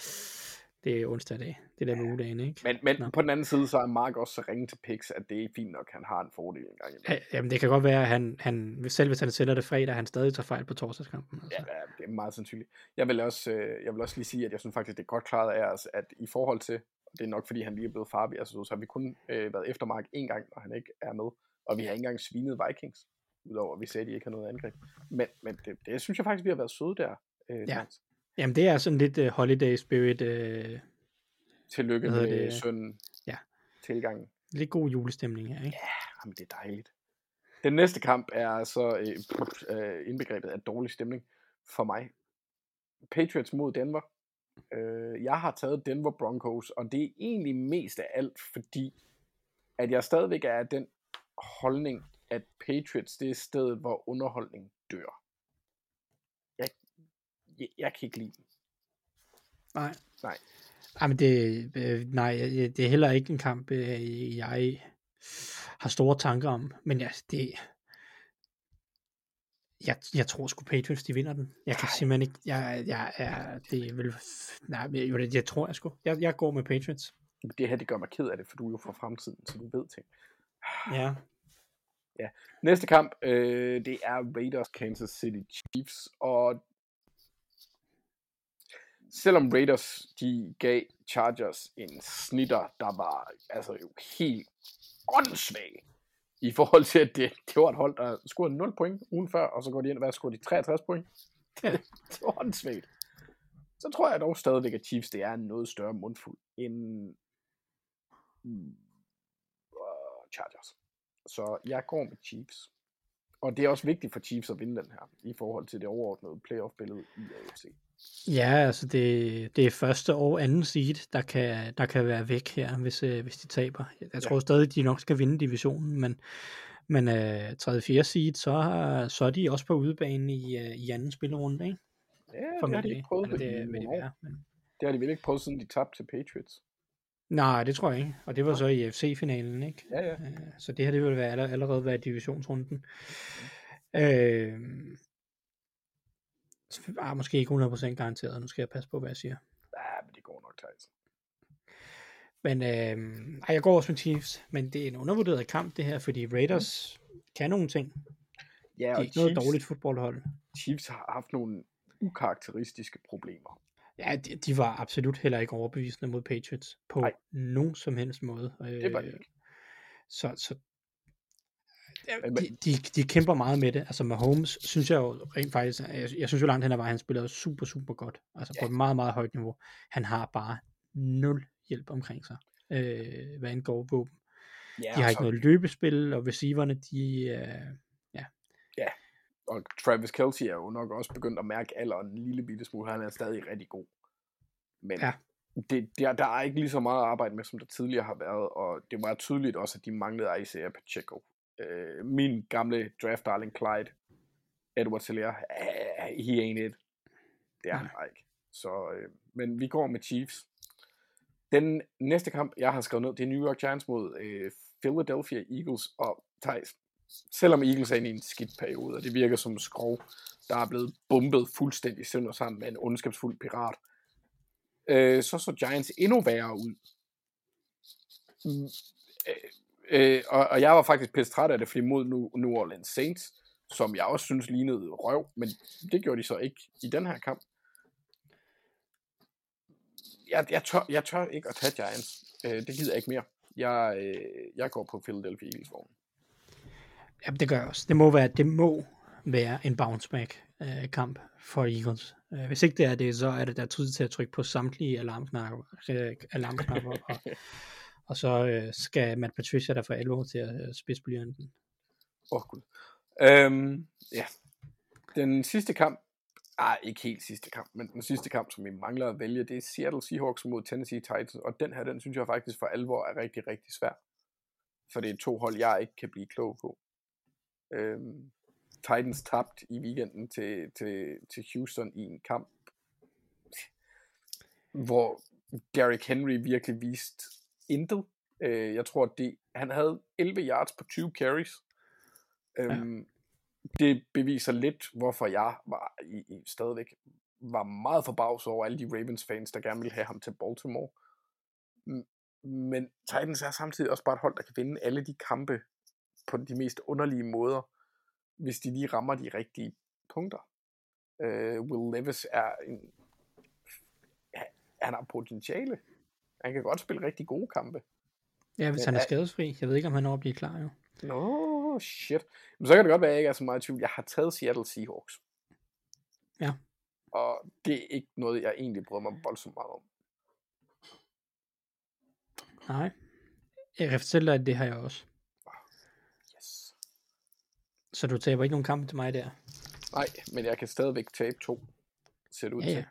[SPEAKER 6] Det er onsdag dag. Det er der med ugedagen, ikke?
[SPEAKER 5] men men
[SPEAKER 6] Nå.
[SPEAKER 5] på den anden side, så er Mark også så ringe til pics, at det er fint nok, han har en fordel en gang imellem.
[SPEAKER 6] Ja, jamen, det kan godt være, at han, han selv hvis han sender det fredag, han stadig tager fejl på torsdagskampen. Altså.
[SPEAKER 5] Ja, det er meget sandsynligt. Jeg vil, også, øh, jeg vil også lige sige, at jeg synes faktisk, det er godt klaret af os, at i forhold til, og det er nok fordi, han lige er blevet far, altså, så har vi kun øh, været efter Mark en gang, når han ikke er med. Og vi har ikke engang svinet Vikings, udover at vi sagde, at de ikke har noget angreb. Men, men det, det, synes jeg faktisk, vi har været søde der. Øh,
[SPEAKER 6] Ja. Jamen, det er sådan lidt uh, holiday spirit. Uh,
[SPEAKER 5] Tillykke med det? sønnen
[SPEAKER 6] Ja.
[SPEAKER 5] tilgangen.
[SPEAKER 6] lidt god julestemning her, ikke?
[SPEAKER 5] Jamen, det er dejligt. Den næste kamp er så øh, øh, indbegrebet af dårlig stemning for mig. Patriots mod Denver. Øh, jeg har taget Denver Broncos, og det er egentlig mest af alt, fordi at jeg stadigvæk er af den holdning, at Patriots det er stedet, hvor underholdning dør. Jeg, jeg, jeg kan ikke lide den.
[SPEAKER 6] Nej.
[SPEAKER 5] Nej.
[SPEAKER 6] Ej, men det, øh, nej, øh, det er heller ikke en kamp, øh, jeg har store tanker om. Men ja, det, jeg, jeg tror sgu Patriots, de vinder den. Jeg kan simpelthen ikke, jeg, jeg er, det vel, nej, jo, det, jeg tror jeg sgu. Jeg, jeg går med Patriots.
[SPEAKER 5] Det her, det gør mig ked af det, for du er jo fra fremtiden, så du ved ting.
[SPEAKER 6] Ja.
[SPEAKER 5] Næste kamp, øh, det er Raiders Kansas City Chiefs, og selvom Raiders de gav Chargers en snitter, der var altså jo helt åndssvag i forhold til, at det, det var et hold, der scorede 0 point ugen før, og så går de ind og hvad, scorede de 63 point. Det, det var åndssvagt. Så tror jeg dog stadigvæk, at Chiefs det er en noget større mundfuld end uh, Chargers. Så jeg går med Chiefs. Og det er også vigtigt for Chiefs at vinde den her, i forhold til det overordnede playoff-billede i AFC.
[SPEAKER 6] Ja, altså det, det er første og anden seed, der kan, der kan være væk her, hvis, øh, hvis de taber. Jeg tror stadig, de nok skal vinde divisionen, men, men øh, tredje fjerde seed, så, er- så er de også på udebane i, øh, i anden spillerunde, ikke?
[SPEAKER 5] Ja, det har de ikke prøvet
[SPEAKER 6] Eller
[SPEAKER 5] det,
[SPEAKER 6] det
[SPEAKER 5] i
[SPEAKER 6] vil de
[SPEAKER 5] nogle år.
[SPEAKER 6] være, men...
[SPEAKER 5] Det har de vel ikke prøvet, siden de tabte til Patriots.
[SPEAKER 6] Nej, det tror jeg ikke. Og det var så i FC-finalen, ikke?
[SPEAKER 5] Ja, ja.
[SPEAKER 6] Øh, Så det her, det vil være aller, allerede være i divisionsrunden. Øh, ah, måske ikke 100% garanteret. Nu skal jeg passe på, hvad jeg siger.
[SPEAKER 5] Ja, men det går nok, Thijs.
[SPEAKER 6] Men øh, ej, jeg går også med Chiefs, men det er en undervurderet kamp det her, fordi Raiders kan nogle ting.
[SPEAKER 5] Ja,
[SPEAKER 6] Det er
[SPEAKER 5] og
[SPEAKER 6] ikke noget
[SPEAKER 5] Chiefs,
[SPEAKER 6] dårligt fodboldhold.
[SPEAKER 5] Chiefs har haft nogle ukarakteristiske problemer.
[SPEAKER 6] Ja, de, de var absolut heller ikke overbevisende mod Patriots på
[SPEAKER 5] Nej.
[SPEAKER 6] nogen som helst måde. Øh,
[SPEAKER 5] Det var det ikke.
[SPEAKER 6] Så, så de, de, de kæmper meget med det. Altså Mahomes, synes jeg jo rent faktisk, jeg, jeg synes jo langt hen ad vejen, han spiller super, super godt. Altså på et meget, meget højt niveau. Han har bare nul hjælp omkring sig, øh, hvad angår våben.
[SPEAKER 5] Ja,
[SPEAKER 6] De har ikke
[SPEAKER 5] så-
[SPEAKER 6] noget løbespil, og receiverne, de, øh,
[SPEAKER 5] Og Travis Kelce er jo nok også begyndt at mærke alderen en lille bitte smule. Han er stadig rigtig god. Men
[SPEAKER 6] Ja.
[SPEAKER 5] det, der, der er ikke lige så meget at arbejde med, som der tidligere har været. Og det var tydeligt også, at de manglede Isaiah Pacheco. Øh, min gamle draft darling Clyde, Edward uh, he ain't it. Det er han bare ikke. Så, øh, men vi går med Chiefs. Den næste kamp, jeg har skrevet ned, det er New York Giants mod øh, Philadelphia Eagles. Og Thijs, selvom Eagles er inde i en skidt periode, og det virker som en skrov, der er blevet bumpet fuldstændig sønder sammen med en ondskabsfuld pirat, øh, så så Giants endnu værre ud. Mm, øh, øh, og, og jeg var faktisk pisse træt af det, fordi mod New, New Orleans Saints, som jeg også synes lignede røv, men det gjorde de så ikke i den her kamp. Jeg, jeg, tør, jeg tør ikke at tage Giants. Øh, det gider jeg ikke mere. Jeg, øh, jeg går på Philadelphia Eagles vogn.
[SPEAKER 6] ja, det gør jeg også. Det må være, det må være en bounce back øh, kamp for Eagles. Øh, hvis ikke det er det, så er det der tid til at trykke på samtlige alarmknapper, øh, alarmknapper og, og så øh, skal Matt Patricia der for alvor til at øh, spidse blyanten.
[SPEAKER 5] Åh, oh, gud. Øhm, ja. Den sidste kamp, ah, ikke helt sidste kamp, men den sidste kamp, som vi mangler at vælge, det er Seattle Seahawks mod Tennessee Titans, og den her, den synes jeg faktisk for alvor er rigtig, rigtig svær. for det er to hold, jeg ikke kan blive klog på. Øhm, Titans tabt i weekenden til, til, til Houston i en kamp, hvor Derrick Henry virkelig viste intet. Øh, jeg tror, det, han havde 11 yards på 20 carries. Øhm, ja. Det beviser lidt, hvorfor jeg var i, i, stadigvæk var meget forbavset over alle de Ravens-fans, der gerne ville have ham til Baltimore. Men Titans er samtidig også bare et hold, der kan vinde alle de kampe på de mest underlige måder, hvis de lige rammer de rigtige punkter. Uh, Will Levis er en... Han har potentiale. Han kan godt spille rigtig gode kampe.
[SPEAKER 6] Ja, hvis han er skadesfri. Jeg ved ikke, om han når at blive klar jo.
[SPEAKER 5] Nå, shit. Men så kan det godt være, at jeg ikke er så meget i tvivl. Jeg har taget Seattle Seahawks.
[SPEAKER 6] Ja.
[SPEAKER 5] Og det er ikke noget, jeg egentlig bryder mig voldsomt meget om.
[SPEAKER 6] Nej. Jeg kan fortælle dig, at det har jeg også.
[SPEAKER 5] Yes.
[SPEAKER 6] Så du taber ikke nogen kamp til mig der?
[SPEAKER 5] Nej, men jeg kan stadigvæk tabe to, ser det ud
[SPEAKER 6] ja,
[SPEAKER 5] til.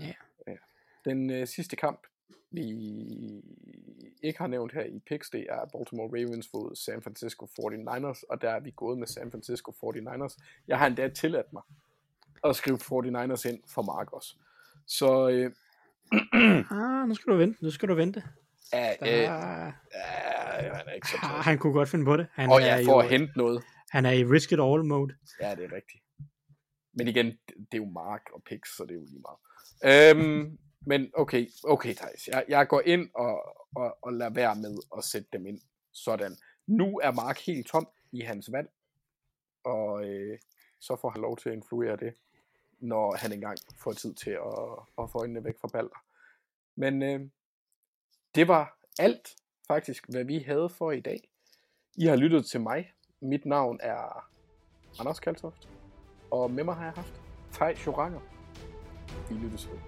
[SPEAKER 6] Ja. ja.
[SPEAKER 5] Den øh, sidste kamp, vi ikke har nævnt her i picks, det er Baltimore Ravens mod San Francisco 49ers, og der er vi gået med San Francisco 49ers. Jeg har endda tilladt mig at skrive 49ers ind for Mark også. Så... Øh,
[SPEAKER 6] ah, nu skal du vente. Nu skal du vente.
[SPEAKER 5] Ja, øh, ja, han er ikke så
[SPEAKER 6] ah, Han kunne godt finde på det. Han
[SPEAKER 5] og jeg får at hente noget.
[SPEAKER 6] Han er i risk it all mode.
[SPEAKER 5] Ja, det er rigtigt. Men igen, det er jo Mark og Pix, så det er jo lige meget. Øhm, men okay, okay Thijs. Jeg, jeg går ind og, og, og lader være med at sætte dem ind. Sådan. Nu er Mark helt tom i hans vand, Og øh, så får han lov til at influere det, når han engang får tid til at, at få øjnene væk fra Balder. Men øh, det var alt faktisk, hvad vi havde for i dag. I har lyttet til mig. Mit navn er Anders Kaltoft. Og med mig har jeg haft Tej Joranger. Vi lyttes ved.